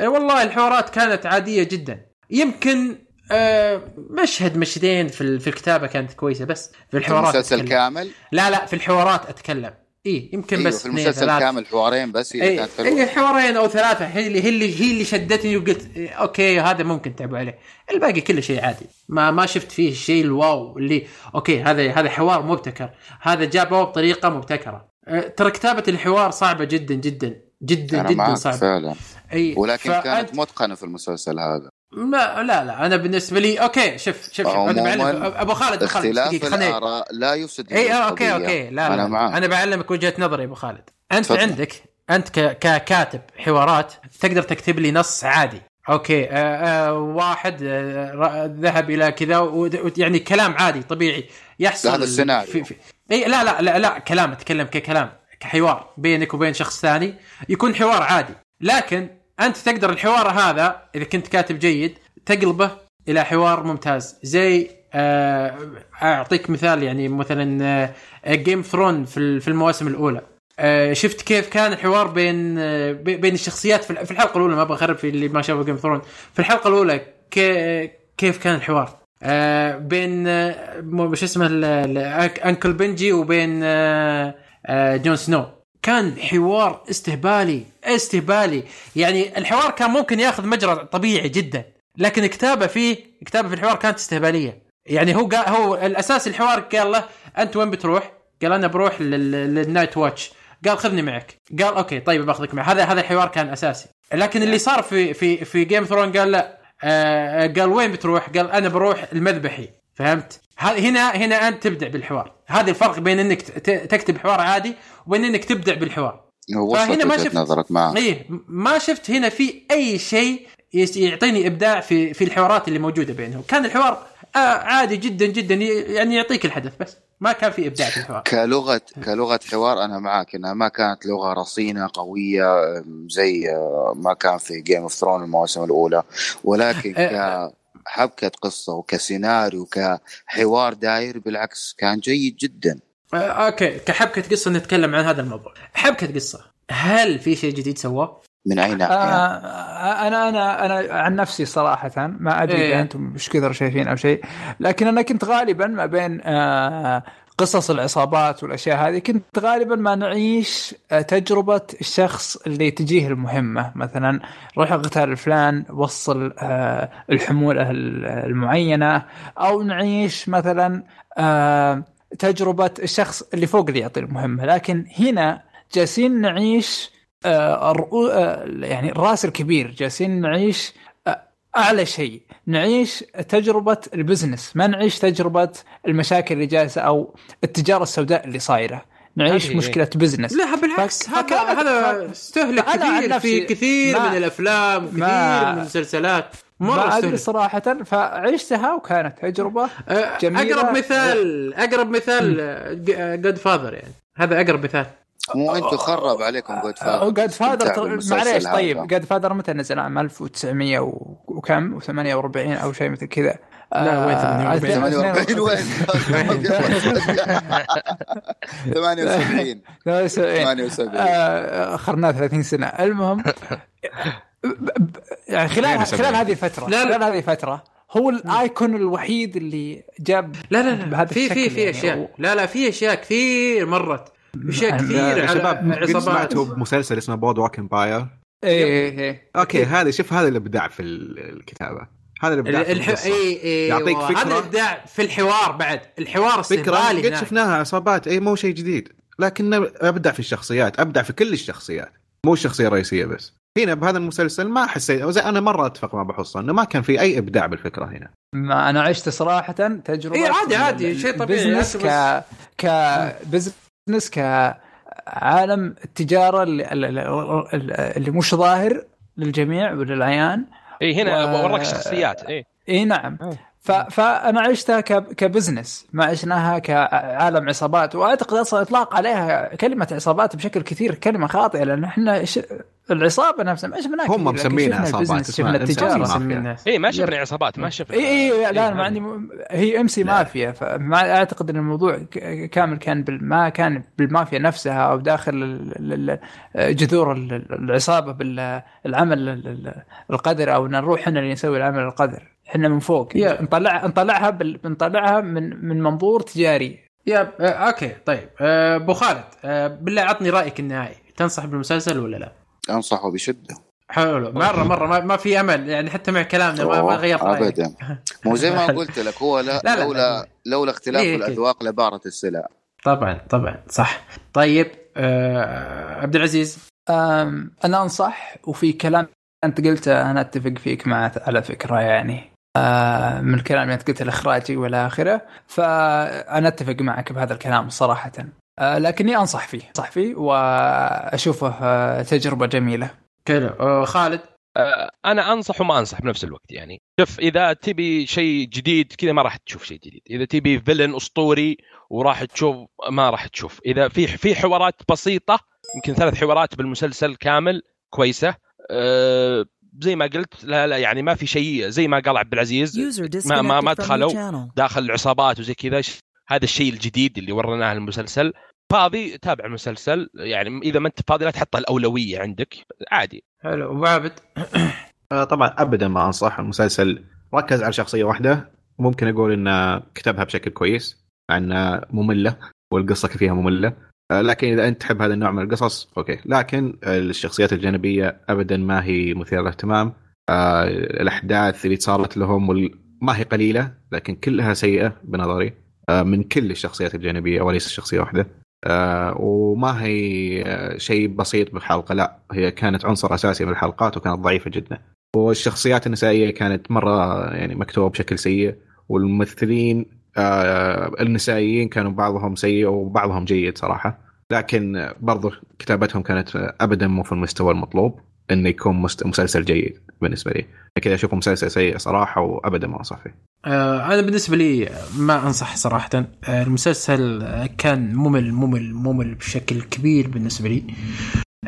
إيه والله الحوارات كانت عادية جدا يمكن آه مشهد مشهدين في في الكتابة كانت كويسة بس في الحوارات المسلسل أتكلم. كامل؟ لا لا في الحوارات أتكلم. اي يمكن أيوه بس في المسلسل ثلاث كامل حوارين بس هي اي كانت اي حلوة حوارين أو ثلاثة. هي اللي هي اللي هي اللي شدتني وقلت إيه، okay هذا ممكن تعبوا عليه. الباقي كله شيء عادي. ما ما شفت فيه الشيء ال wow اللي okay هذا هذا حوار مبتكر. هذا جابه بطريقة مبتكرة. أه، ترى كتابة الحوار صعبة جدا جدا جدا جدا معك صعبة. فعلا. اي ولكن فأنت- كانت متقنة في المسلسل هذا. لا لا لا. أنا بالنسبة لي okay شوف شوف شوف. أنا أبو خالد أبو خالد اختلاف الآراء لا يفسد اي آه، okay. okay. لا أنا لا. معك أنا بعلمك وجهة نظري يا أبو خالد. أنت تفضل. عندك أنت ككاتب حوارات تقدر تكتب لي نص عادي. okay آه آه واحد آه ذهب إلى كذا يعني كلام عادي طبيعي. يحصل هذا السيناريو. في في اي لا لا لا لا. كلام أتكلم ككلام كحوار بينك وبين شخص ثاني يكون حوار عادي. لكن أنت تقدر الحوار هذا إذا كنت كاتب جيد تقلبه إلى حوار ممتاز. زي آه، أعطيك مثال يعني مثلا Game of Thrones في ال- في المواسم الأولى. آه، شفت كيف كان الحوار بين آه، بي- بين الشخصيات في ال- في الحلقة الأولى ما أبغى أخرب في اللي ما شافوا Game of Thrones في الحلقة الأولى كي- كيف كان الحوار؟ آه، بين آه، شو اسمه uncle Benjen وبين آه، آه، Jon Snow. كان حوار استهبالي استهبالي. يعني الحوار كان ممكن ياخذ مجرى طبيعي جدا لكن كتابة فيه كتابة في الحوار كانت استهبالية. يعني هو قال هو الأساس الحوار قال له أنت وين بتروح؟ قال أنا بروح لل- لل Night's Watch قال خذني معك. قال okay طيب باخذك معي. هذا هذا الحوار كان أساسي. لكن اللي صار في في في Game of Thrones قال لا آه قال وين بتروح؟ قال أنا بروح المذبحي. فهمت؟ هنا هنا أنت تبدع بالحوار. هذا الفرق بين إنك تكتب حوار عادي وبين إنك تبدع بالحوار. فهنا ما شفت نظرك معك إيه ما شفت هنا في أي شيء يعطيني إبداع في في الحوارات اللي موجودة بينهم. كان الحوار آه عادي جدا جدا يعني يعطيك الحدث بس. ما كان في إبداع في الحوار. كلغة كلغة حوار أنا معك إنها ما كانت لغة رصينة قوية زي آه، ما كان في Game of Thrones المواسم الأولى. ولكن آه، كحبكة قصة وكسيناريو كحوار داير بالعكس كان جيد جدا آه okay كحبكة قصة نتكلم عن هذا الموضوع حبكة قصة هل في شيء جديد سواه؟ من أي ناحية؟ آه أنا أنا أنا عن نفسي صراحة ما أدري إيه. اذا أنتم إيش كثر شايفين أو شيء لكن أنا كنت غالبا ما بين آه قصص العصابات والأشياء هذه كنت غالبا ما نعيش آه، تجربة الشخص اللي تجيه المهمة. مثلا روح اغتال فلان وصل آه، الحمولة ال- المعينة. أو نعيش مثلا آه، تجربة الشخص اللي فوق اللي يعطي المهمة. لكن هنا جالسين نعيش يعني الراس الكبير. جالسين نعيش أعلى شيء. نعيش تجربة ال business ما نعيش تجربة المشاكل اللي جالسة أو التجارة السوداء اللي صايرة. نعيش مشكلة business. لا بالعكس فك- هذا هذا استهلك كثير في كثير ما- من الأفلام وكثير ما- من المسلسلات ما أدري صراحة فعشتها وكانت تجربة آه، جميلة. اقرب مثال أقرب مثال Godfather يعني. هذا أقرب مثال. مو أنتم خرب عليكم Godfather Godfather معليش طيب جاد فادر متى نزل؟ عام 1900 و- وكم؟ و48 أو شيء مثل كذا. لا، وين 48 48 وين؟ 78 78 آه، أخرناه 30 سنة. المهم يعني خلال 72. خلال هذه الفترة لا، لا. خلال هذه الفترة هو الآيكون الوحيد اللي جاب لا لا لا. بهذا في في في يعني. أشياء. لا لا في أشياء كثير مرت. اشياء يا كثير يا على شباب عصابات سمعتوا بمسلسل اسمه Boardwalk Empire إيه إيه إيه. okay هذا شوف هذا الإبداع في ال- الكتابة. هذا الإبداع في الح... اي اي يعطيك فكرة. هذا الإبداع في الحوار بعد. الحوار فكرة استهبالي قد. شفناها عصابات. اي مو شيء جديد. لكن أبدع في الشخصيات أبدع في كل الشخصيات. مو الشخصية الرئيسية بس. هنا بهذا المسلسل ما حسيت زي أنا مرة أتفق مع أبو حصة إنه ما كان في أي إبداع بالفكرة هنا. ما أنا عشت صراحة تجربة إيه، عادي- عادي، شيء طبيعي، business ك ك business كعالم التجارة اللي, اللي اللي مش ظاهر للجميع وللعيان. اي هنا و- وراك شخصيات اي اي نعم. ف... فأنا عشتها ك... ك business. ما عشناها كعالم عصابات. وأعتقد أصلا إطلاق عليها كلمة عصابات بشكل كثير كلمة خاطئة لأن إحنا ش... العصابة نفسها ما شفناها هم مسمينها عصابات، شفنا التجارة. اي ما شفنا عصابات ما شفنا. اي اي لا إيه، أنا ما عندي م... هي McMafia. فما أعتقد إن الموضوع كامل كان بال... ما كان بالمافيا نفسها أو داخل جذور ال- العصابة بالعمل ال- ال- القدر أو نروح إحنا اللي نسوي العمل القدر. إحنا من فوق يا. نطلع نطلعها بال... نطلعها من من منظور تجاري. يا آه، أوكي طيب. آه، أبو خالد آه، بالله عطني رأيك النهائي. تنصح بالمسلسل ولا لا؟ أنصحه بشدة. حلو. مره مرة ما, ما في أمل يعني حتى مع كلامنا ما, ما غيرت رأيك. ابدا. مو زي ما قلت لك هو لا لا، لا. لولا لولا اختلاف إيه، أكيد. الأذواق لبارت السلع. طبعا طبعا صح. طيب آه عبد العزيز. أنا أنصح وفي كلام أنت قلته أنا أتفق فيك مع على فكرة يعني. من الكلام اللي أنت قلته الاخراجي والى آخره. فأنا أتفق معك بهذا الكلام صراحة. آه، لكني أنصح فيه أنصح فيه وأشوفه آه، تجربة جميلة. حلو. آه خالد؟ آه، أنا أنصح وما أنصح بنفس الوقت يعني. شوف إذا تبي شيء جديد كذا ما راح تشوف شيء جديد. إذا تبي فيلن أسطوري وراح تشوف ما راح تشوف. إذا في في حوارات بسيطة يمكن ثلاث حوارات بالمسلسل كامل كويسة. أه زي ما قلت لا لا يعني ما في شيء زي ما قال عبد العزيز ما ما ما دخلوا. داخل العصابات وزي كذا. ش- هذا الشيء الجديد اللي ورناه المسلسل. فاضي تابع المسلسل يعني إذا ما أنت فاضي لا تحط الأولوية عندك. عادي. حلو. أبو عابد. آه، طبعا ابدا ما أنصح. المسلسل ركز على شخصية واحدة. ممكن أقول انه كتبها بشكل كويس مع إنها مملة والقصة فيها مملة. لكن إذا أنت تحب هذا النوع من القصص أوكي. لكن الشخصيات الجانبية ابدا ما هي مثيرة للاهتمام. آه، الأحداث اللي صارت لهم ما هي قليلة لكن كلها سيئة بنظري. آه، من كل الشخصيات الجانبية وليس شخصية واحدة. آه، وما هي آه، شيء بسيط بالحلقة لا. هي كانت عنصر أساسي من الحلقات وكانت ضعيفة جدا. والشخصيات النسائية كانت مرة يعني مكتوبة بشكل سيء. والممثلين آه، النسائيين كانوا بعضهم سيء وبعضهم جيد صراحة. لكن برضو كتابتهم كانت ابدا مو في المستوى المطلوب إنه يكون مسلسل جيد بالنسبة لي. كذا أشوفه مسلسل سيء صراحة وابدا ما انصح فيه آه أنا بالنسبة لي ما أنصح صراحة. آه المسلسل آه، كان ممل ممل ممل بشكل كبير بالنسبة لي.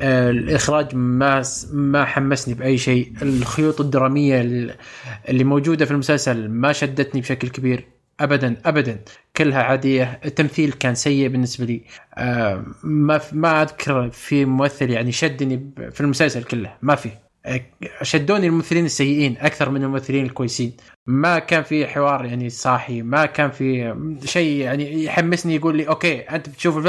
آه الإخراج ما ما حمسني بأي شيء. الخيوط الدرامية ال- اللي موجودة في المسلسل ما شدتني بشكل كبير. ابدا ابدا. كلها عادية. التمثيل كان سيء بالنسبة لي. آه ما ما أذكر في ممثل يعني شدني في المسلسل كله. ما في. آه، شدوني الممثلين السيئين أكثر من الممثلين الكويسين. ما كان في حوار يعني صاحي. ما كان في شيء يعني يحمسني يقول لي أوكي أنت بتشوف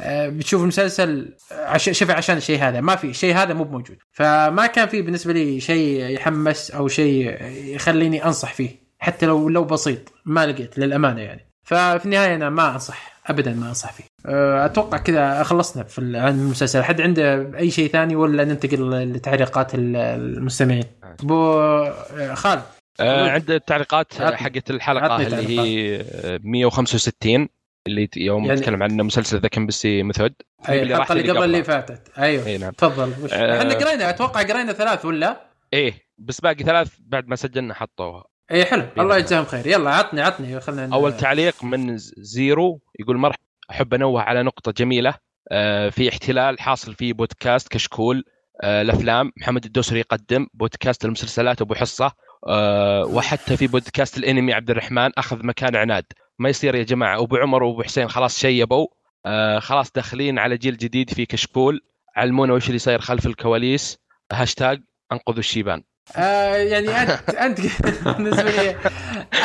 آه، بتشوف المسلسل شوفي عشان الشيء هذا. ما في. شيء هذا مو موجود فما كان في بالنسبة لي شيء يحمس أو شيء يخليني أنصح فيه. حتى لو لو بسيط ما لقيت للأمانة يعني. ففي النهاية أنا ما أنصح ابدا ما أنصح فيه. أه، أتوقع كذا خلصنا في عن المسلسل. حد عنده أي شيء ثاني ولا ننتقل لتعليقات ال- المستمعين؟ أبو أه، خالد. آه عند التعليقات. حقت الحلقة اللي هي آه، 165 اللي يوم يعني- نتكلم عن مسلسل The Kominsky Method. أي اللي الحلقة اللي قبل اللي. فاتت. أيوه. إي نعم. تفضل. وش- آه. إحنا قرينا أتوقع قرينا ثلاث ولا؟ إيه بس باقي ثلاث بعد ما سجلنا حطوها. اي حلو. الله يجزاهم خير. يلا عطني عطني. خلينا أول تعليق من زيرو يقول مرحبا أحب أنوه على نقطة جميلة آه، في احتلال حاصل في بودكاست كشكول آه، الأفلام. محمد الدوسري يقدم بودكاست المسلسلات أبو حصة آه، وحتى في بودكاست الأنمي عبد الرحمن أخذ مكان عناد. ما يصير يا جماعة أبو عمر وأبو حسين خلاص شيبوا خلاص داخلين على جيل جديد في كشكول. علمونا وش اللي صاير خلف الكواليس. هاشتاج أنقذوا الشيبان. آه يعني انت أنت بالنسبة لي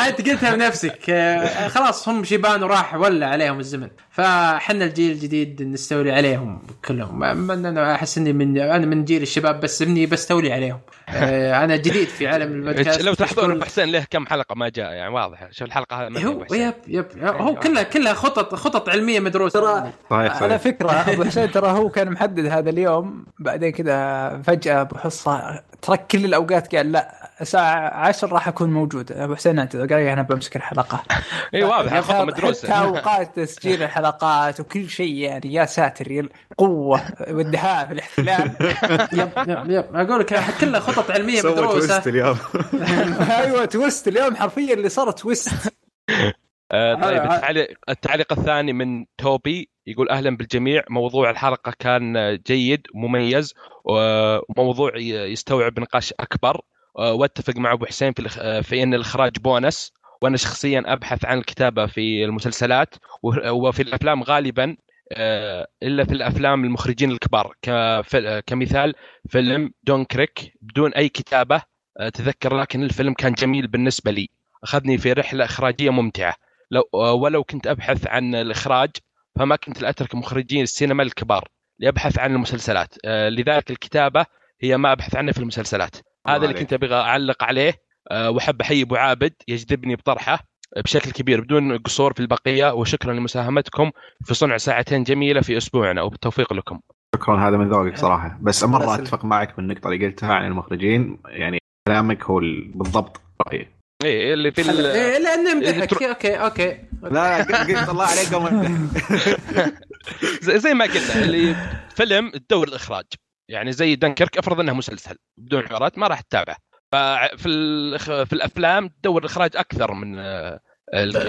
انت قلتها بنفسك. آه خلاص هم شيبان وراح ولا عليهم الزمن. فحنا الجيل الجديد نستولي عليهم كلهم. أنا أحس إني من أنا من جيل الشباب بس إني بستولي عليهم. آه أنا جديد في عالم البودكاست. لو تلاحظون كل- ابو حسين له كم حلقة؟ ما جاء يعني واضح. شوف الحلقة هذه ما في هو. يب يب. هو كلها كلها خطط خطط علمية مدروسة. ترى صحيح على صحيح فكرة أبو حسين ترى هو كان محدد هذا اليوم. بعدين كذا فجأة أبو حصة ترك كل الأوقات قال لا الساعة 10 راح أكون موجود. أبو حسين اعتذر قال أنا بمسك الحلقة. إي واضح يا الخطه حتى مدروسة. أوقات تسجيل الحلقات وكل شيء يعني يا ساتر يا القوة والدهاء في الاحتلال. yep yep yep. أقول لك كلها خطط علمية سوى مدروسة. twist اليوم. أيوه twist اليوم حرفيا اللي صار twist. آه طيب التعليق, التعليق الثاني من توبي يقول أهلا بالجميع. موضوع الحلقة كان جيد ومميز وموضوع يستوعب نقاش أكبر. واتفق مع أبو حسين في آه، في إن الإخراج بونس وأنا شخصيا أبحث عن الكتابة في المسلسلات وفي الأفلام غالبا آه، إلا في الأفلام المخرجين الكبار كمثال فيلم دونكريك بدون أي كتابة آه، تذكر لكن الفيلم كان جميل بالنسبة لي أخذني في رحلة إخراجية ممتعة. لو ولو كنت أبحث عن الإخراج فما كنت أترك مخرجين السينما الكبار لأبحث عن المسلسلات آه، لذلك الكتابة هي ما أبحث عنها في المسلسلات. هذا اللي. كنت أبغى أعلق عليه. آه، وأحب أحيي أبو عابد يجذبني بطرحه بشكل كبير بدون قصور في البقية. وشكرا لمساهمتكم في صنع ساعتين جميلة في أسبوعنا وبالتوفيق لكم. شكرا هذا من ذوقك صراحة. بس مره بس- أتفق معك بالنقطه اللي قلتها عن المخرجين. يعني كلامك هو ال- بالضبط رايي إيه اللي في ال- إيه لأنه مدحك ترو- أوكي أوكي. لا قلت الله عليك زي ما قلنا اللي فيلم تدور الإخراج. يعني زي دنكرك افرض انه مسلسل بدون حوارات ما راح تتابعه. ففي في الافلام تدور الاخراج أكثر من آه،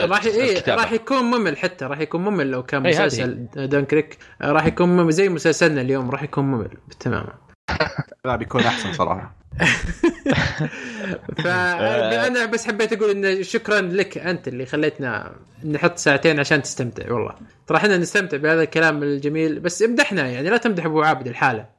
راح إيه. راح يكون ممل حتى راح يكون ممل لو كان إيه،. مسلسل دانكريك راح يكون ممل زي مسلسلنا اليوم راح يكون ممل تماما. لا بيكون أحسن صراحة. فانا بس حبيت أقول إن شكرا لك أنت اللي خليتنا نحط ساعتين عشان تستمتع والله. ترى إحنا نستمتع بهذا الكلام الجميل بس امدحنا يعني لا تمدح أبو عابد الحالة.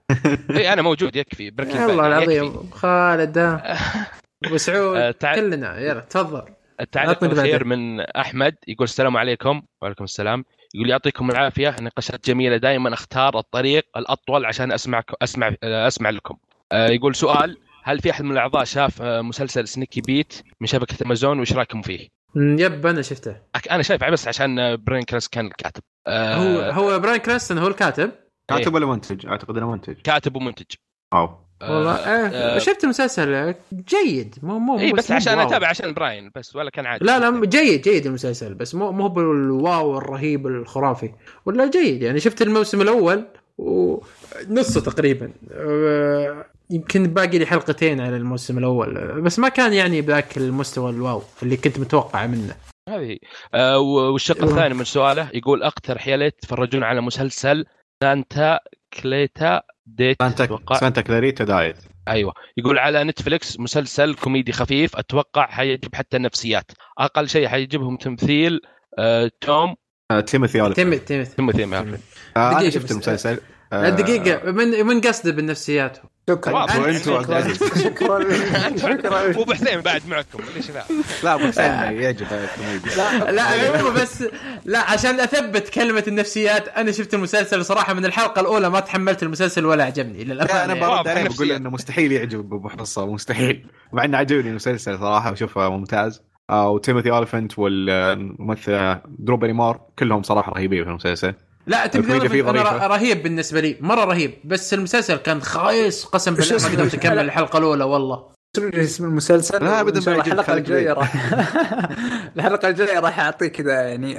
اي أنا موجود يكفي بركن والله العظيم. خالد. أبو سعود تع- كلنا يلا تفضل. التعليق بعده. من أحمد يقول السلام عليكم. وعليكم السلام. يقول يعطيكم العافية. نقاشات جميلة دائما أختار الطريق الأطول عشان اسمعكم أسمع أسمع لكم. آه، يقول سؤال هل في أحد من الأعضاء شاف مسلسل Sneaky Pete من شبكة أمازون؟ وإيش رأيكم فيه؟ yep أنا شفته. أنا شايف بس عشان براين كرانستون الكاتب. هو هو براين كرانستون هو الكاتب. كاتب ولا منتج؟ أعتقد إنه منتج. كاتب ومنتج. أو. والله آه، آه آه، شفت المسلسل؟ جيد. مو مو اي مو- بس مو عشان. أتابع عشان براين بس ولا كان عادي. لا لا جيد جيد المسلسل بس مو مو بال wow الرهيب الخرافي. ولا جيد يعني شفت الموسم الأول ونصه تقريبا. آه، يمكن باقي لي حلقتين على الموسم الأول. آه، بس ما كان يعني بذاك المستوى ال wow اللي كنت متوقع منه. هذه. آه، والشق أيوة. الثاني من سؤاله يقول أقترح يا ليت تفرجون على مسلسل سانتا كليتا ديت سانتا أتوقع. سانتا كلاريتا دايت. أيوه. يقول على نتفلكس مسلسل كوميدي خفيف أتوقع حيجيب حتى النفسيات. أقل شيء حيجيبهم تمثيل آه، توم. آه، تيموثي تيم تيموثي. مافري آه، أنا دقيقة شفت. المسلسل. آه، دقيقة. من من قصده بالنفسيات شكرا. واضح. وانتوا شكرا. شكرا. شكرا. مو بحسين بعد معكم ليش لا. لا ابو حسين يعجب الكوميديا لا هو بس لا عشان أثبت كلمة النفسيات أنا شفت المسلسل صراحة من الحلقة الأولى ما تحملت المسلسل ولا عجبني لا للأمانة أنا. برد عليه. بقول إنه مستحيل يعجب أبو حصة مستحيل. مع إنه عجبني المسلسل صراحة وأشوفه ممتاز. آه وتيموثي اوليفنت والممثلة درو باريمور كلهم صراحة رهيبين في المسلسل. لا فيه ظريفة. رهيب بالنسبة لي. مرة رهيب. بس المسلسل كان خايس قسم بالله. ما؟ قدرت أكمل الحلقة الأولى والله. تدري اسم المسلسل؟ لا، بيعجبك الحلقة الجاية. راح الحلقة الجاية راح أعطيك كذا يعني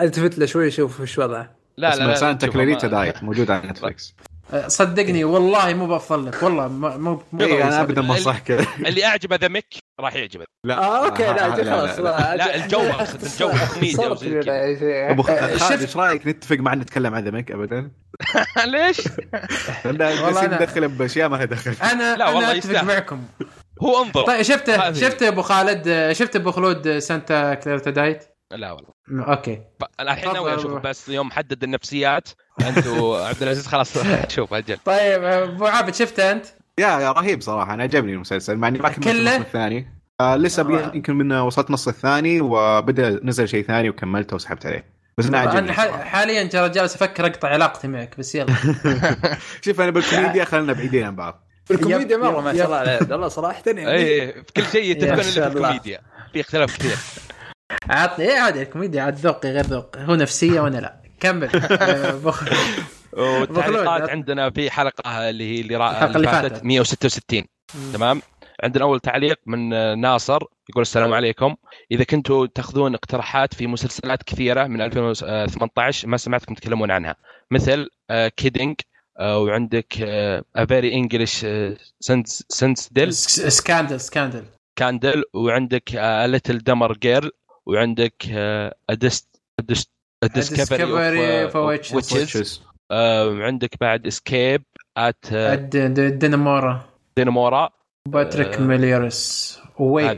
ألتفت له شوي أشوف وش وضعه. لا لا لا Santa Clarita Diet موجود على نتفلكس صدقني والله مو بفضل لك والله ما- مو مو اي ضروري أنا. ابدا ما انصحك اللي أعجبه The Mick راح يعجبك لا آه أوكي لا آه، خلاص لا، الجو أقصد، الجو. كذا أبو آه، خالد شفت- إيش رأيك نتفق مع نتكلم عن The Mick ابدا؟ ليش؟ والله ندخل بأشياء ما لها دخل أنا لا، والله أنا اتفق. معكم هو انظر طيب شفته. شفته أبو خالد أه، شفت أبو خلود Santa Clarita Diet لا والله. أوكي. الحين ناوي. أشوف بس يوم حدد النفسيات. أنت وعبد العزيز خلاص. شوف أجل. طيب أه، أبو عابد شفته أنت؟ يا يا رهيب صراحة. أنا عجبني المسلسل مع إني ما كملت؟ النص الثاني. آه لسه آه. يمكن من وصلت نص الثاني وبدأ نزل شيء ثاني وكملته وسحبت عليه. بس أنا عجبني. حاليا ترى جالس أفكر أقطع علاقتي معك بس يلا. شوف أنا بالكوميديا خلينا بعيدين عن بعض. الكوميديا مرة ما شاء الله عليه عبد الله صراحة يعني اي في كل شيء يتفقون إلا في. الكوميديا في اختلاف كثير. عطني إيه عادي الكوميديا عاد ذوقي غير ذوق. هو نفسية وأنا لا. كمل. والتعليقات. عندنا في حلقة اللي هي اللي. الحلقة اللي فاتت. 166 تمام؟ عندنا أول تعليق من آه، ناصر يقول السلام عليكم. إذا كنتوا تأخذون اقتراحات في مسلسلات كثيرة من 2018 ما سمعتكم تتكلمون عنها. مثل Kidding وعندك A Very English سنس ديل S- Scandal Scandal Scandal وعندك Little Drummer Girl وعندك ادست for Witches. ويتشز وعندك بعد Escape at Dannemora Dannemora باتريك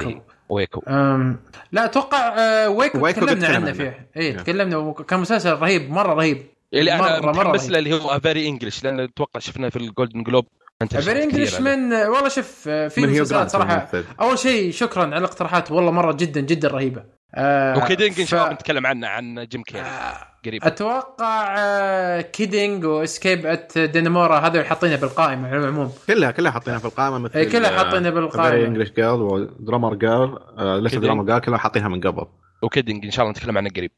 هذه. Waco أم لا أتوقع آه، Waco, Waco تكلمنا عنه. فيه اي. تكلمنا. وكان مسلسل رهيب مرة رهيب. اللي أنا مرة- مرة متحمس. له اللي هو Very English لأن أتوقع شفنا في ال Golden Globe Very English من والله شوف آه، في مسلسلات صراحة. أول شيء شكرا على الاقتراحات والله مرة جدا جدا رهيبة. آه، و Kidding إن شاء الله بنتكلم عنه عن جيم كيري آه، قريب. أتوقع آه، Kidding و Escape at Dannemora هذول حاطينها بالقائمة على العموم. كلها كلها حاطينها في القائمه مثل إيه، كلها حاطينها بالقائمة. English Girl و Drummer Girl لسه. Drummer Girl كلها حاطينها من قبل. و Kidding إن شاء الله نتكلم عنه قريب.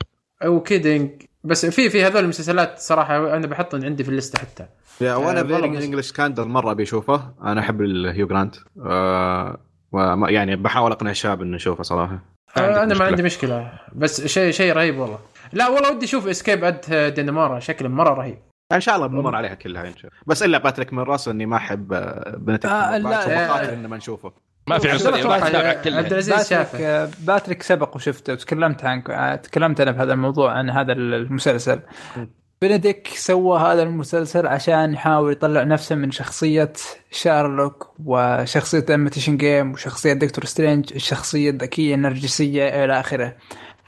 و Kidding بس في في هذول المسلسلات صراحة أنا بحطهم عندي في الليسته حتى. yeah وأنا آه، Very بس- English Scandal مرة بيشوفه. أنا أحب الهيو جرانت آه وما- يعني بحاول أقنع الشباب إنه يشوفه صراحة. آه، أنا ما مشكلة. عندي مشكلة. بس شيء شيء رهيب والله. لا والله ودي أشوف Escape at Dannemora شكله مرة رهيب. إن شاء الله بنمر عليها كلها إن شاء الله بس إلا باتريك من راس إني ما أحب آه، بندك آه، من لا، آه، انه ما نشوفه. ما في عنصريه ما تتابع عبد العزيز باتريك شافه. باتريك سبق وشفته. وتكلمت عن تكلمت أنا بهذا الموضوع عن هذا المسلسل. بنديك سوى هذا المسلسل عشان يحاول يطلع نفسه من شخصية شارلوك وشخصية Imitation Game وشخصية دكتور سترينج الشخصية الذكية النرجسية إلى آخره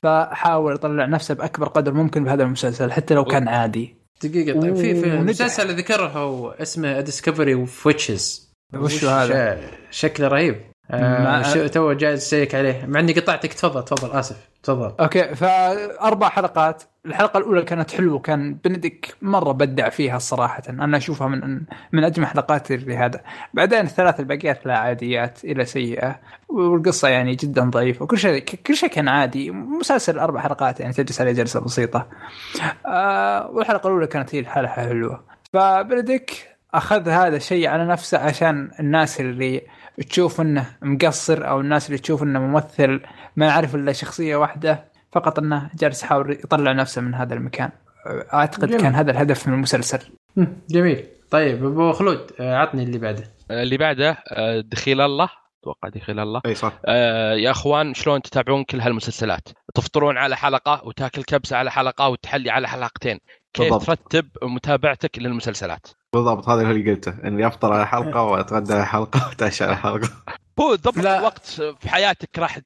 فحاول يطلع نفسه بأكبر قدر ممكن بهذا المسلسل حتى لو كان عادي دقيقة طيب في في. المسلسل اللي ذكره هو اسمه Discovery of Witches وش هذا؟ شكله رهيب آه تو جالس اسيك عليه. مع إني قطعتك. تفضل تفضل آسف. تفضل. okay فأربع حلقات. الحلقة الأولى كانت حلوة كان بنديك مرة بدع فيها صراحة. أنا أشوفها من من أجمل حلقات اللي هذا. بعدين الثلاث الباقيات لا عاديات إلى سيئة. والقصة يعني جدا ضعيفة. وكل شيء كل شيء كان عادي. مسلسل أربع حلقات يعني تجلس عليه جلسة بسيطة. آه والحلقة الأولى كانت هي الحلقة حلوة. فبنديك أخذ هذا الشيء على نفسه عشان الناس اللي تشوف انه مقصر أو الناس اللي تشوف انه ممثل ما يعرف إلا شخصية واحدة فقط إنه جالس يحاول يطلع نفسه من هذا المكان. أعتقد جميل. كان هذا الهدف من المسلسل. جميل. طيب أبو خلود آه، عطني اللي بعده. اللي بعده آه، دخيل الله. أتوقع دخيل الله. أي صح. آه يا أخوان شلون تتابعون كل هالمسلسلات؟ تفطرون على حلقة وتاكل كبسة على حلقة وتحلي على حلقتين. كيف بالضبط. ترتب متابعتك للمسلسلات؟ بالضبط هذا اللي قلته إني أفطر على حلقة وأتغدى على حلقة وأتعشى على حلقة. هو ضبط لا. وقت في حياتك راح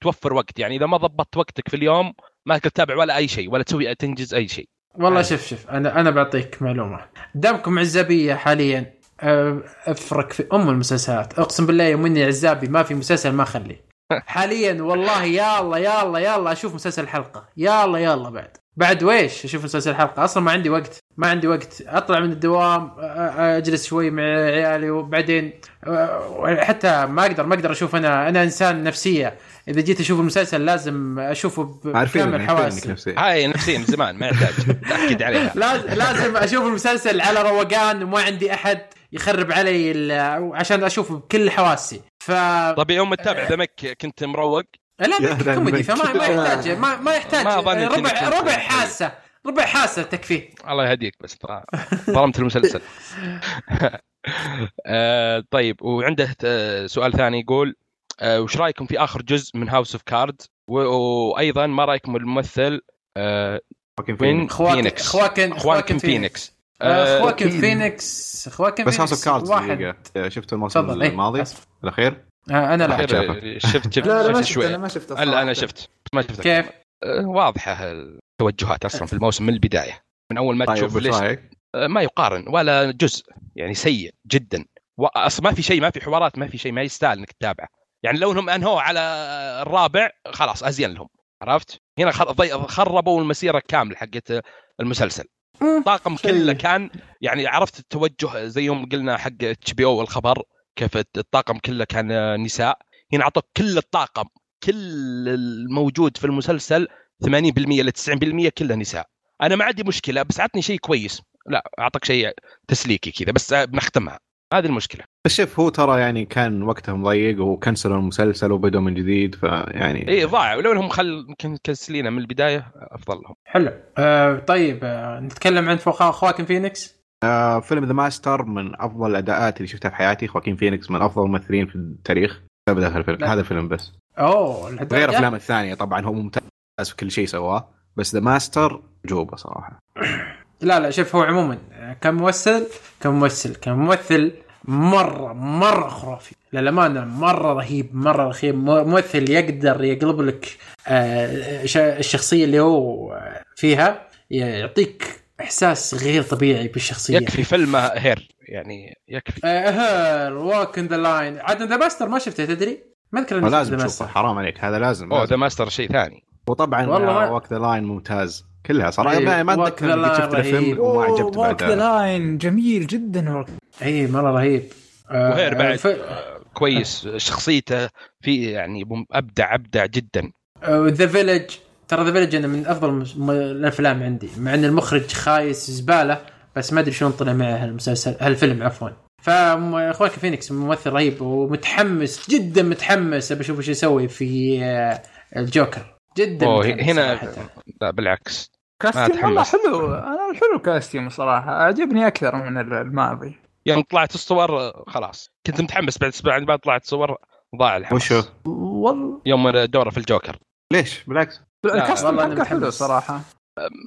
توفر وقت يعني إذا ما ضبطت وقتك في اليوم ما تقدر تتابع ولا أي شيء ولا تسوي تنجز أي شيء. والله. شوف شوف أنا أنا بعطيك معلومة. دامكم عزابية حاليا أفرق في أم المسلسلات. أقسم بالله يوم إني عزابي ما في مسلسل ما أخليه. حاليا والله يا الله يا الله يا الله أشوف مسلسل حلقة. يا الله يا الله بعد. بعد ويش أشوف مسلسل حلقه أصلا ما عندي وقت ما عندي وقت. أطلع من الدوام أجلس شوي مع عيالي وبعدين حتى ما أقدر ما أقدر أشوف أنا أنا إنسان نفسية. إذا جيت أشوف المسلسل لازم أشوفه بكامل حواسي. نفسي هاي نفسيا من زمان ما يحتاج. تأكد عليها. لاز- لازم أشوف المسلسل على روقان وما عندي أحد يخرب علي ال- عشان أشوفه بكل حواسي. ف طيب يوم تتابع The Mick كنت مروق؟ لا كوميدي. فما ما يحتاج ما, ما يحتاج. ما ربع ربع حاسة ربع حاسة تكفيه الله يهديك بس ترى ظلمت المسلسل. آه طيب وعنده آه، سؤال ثاني يقول آه وش رأيكم في آخر جزء من House of Card وأيضا ما رأيكم بالممثل آه فينيكس. خواكن فينيكس خواكن فينيكس خواكن. فينيكس خواكن بس House فينيكس of Cards واحد. دقيقه شفت الموسم إيه، الماضي. الأخير؟ آه، أنا لا شفت شفت لا لا ما شفت شفت شوي أنا ما شفته لا أنا. شفت ما شفت كيف؟ آه، واضحة التوجهات أصلا في الموسم من البداية من أول ما طيب تشوف ليش؟ آه، ما يقارن ولا جزء يعني سيء جدا أصلا ما في شيء ما في حوارات ما في شيء ما يستاهل إنك تتابعه يعني لو إنهم انهوا على الرابع خلاص أزين لهم عرفت؟ هنا خربوا المسيرة كاملة حقت المسلسل الطاقم. كله كان يعني عرفت التوجه زي يوم قلنا حق اتش بي أو الخبر كيف الطاقم كله كان نساء. هنا أعطوك كل الطاقم كل الموجود في المسلسل 80% ل 90% كله نساء. أنا ما عندي مشكلة بس عطني شيء كويس. لا اعطك شيء تسليكي كذا بس بنختمها. هذه المشكلة. بس شوف هو ترى يعني كان وقتها مضيق وكنسلوا المسلسل وبدوا من جديد فيعني اي ضاع. ولو إنهم خل مكنسلينه من البداية افضل لهم حلو. آه طيب آه نتكلم عن فوق خواكن فينيكس آه فيلم The Master من أفضل الاداءات اللي شفتها في حياتي. خواكين فينيكس من أفضل الممثلين في التاريخ. بسبب هذا الفيلم. هذا الفيلم بس. أوه؟ غير الافلام الثانية طبعا. هو ممتاز في كل شيء سواه. بس The Master جوبة صراحة. لا لا شوف هو عموما كممثل كممثل كممثل مرة مرة خرافي. للامانه مرة رهيب مرة رهيب ممثل يقدر يقلب لك آه، الشخصية اللي هو فيها يعطيك إحساس غير طبيعي بالشخصية. يكفي فيلم Her يعني يكفي. Walk in the Line عاد The Master ما شفته تدري؟ ما أذكر شفت لازم تشوفه. حرام عليك هذا لازم, أوه. The Master شيء ثاني. وطبعا Walk the Line ممتاز كلها صراحة إيه، ما ما Walk أتذكر the إني Line شفت الفيلم. وما عجبت Walk the Line جميل جدا. اي مرة رهيب. آه، و Her بعد ف- آه، كويس شخصيته في يعني أبدع أبدع جدا. The Village ترى The Village أنا من أفضل الأفلام عندي مع إن المخرج خايس زبالة بس ما أدري شلون طلع معه هالمسلسل هالفيلم عفوا. فاخوانك فينيكس ممثل رهيب ومتحمس جدا متحمس أبي أشوف إيش يسوي في آه، الجوكر. جدا أوه متحمس هنا صراحة. لا بالعكس. كاستيوم والله. حلو أنا الحلو كاستيوم صراحة عجبني أكثر من الماضي. يوم طلعت الصور خلاص. كنت متحمس بعد أسبوع بعد طلعت صور ضاع الحماس. وشو؟ والله. يوم دورة في الجوكر. ليش؟ بالعكس. أنا حقه حلو. صراحة.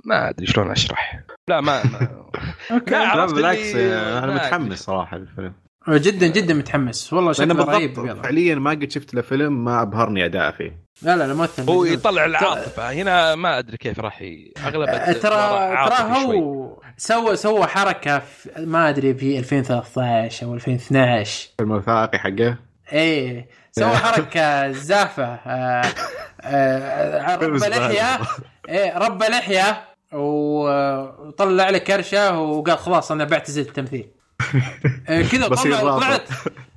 ما أدري شلون أشرح. لا ما, ما أوكي. لا، بالعكس أنا ما متحمس صراحة للفيلم. جدا جدا متحمس. والله شكله رهيب. فعليا ما قد شفت له فيلم ما أبهرني اداءه فيه. لا لا لا ممثل هو. يطلع العاطفة. هنا ما أدري كيف راح. أغلب ترى ترى شوي. هو سوى سوى حركة في ما أدري في 2013 أو 2012 فيلم الوثائقي حقه. إيه. سوى حركة زافة. آه رب لحية. إيه رب لحية. وطلع لك كرشة وقال خلاص أنا بعتزل التمثيل إيه كذا. طلعت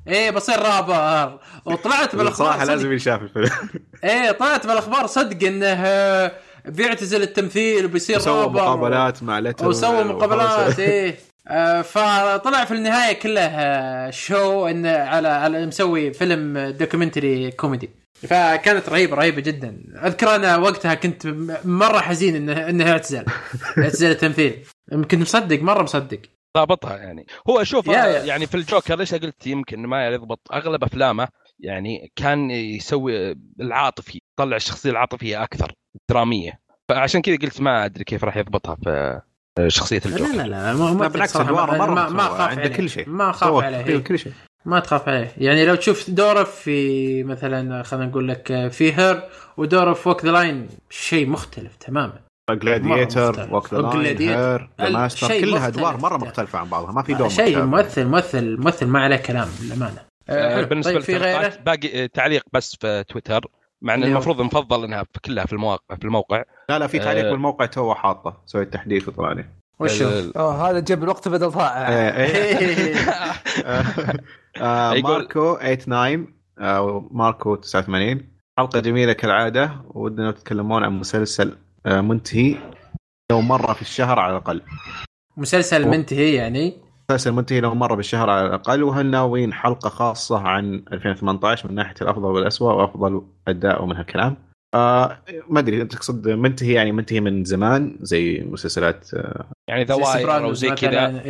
إيه بصير رابر. وطلعت بالأخبار صراحة لازم ينشاف الفيلم إيه طلعت بالأخبار صدق إنه آه، بيعتزل التمثيل وبيصير رابر مقابلات مع لتر وسوى مقابلات إيه. آه، فطلع في النهاية كله آه، شو إنه على على مسوي فيلم documentary كوميدي فكانت رهيبة رهيبة جدا. أذكر أنا وقتها كنت مرة حزين انه انه اعتزل اعتزل التمثيل. كنت مصدق مرة مصدق. ضابطها يعني. هو شوف يا- أنا يا. يعني في الجوكر ليش قلت يمكن ما يضبط؟ أغلب أفلامه يعني كان يسوي العاطفي يطلع الشخصية العاطفية أكثر درامية. فعشان كذا قلت ما أدري كيف راح يضبطها في شخصية لا الجوكر. لا لا ما لا بالعكس ما, مرة ما, ما مسوى. اخاف عنده كل شيء. ما سوى عليه. إيه. كل شيء. ما تخاف عليه يعني لو تشوف دوره في مثلا خلينا نقول لك في Her ودوره في Walk the Line شيء مختلف تماما Gladiator مختلف. و Walk the Line Gladiator. Her The ال- ماستر كلها. أدوار مرة مختلفة عن بعضها ما في دور شيء. ممثل ممثل ممثل ما عليه كلام للأمانة آه، حلو. بالنسبة طيب في غيره باقي تعليق بس في تويتر مع ان المفروض نفضل إنها في كلها في المواقع في الموقع لا لا في تعليق آه. بالموقع تو حاطه سويت تحديث وطلع لي وشو؟ هذا جاب الوقت بدل ضائع إيه، إيه. آه، ماركو 89 أو ماركو 89 حلقة جميلة كالعادة ودنا تتكلمون عن مسلسل آه، منتهي. لو مره في الشهر على الأقل. مسلسل منتهي يعني؟ مسلسل منتهي له مره بالشهر على الأقل. وهل ناويين حلقة خاصة عن 2018 من ناحية الأفضل والاسوء وأفضل أداء ومن هالكلام؟ آه ما أدري أنت تقصد منتهي يعني منتهي من زمان زي مسلسلات آه يعني زي ذواير أو زي كذا.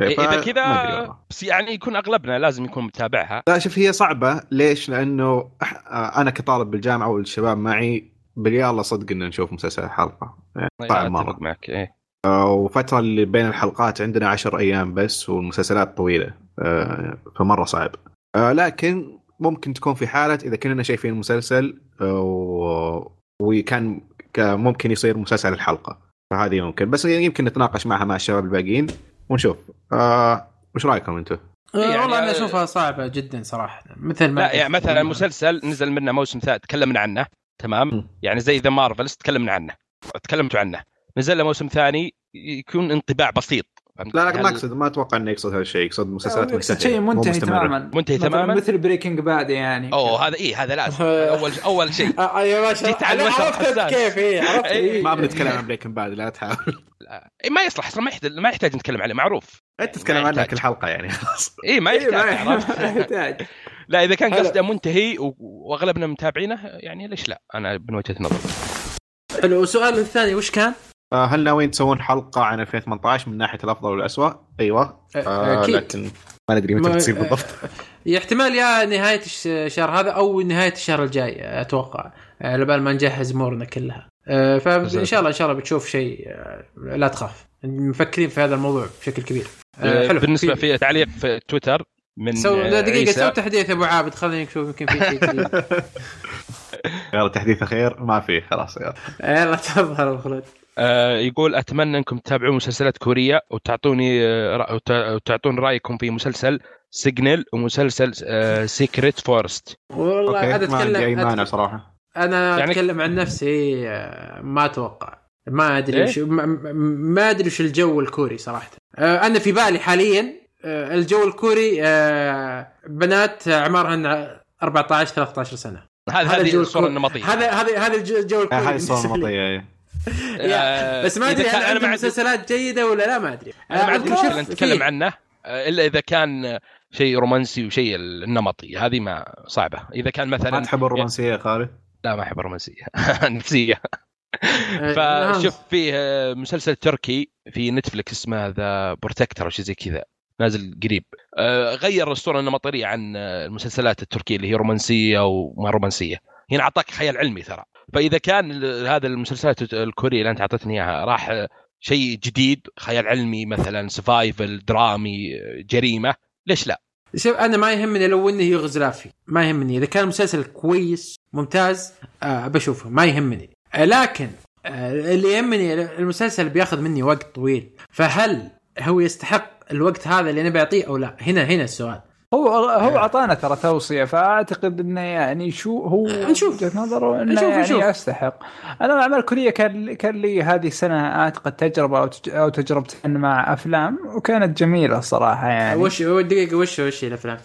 إيه. إذا كذا. بس يعني يكون أغلبنا لازم يكون متابعها. لا شوف هي صعبة. ليش؟ لأنه أح- أنا كطالب بالجامعة والشباب معي باليلا صدق إن نشوف مسلسل حلقة. يعني صعب أتفق مرة. معك إيه. آه، وفترة اللي بين الحلقات عندنا عشر أيام بس والمسلسلات طويلة. آه، فمرة صعب. آه، لكن ممكن تكون في حالة إذا كنا شايفين مسلسل آه، وكان ممكن يصير مسلسل الحلقة. فهذه ممكن. بس يمكن نتناقش معها مع الشباب الباقيين. ونشوف آه، وش رأيكم أنتم؟ آه، يعني- والله أنا أشوفها صعبة جدا صراحة مثل ما لا يعني مثلا مسلسل نزل منه موسم ثالث تكلمنا عنه م. تمام يعني زي ذا مارفلز تكلمنا عنه تكلمتوا عنه نزل له موسم ثاني يكون انطباع بسيط؟ لا لا ما هل- أقصد ما أتوقع إنه يقصد هذا الشيء يقصد مسلسلات يقصد منتهية شيء منتهي مستمرة. تماما منتهي مثلاً تماماً؟ مثل Breaking Bad يعني أوه هذا إيه هذا لازم أول أول شيء آه يا باشا جيت على أنا الوتر عرفت. كيف إيه عرفت إيه. إيه. ما بنتكلم عن Breaking Bad لا تحاول إيه ما يصلح أصلا ما يحتاج ما يحتاج نتكلم عليه معروف. أنت تتكلم يحتاج. كل حلقة يعني خلاص. ما إيه، يحتاج ما يحتاج. لا إذا كان. قصده منتهي وأغلبنا متابعينه يعني ليش لا؟ أنا من وجهة نظري. حلو والسؤال الثاني وش كان؟ آه، هل ناويين تسوون حلقة عن 2018 من ناحية الأفضل والاسوء؟ أيوه. آه أكيد. لكن ما ندري متى بتصير بالضبط. يا احتمال يا نهاية الش- الشهر هذا أو نهاية الشهر الجاي أتوقع. آه، لبال ما نجهز أمورنا كلها. آه، فإن شاء الله إن شاء الله بتشوف شيء آه، لا تخاف. مفكرين في هذا الموضوع بشكل كبير. آه، حلو. بالنسبة في تعليق في تويتر من سو آه، دقيقة. سو تحديث أبو عابد خلينا نشوف يمكن في شيء جديد. يلا تحديث خير ما في خلاص يلا. يلا تفضل أبو خلود آه، يقول أتمنى أنكم تتابعون مسلسلات كورية وتعطوني آه، وتعطون رأيكم في مسلسل Signal ومسلسل Secret Forest والله okay أنا ما عندي أي اتكلم مانع صراحة. أنا يعني- أتكلم عن نفسي آه، ما أتوقع. ما أدري إيه؟ وش ما, ما أدري وش الجو الكوري صراحة. آه، أنا في بالي حاليا آه، الجو الكوري بنات اعمارهن 14 13 سنة. هذا هذا هذه الجو الصورة الكوري. النمطية. هذا هذا هذا الجو الجو الكوري هذه الصورة. النمطية بس ما أدري هل أنا ما عندهم مسلسلات جيدة ولا لا ما أدري. أنا ما عندي أذكر مشكله نتكلم عنه إلا إذا كان شيء رومانسي وشيء النمطي. هذه ما صعبة. إذا كان ما مثلا تحب الرومانسية يا خالد؟ لا ما أحب الرومانسية. نفسية. آه، فشوف فيه آه، مسلسل تركي في نتفلكس اسمه The Protector أو شيء زي كذا. نازل قريب. آه، غير الصورة النمطيه عن المسلسلات التركية اللي هي رومانسية وما رومانسية. هنا أعطاك خيال علمي ترى. فإذا كان هذا المسلسلات الكورية اللي أنت أعطيتني إياها راح شيء جديد خيال علمي مثلا survival درامي جريمة. ليش لا؟ شوف أنا ما يهمني لو إنه يوغسلافي ما يهمني. إذا كان المسلسل كويس ممتاز آه بشوفه ما يهمني. آه لكن آه اللي يهمني المسلسل بياخذ مني وقت طويل. فهل هو يستحق الوقت هذا اللي أنا بعطيه أو لا؟ هنا هنا السؤال. هو هو أعطانا ترى توصية فأعتقد إنه يعني شو هو نشوف. وجهة نظره إنه نشوف- يعني نشوف. يستحق. أنا الاعمال الكوريه كان كان لي هذه السنة أعتقد تجربة أو تج- أو تجربتين مع أفلام وكانت جميلة الصراحه يعني. وش دقيقة وش وش الأفلام؟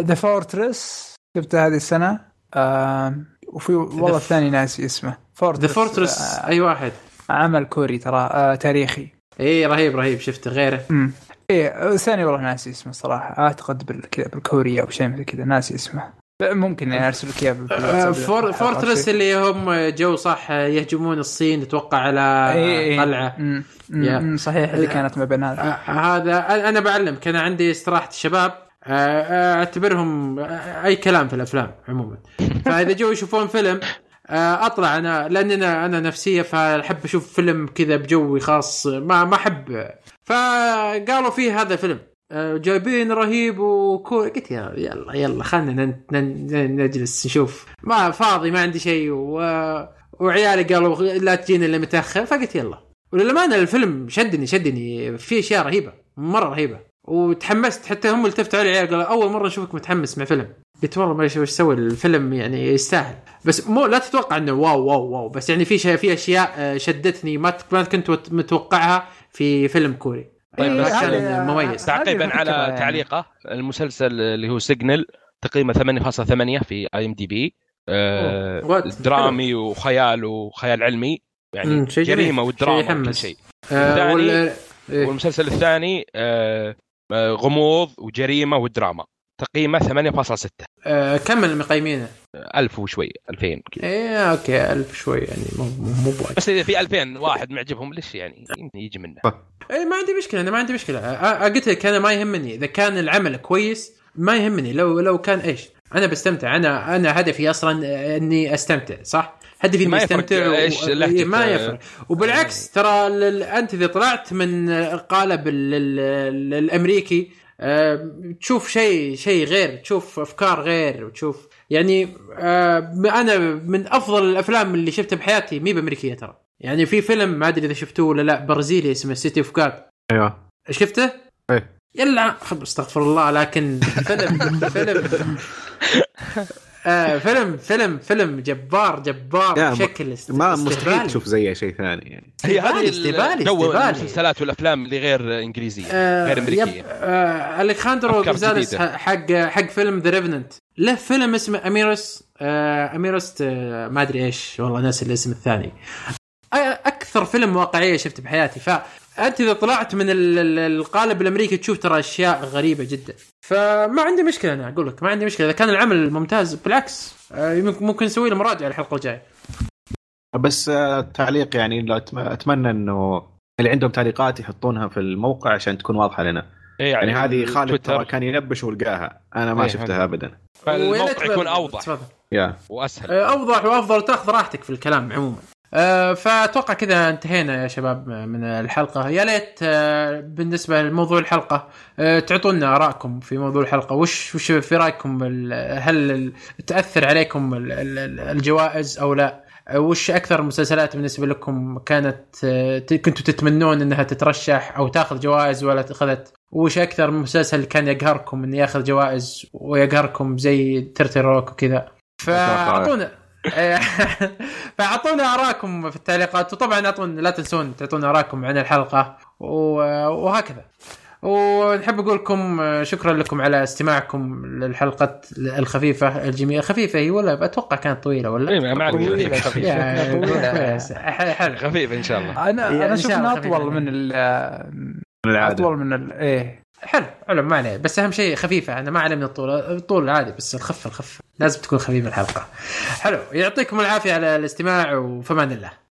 The Fortress شفته هذه السنة. آه وفي والله الثاني ناسي اسمه. The Fortress آه أي واحد. عمل كوري ترى آه تاريخي. اي رهيب رهيب. شفته غيره. امم إيه الثاني والله ناسي اسمه صراحة. أعتقد بالكذا بالكوريا أو شيء مثل كذا ناسي اسمه. ممكن يعني ارسل لك اياه. For Fortress اللي هم جو صح يهجمون الصين أتوقع على إيه إيه. قلعه أمم، yeah. أمم، صحيح اللي كانت ما بين هذا آه، هذا أنا- أنا بعلمك. أنا عندي استراحة الشباب. آه، آه، أعتبرهم أي كلام في الأفلام عموما. فإذا جو يشوفون فيلم أطلع أنا لأن أنا أنا نفسية فأحب أشوف فيلم كذا بجوي خاص. ما ما أحب فقالوا فيه هذا فيلم آه، جايبين رهيب وكول قلت يا يلا يلا خلينا نجلس نشوف. ما فاضي ما عندي شيء و... وعيالي قالوا لا تجينا إلا متأخر فقلت يلا. وللأمانة الفيلم شدني شدني. في أشياء رهيبة مرة رهيبة. وتحمست حتى هم التفتوا علي قالوا أول مرة نشوفك متحمس مع فيلم. قلت والله ما إيش وش سوي الفيلم يعني يستاهل. بس مو لا تتوقع إنه wow wow wow. بس يعني في في أشياء آه، شدتني ما كنت مت- متوقعها. في فيلم كوري طيب، إيه، بس كان هذه- مميز. تعقيبا على يعني. تعليقه المسلسل اللي هو Signal تقييمه 8.8 في IMDb. درامي وخيال وخيال علمي يعني. جريمة والدراما شيء وكل يحمس. شيء آه،. والمسلسل الثاني آه، آه، غموض وجريمة ودراما تقييمه 8.6 آه، كم المقيمين؟ 1000 وشوي 2000 كذا إيه okay ألف شوي يعني مو مو مو بوايد بس إذا في 2000 واحد معجبهم ليش يعني يجي منه؟ اي ما عندي مشكلة أنا ما عندي مشكلة. قلت لك أنا ما يهمني. إذا كان العمل كويس ما يهمني. لو لو كان إيش؟ أنا بستمتع. أنا أنا هدفي أصلا إني أستمتع صح؟ هدفي إني ما يفرق أستمتع و... لهجة- ما يفرق. وبالعكس ترى ال- أنت إذا طلعت من ال- الأمريكي آه، تشوف شيء شيء غير تشوف أفكار غير وتشوف يعني آه، أنا من أفضل الأفلام اللي شفتها بحياتي مهي بأمريكية ترى. يعني في فيلم ما أدري إذا شفتوه ولا لا برازيلي اسمه City of God أيوه. شفته؟ إيه. يلا استغفر الله لكن فيلم فيلم آه فيلم فيلم فيلم جبار جبار بشكل است- ما. مستحيل تشوف زيه شيء ثاني يعني هي هذه استهبالي، جو. المسلسلات والأفلام اللي غير إنجليزية آه غير أمريكية آه González جديدة. حق حق فيلم The Revenant له فيلم اسمه Amores آه Amores آه ما أدري إيش والله ناسي الاسم الثاني آه، أكثر فيلم واقعية شفته بحياتي فانت إذا طلعت من ال- ال- القالب الأمريكي تشوف ترى أشياء غريبة جدا. فما عندي مشكلة أنا أقول لك ما عندي مشكلة. إذا كان العمل ممتاز بالعكس. آه، ممكن نسوي له مراجعة الحلقة الجاية. بس آه، التعليق يعني أتمنى إنه اللي عندهم تعليقات يحطونها في الموقع عشان تكون واضحة لنا. إيه يعني هذه خالد ترى كان ينبش ولقاها. أنا ما إيه، شفتها. ابدا. ويا ليت الموقع يكون أوضح. يا. وأسهل. آه، أوضح وأفضل تاخذ راحتك في الكلام عموما. فأتوقع كذا انتهينا يا شباب من الحلقة. يا ليت آه، بالنسبة لموضوع الحلقة آه، تعطونا آرائكم في موضوع الحلقة. وش وش في رأيكم هل تأثر عليكم ال- ال- الجوائز أو لا؟ آه، وش أكثر مسلسلات بالنسبة لكم كانت آه، كنتوا تتمنون إنها تترشح أو تاخذ جوائز ولا اخذت وش أكثر مسلسل كان يقهركم إنه ياخذ جوائز ويقهركم زي ترتي روك وكذا؟ فاعطونا فاعطونا آراءكم في التعليقات وطبعا اعطونا لا تنسون تعطونا آراءكم عن الحلقة و- وهكذا ونحب أقول لكم شكرا لكم على استماعكم للحلقة الخفيفة الجميلة خفيفة هي ولا أتوقع كانت طويلة ولا إيه، ما عليك. طويلة، خفيفة. يا- طويلة. كويس. حلو خفيف إن شاء الله أنا إيه، أنا انه أطول. من ال من العادة أطول من ال إيه حلو حلو ما عليه. بس أهم شيء خفيفة أنا ما علي من الطول الطول عادي بس الخف الخف. لازم تكون خفيفه الحلقة. حلو يعطيكم العافية على الاستماع وفمان الله.